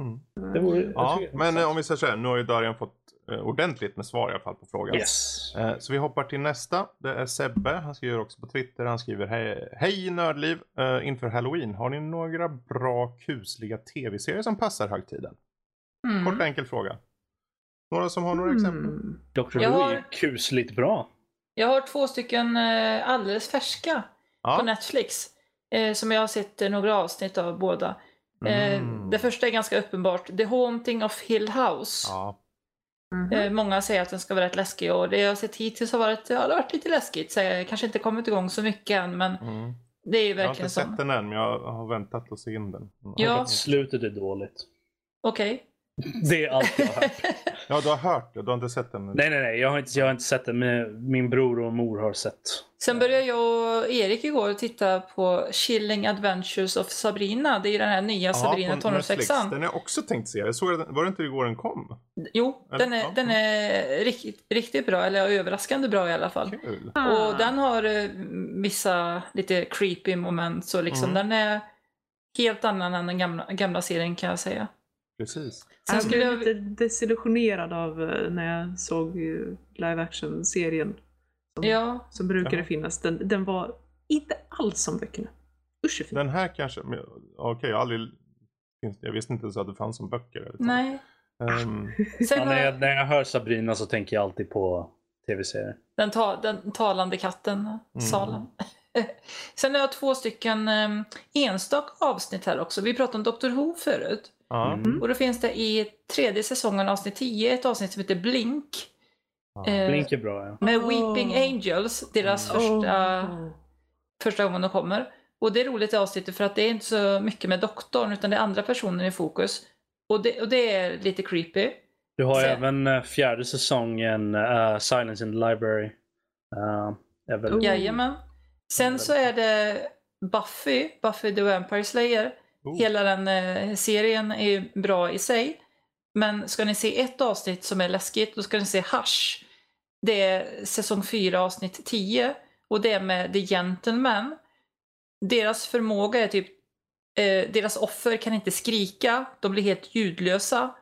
Mm. Det vore, Ja, men eh, om vi säger så här, nu har ju Darian fått eh, ordentligt med svar i alla fall på frågan. Yes. Eh, Så vi hoppar till nästa. Det är Sebbe. Han skriver också på Twitter. Han skriver Hej, hej Nördliv. Inför Halloween. Har ni några bra kusliga tv-serier som passar högtiden? Mm. Kort och enkel fråga. Några som har några exempel? Mm. Dr. Jag Who har- är kusligt bra. Jag har två stycken alldeles färska på Ja. Netflix. Eh, som jag har sett några avsnitt av båda. Eh, Mm. Det första är ganska uppenbart. The Haunting of Hill House. Ja. Mhm. Eh, många säger att den ska vara rätt läskig och det jag har sett hittills har varit, ja, det har varit lite läskigt. Så jag kanske inte kommit igång så mycket än men Mm. det är ju Jag har verkligen inte som... sett den än men jag har väntat att se in den. Mm. Ja. Slutet är dåligt. Okej. Det är allt jag har hört. Ja, du har hört det. Du har inte sett den? Nej, nej, nej. Jag har inte, jag har inte sett det, men min bror och mor har sett. Sen började jag och Erik igår titta på Chilling Adventures of Sabrina. Det är den här nya Sabrina tonårssexan. Den har jag också tänkt se. Jag såg den, var det inte igår den kom? Jo, Eller- den är, ja. den är riktigt, riktigt bra, eller överraskande bra i alla fall. Kul. Och den har eh, vissa lite creepy moment så liksom. Mm. Den är helt annan än den gamla, gamla serien kan jag säga. Precis. Sen jag skulle blev jag... lite desillusionerad av eh, när jag såg eh, live action-serien. Som, Ja, som brukade finnas. Den, den var inte alls som böckerna. Usch fin. Den här kanske... Okej, jag har aldrig... Jag visste inte ens att det fanns som böcker. eller så. nej. Sen Ja, när, jag jag, när jag hör Sabrina så tänker jag alltid på tv-serier. den, ta, den talande katten, Salen. Sen har jag två stycken um, enstaka avsnitt här också. Vi pratade om Dr. Who förut. Mm. Och då finns det i tredje säsongen avsnitt 10 ett avsnitt som heter Blink. Ja. eh, Blink är bra, ja. Med Oh. Weeping Angels, deras Mm. första, första gången de kommer. Och det är roligt i avsnittet för att det är inte så mycket med doktorn utan det är andra personer i fokus. Och det, och det är lite creepy. Du har Så- även eh, fjärde säsongen eh, Silence in the Library. Uh, är väl... Oh. Jajamän. Sen så är det Buffy, Buffy the Vampire Slayer. Oh. Hela den eh, serien är bra i sig. Men ska ni se ett avsnitt som är läskigt, då ska ni se Hush. Det är säsong 4 avsnitt 10 och det är med The Gentleman. Deras förmåga är typ, eh, deras offer kan inte skrika, de blir helt ljudlösa.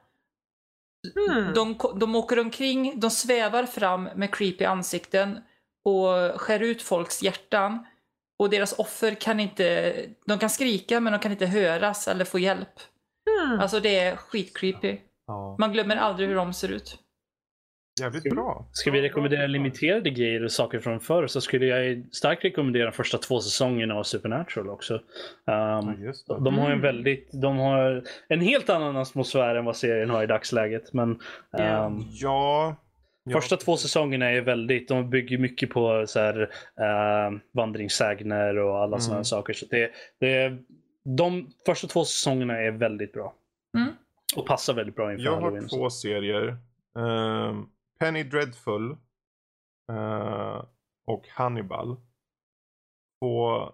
Hmm. De, de åker omkring, de svävar fram med creepy ansikten och skär ut folks hjärtan. Och deras offer kan inte, de kan skrika men de kan inte höras eller få hjälp. Hmm. Alltså det är skitcreepy. Ja. Man glömmer aldrig hur de ser ut. Jävligt bra. Ska vi rekommendera limiterade grejer och saker från förr så skulle jag starkt rekommendera de första två säsongerna av Supernatural också. Ja, Um, det. de har en Mm. väldigt, de har en helt annan atmosfär än vad serien har i dagsläget. Men Ja. um, Ja. Första två säsongerna är väldigt, de bygger mycket på så här, eh, vandringssägner och alla Mm. sådana saker. Så det, det, de första två säsongerna är väldigt bra. Mm. Och passar väldigt bra inför Jag Halloween. har två serier. Ehm, Penny Dreadful eh, och Hannibal. Två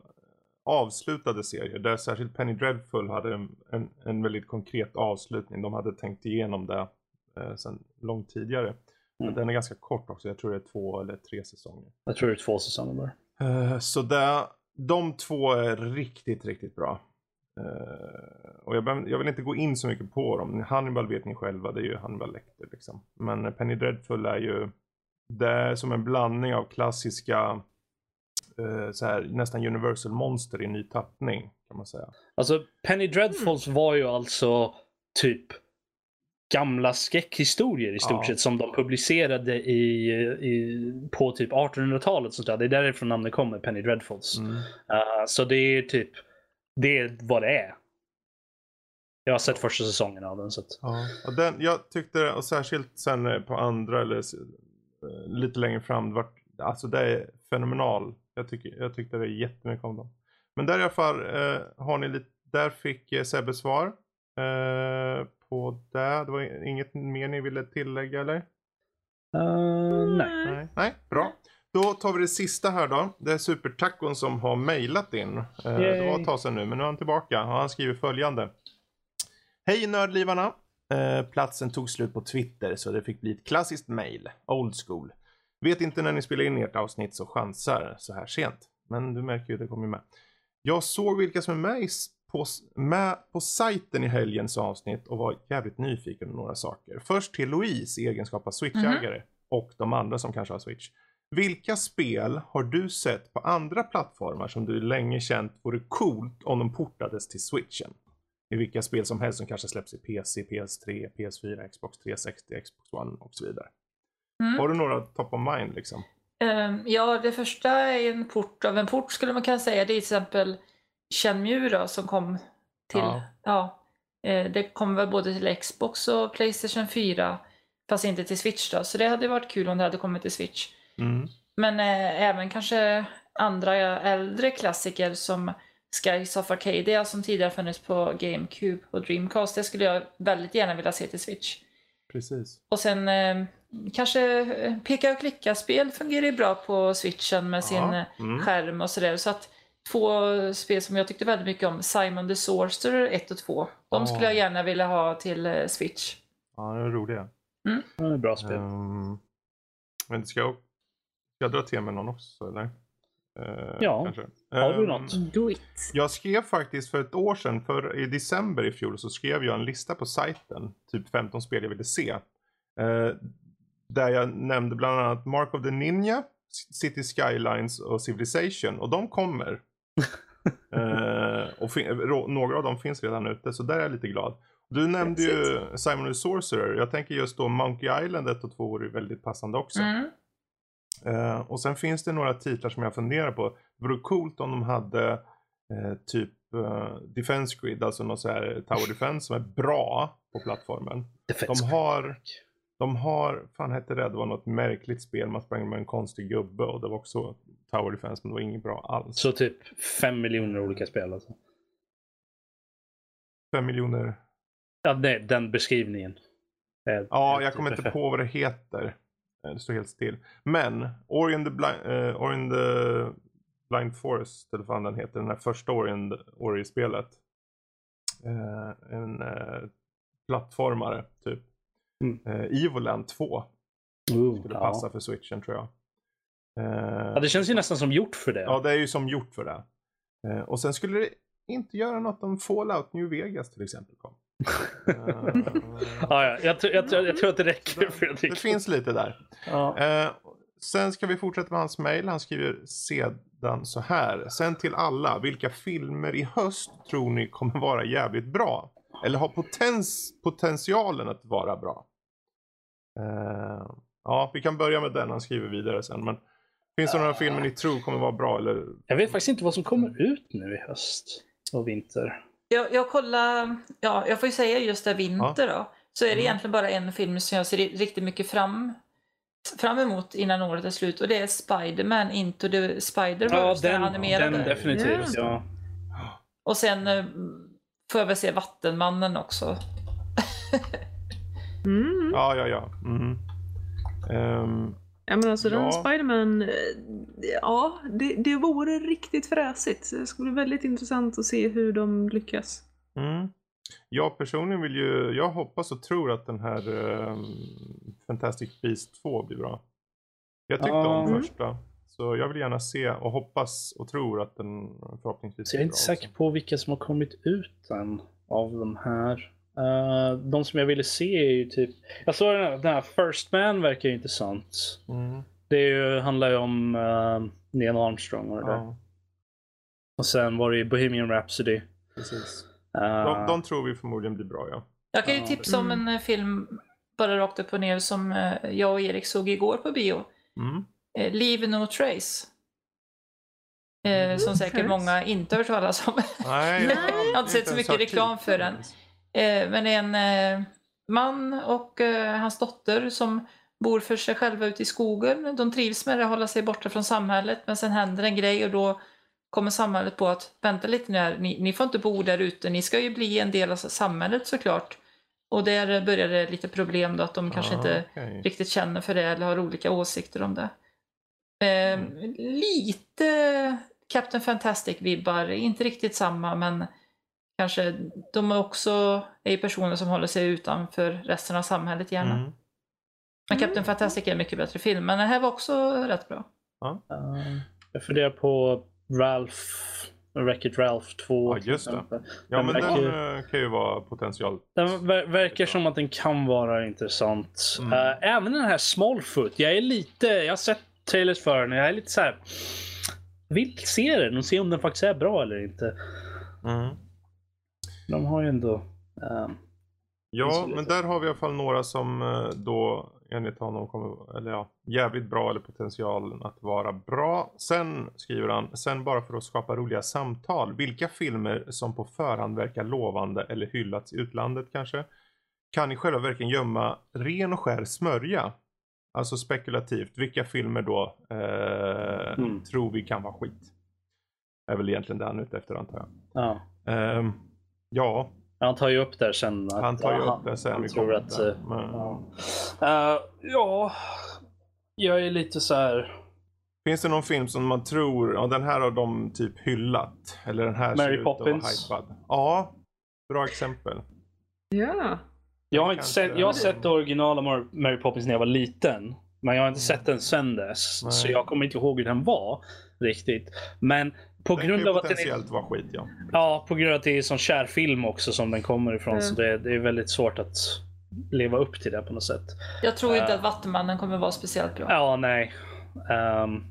avslutade serier där särskilt Penny Dreadful hade en, en, en väldigt konkret avslutning. De hade tänkt igenom det eh, sedan långt tidigare. Men Mm. den är ganska kort också. Jag tror det är två eller tre säsonger. Jag tror det är två säsonger bara. Eh, Så där, de två är riktigt, riktigt bra. Eh, och jag, behöver- jag vill inte gå in så mycket på dem. Hannibal vet ni själva, det är ju Hannibal Lecter liksom. Men Penny Dreadful är ju, det är som en blandning av klassiska, eh, så här, nästan Universal Monster i ny tappning kan man säga. Alltså Penny Dreadfuls var ju alltså typ gamla skräckhistorier i stort Ja. sett som de publicerade i, i, på typ 1800-talet. Sånt där. Det är därifrån namnet kommer, Penny Dreadfuls. Mm. Uh, så det är typ, det är vad det är. Jag har sett första säsongen av den. Så att, Ja, den, jag tyckte, och särskilt sen eh, på andra eller eh, lite längre fram, det var, alltså det är fenomenal. Jag, tycker, jag tyckte det jättemycket om dem. Men där i alla fall eh, har ni lite, där fick eh, Sebbe svar eh, på det. Det var inget mer ni ville tillägga eller? uh, nej. Nej. Nej, bra. Då tar vi det sista här då. Det är Supertacon som har mejlat in. Eh, det var ett tag sedan nu, men nu är han tillbaka. Och han skriver följande. Hej nördlivarna! Eh, platsen tog slut på Twitter så det fick bli ett klassiskt mejl. Old school. Vet inte när ni spelar in ert avsnitt så chansar så här sent. Men du märker ju, det kommer med. Jag såg vilka som är med, i, på, med på sajten i helgens avsnitt och var jävligt nyfiken på några saker. Först till Louise i egenskap av switchägare och de andra som kanske har switch. Vilka spel har du sett på andra plattformar som du länge känt vore coolt om de portades till switchen? I vilka spel som helst som kanske släpps i PC, PS3, PS4, Xbox 360, Xbox One och så vidare. Mm. Har du några top of mind liksom? Ehm, ja, det första är en port av en port skulle man kunna säga. Det är till exempel Shenmue då, som kom till, Ja. ja, eh, det kom väl både till Xbox och Playstation 4, fast inte till Switch då. Så det hade varit kul om det hade kommit till Switch. Mm. Men eh, även kanske andra äldre klassiker som Skies of Arcadia som tidigare funnits på GameCube och Dreamcast. Det skulle jag väldigt gärna vilja se till Switch. Precis. Och sen eh, kanske eh, peka och klicka-spel fungerar ju bra på switchen med sin Ja, eh, mm. skärm och sådär. Så att två spel som jag tyckte väldigt mycket om, Simon the Sorcerer 1 och 2. De Ja. skulle jag gärna vilja ha till eh, switch. Ja, de är roliga. Det är bra spel. Um, men ska jag, ska jag dra till med någon också eller? Eh, Ja. Kanske. Har du Ehm, något? Do it. Jag skrev faktiskt för ett år sedan, för i december i fjol, så skrev jag en lista på sajten. Typ 15 spel jag ville se. Eh, där jag nämnde bland annat Mark of the Ninja, City Skylines och Civilization. Och de kommer. Eh, och några av dem finns redan ute, så där är jag lite glad. Du nämnde ju Simon the Sorcerer. Jag tänker just då Monkey Island 1 och 2 vore väldigt passande också. Mm. Eh, och sen finns det några titlar som jag funderar på. Det vore coolt om de hade eh, typ eh, Defense Grid, alltså någon så här Tower Defense som är bra på plattformen. De har, de har, fan hette det, det var något märkligt spel, man sprang med en konstig gubbe och det var också Tower Defense men det var inget bra alls. Så typ fem miljoner olika spel alltså. Fem miljoner. Ja, nej, den beskrivningen. Ja, är jag typ kommer inte på vad det heter. Eh, Det står helt still. Men Ori and the Blind, uh, Ori and the Blind Forest, eller vad den heter, den här första Ori, and- Ori-spelet. Eh, en eh, plattformare, typ. Mm. Uh, Evoland 2 Ooh, skulle ja. passa för switchen tror jag. Eh, ja, det känns ju nästan som gjort för det. Ja, det är ju som gjort för det. Eh, och sen skulle det inte göra något om Fallout New Vegas till exempel kom. Eh, Ja, ja. Jag, tror- jag, tror- jag tror att det räcker Fredrik. det finns lite där. Ja. Eh, sen ska vi fortsätta med hans mail. Han skriver sedan så här. Sen till alla. Vilka filmer i höst tror ni kommer vara jävligt bra? Eller har potens, potentialen att vara bra? Eh, ja, vi kan börja med den. Han skriver vidare sen. Men finns det några filmer ni tror kommer vara bra? Eller? Jag vet faktiskt inte vad som kommer ut nu i höst och vinter. Jag, jag kollar, ja, jag får ju säga just det vinter då. Så är det Mm. egentligen bara en film som jag ser riktigt mycket fram, fram emot innan året är slut och det är Spider-Man Into the Ja, Spider-Verse, den, den, animerade. den definitivt. Ja. Ja. Och sen eh, får jag väl se Vattenmannen också. Mm. Ja, ja, ja. Mhm. Ehm, Ja men alltså Ja. den Spiderman, eh, ja det, det vore riktigt fräsigt. Det ska bli väldigt intressant att se hur de lyckas. Mm. Jag personligen vill ju, jag hoppas och tror att den här um, Fantastic Beast 2 blir bra. Jag tyckte om Mm. första. Så jag vill gärna se och hoppas och tror att den förhoppningsvis Så jag är inte säker på vilka som har kommit ut än av de här. Eh, de som jag ville se är ju typ... Jag såg den här, den här First Man verkar ju intressant. Mm. Det är ju, handlar ju om uh, Neil Armstrong och det där. Ja, Och sen var det ju Bohemian Rhapsody. precis. Eh, De, de tror vi förmodligen blir bra ja. Jag kan ju tipsa om en eh, film bara rakt upp och ner som jag och Erik såg igår på bio. Mm. Eh, Leave No Trace. Eh, som säkert Trace? många inte har hört talas om. Nej. Jag har inte sett så mycket reklam för den. Eh, men det är en eh, man och eh, hans dotter som bor för sig själva ute i skogen. De trivs med det, hålla sig borta från samhället. Men sen händer en grej och då kommer samhället på att vänta lite nu här, ni, ni får inte bo där ute, ni ska ju bli en del av samhället såklart. Och där börjar det lite problem då att de kanske Ah, inte riktigt känner för det eller har olika åsikter om det. Eh, Mm. Lite Captain Fantastic-vibbar, inte riktigt samma men kanske de är också är ju personer som håller sig utanför resten av samhället gärna. Mm. Men Captain Fantastic är en mycket bättre film, men den här var också rätt bra. eh, jag funderar på Ralph, Wreck-It Ralph 2. Ja, just det. Ja Den men verkar- den eh, kan ju vara potential. Den ver- verkar som att den kan vara intressant. Mm. Eh, även den här Smallfoot. Jag är lite, jag har sett trailers för den jag är lite så här. Vill se den och se om den faktiskt är bra eller inte. Mm. De har ju ändå... ehm, Ja, men där har vi i alla fall några som eh, då enligt honom kommer, eller ja, jävligt bra eller potentialen att vara bra. Sen skriver han, sen bara för att skapa roliga samtal. Vilka filmer som på förhand verkar lovande eller hyllats i utlandet kanske kan i själva verken gömma ren och skär smörja. Alltså spekulativt, vilka filmer då eh, Mm. tror vi kan vara skit? Är väl egentligen det han är ute efter antar jag. Ja. Ehm, ja, Han tar ju upp där sen. Att, han tar ju ja, upp det sen han vi tror att, det. eh, Men, Ja. Eh, ja, jag är lite så här. Finns det någon film som man tror, ja den här har de typ hyllat. Eller den här ser Mary ut att vara Poppins. hypad. Ja, bra exempel. Ja. Jag har, inte sett, jag har sett det originala Mar- Mary Poppins när jag var liten. Men jag har inte sett den sen dess. Nej. Så jag kommer inte ihåg hur den var riktigt. Men på Den kan grund ju av att den är, vara skit ja. ja, på grund av att det är en sån kär film också som den kommer ifrån. Mm. Så det, det är väldigt svart att leva upp till det på något sätt. Jag tror inte Eh. att Vattumannen kommer vara speciellt bra. Ja, nej. Um,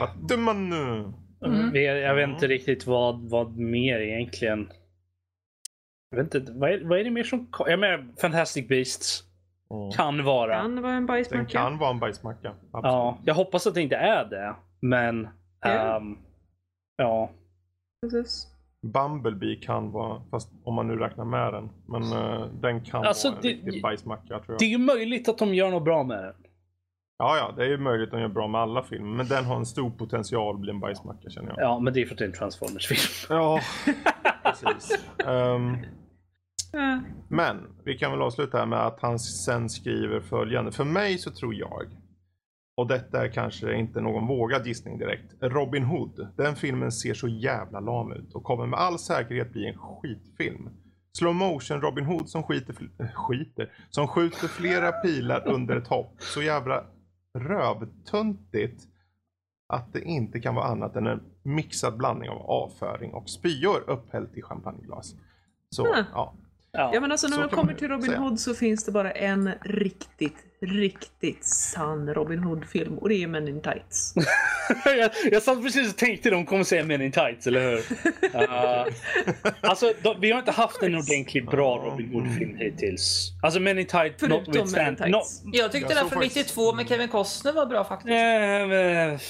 Vattuman nu! Mm. vi- jag vet inte riktigt vad, vad mer egentligen. Jag vet inte, vad är, vad är det mer som Jag menar, Fantastic Beasts kan vara. Kan vara en Den bajsmacka. kan vara en bajsmacka. Absolut. Ja, jag hoppas att det inte är det. Men... Ja. ehm, ja. Precis. Bumblebee kan vara, fast om man nu räknar med den. Men eh, den kan Alltså, vara en det- riktig bajsmacka tror jag. Det är ju möjligt att de gör något bra med den. Ja, ja, det är ju möjligt att de gör bra med alla filmer. Men den har en stor potential att bli en bajsmacka känner jag. Ja, men det är för att det är en Transformers-film. Ja, precis. Ja. men vi kan väl avsluta här med att han sen skriver följande. För mig så tror jag, och detta är kanske inte någon vågad gissning direkt. Robin Hood, den filmen ser så jävla lam ut och kommer med all säkerhet bli en skitfilm. Slow motion Robin Hood som skiter, skiter, som skjuter flera pilar under ett hopp. Så jävla rövtuntigt att det inte kan vara annat än en mixad blandning av avföring och spyor upphällt i champagneglas. Så, Hmm. ja. Ja. Ja men alltså när Så man kommer till Robin säga. Hood så finns det bara en riktigt, riktigt sann Robin Hood-film och det är Men in Tights. jag, jag satt precis och tänkte de kommer säga Men in Tights, eller hur? Uh, alltså, de, vi har inte haft en ordentligt bra Robin Hood-film hittills. Alltså Men in Tights, Förutom notwithstand- Men in Tights. no- Jag tyckte Jag den från faktiskt- 92 med Kevin Costner var bra faktiskt.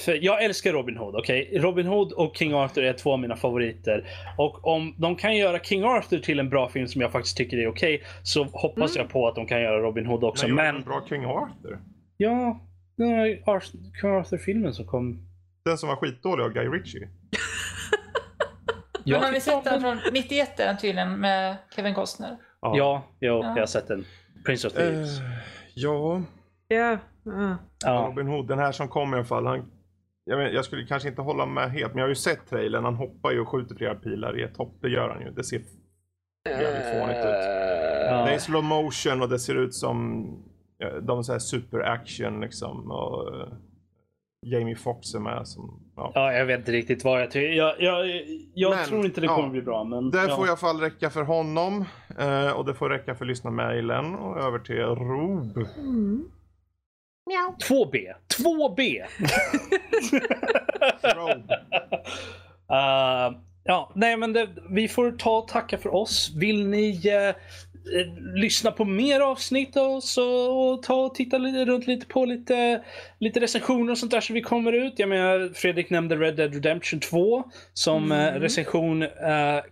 För Jag älskar Robin Hood. okej? Robin Hood och King Arthur är två av mina favoriter. Och om de kan göra King Arthur till en bra film som jag faktiskt tycker är okej så hoppas jag på att de kan göra Robin Hood också. Men, Men, en bra King Arthur. ja, den här Ar- King Arthur-filmen som kom. Den som var skitdålig av Guy Ritchie. Men har om sett den från 91 är den tydligen med Kevin Costner? Ja, jo, Ja. jag har sett den. Prince of Thieves. Eh, ja, Ja. ja. ja. Robin Hood, den här som kom i alla fall. Han, jag, vet, jag skulle kanske inte hålla med helt, men jag har ju sett trailern. Han hoppar ju och skjuter flera pilar i ett hopp. Det gör han ju. Det ser jävligt fånigt ut. Ja. Det är slow motion och det ser ut som ja, de säger super action liksom. Och, eh, Jamie Foxx är med som, ja. Ja, jag vet inte riktigt vad jag tycker. Jag, jag, jag Men, tror inte det ja. kommer bli bra. Men, Det ja. får i alla fall räcka för honom. Eh, och det får räcka för lyssnarmailen. Och över till Rob. Mm. 2B. 2B! Rob. Uh, ja, nej men det, vi får ta och tacka för oss. Vill ni eh, eh, lyssna på mer avsnitt och, så, och ta och titta lite, runt lite på lite, lite recensioner och sånt där som vi kommer ut. Jag menar, Fredrik nämnde Red Dead Redemption 2 som eh, recension eh,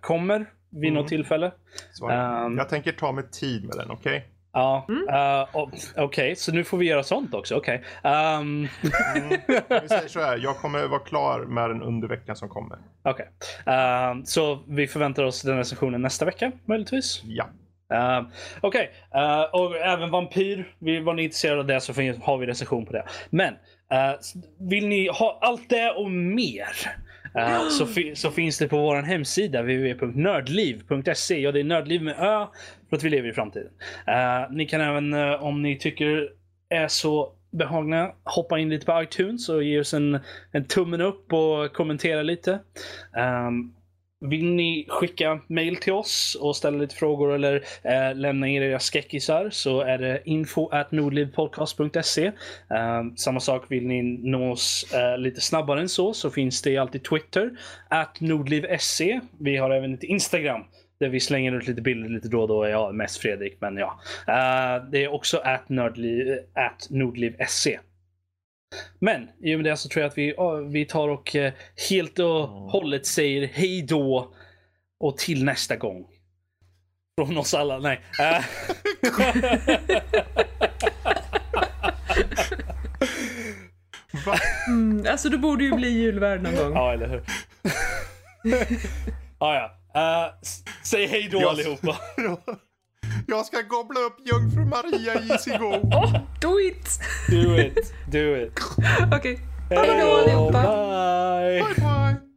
kommer vid något Mm. tillfälle. Så, Ehm. jag tänker ta mig tid med den, okej? Ja, eh, och- okej, så nu får vi göra sånt också. Okej. Ehm, Mm. Vi säger så här, jag kommer vara klar med den under veckan som kommer. Okej. Ehm, så vi förväntar oss den recensionen nästa vecka, möjligtvis. Ja. Uh, Okej, Eh, och även Vampyr. Var ni intresserade av det så har vi recension på det. Men uh, vill ni ha allt det och mer uh, så, fi, så finns det på vår hemsida www.nördliv.se. Ja, det är nördliv med ö för att vi lever i framtiden. Ni kan även om ni tycker är så behagna hoppa in lite på iTunes och ge oss en, en tummen upp och kommentera lite. Ehm, vill ni skicka mail till oss och ställa lite frågor eller eh, lämna in era skäckisar så är det info at nordlivpodcast.se. Eh, samma sak, vill ni nå oss eh, lite snabbare än så så finns det alltid Twitter, at nordliv.se. Vi har även ett Instagram där vi slänger ut lite bilder lite då och då. Ja, mest Fredrik, men ja. Eh, det är också at, nördliv, at nordliv.se. Men i och med det så tror jag att vi, vi tar och eh, helt och hållet säger hej då och till nästa gång. Från oss alla, nej. Eh? Mm, alltså det borde ju bli julvärd någon gång. Ja, eller hur? ah, ja. Uh, säg hej då allihopa. Jag ska gobbla upp jungfru Maria i Easygo. Oh, do it! Do it, do it. Okej. Okay. Hej då allihopa. Bye, bye. bye.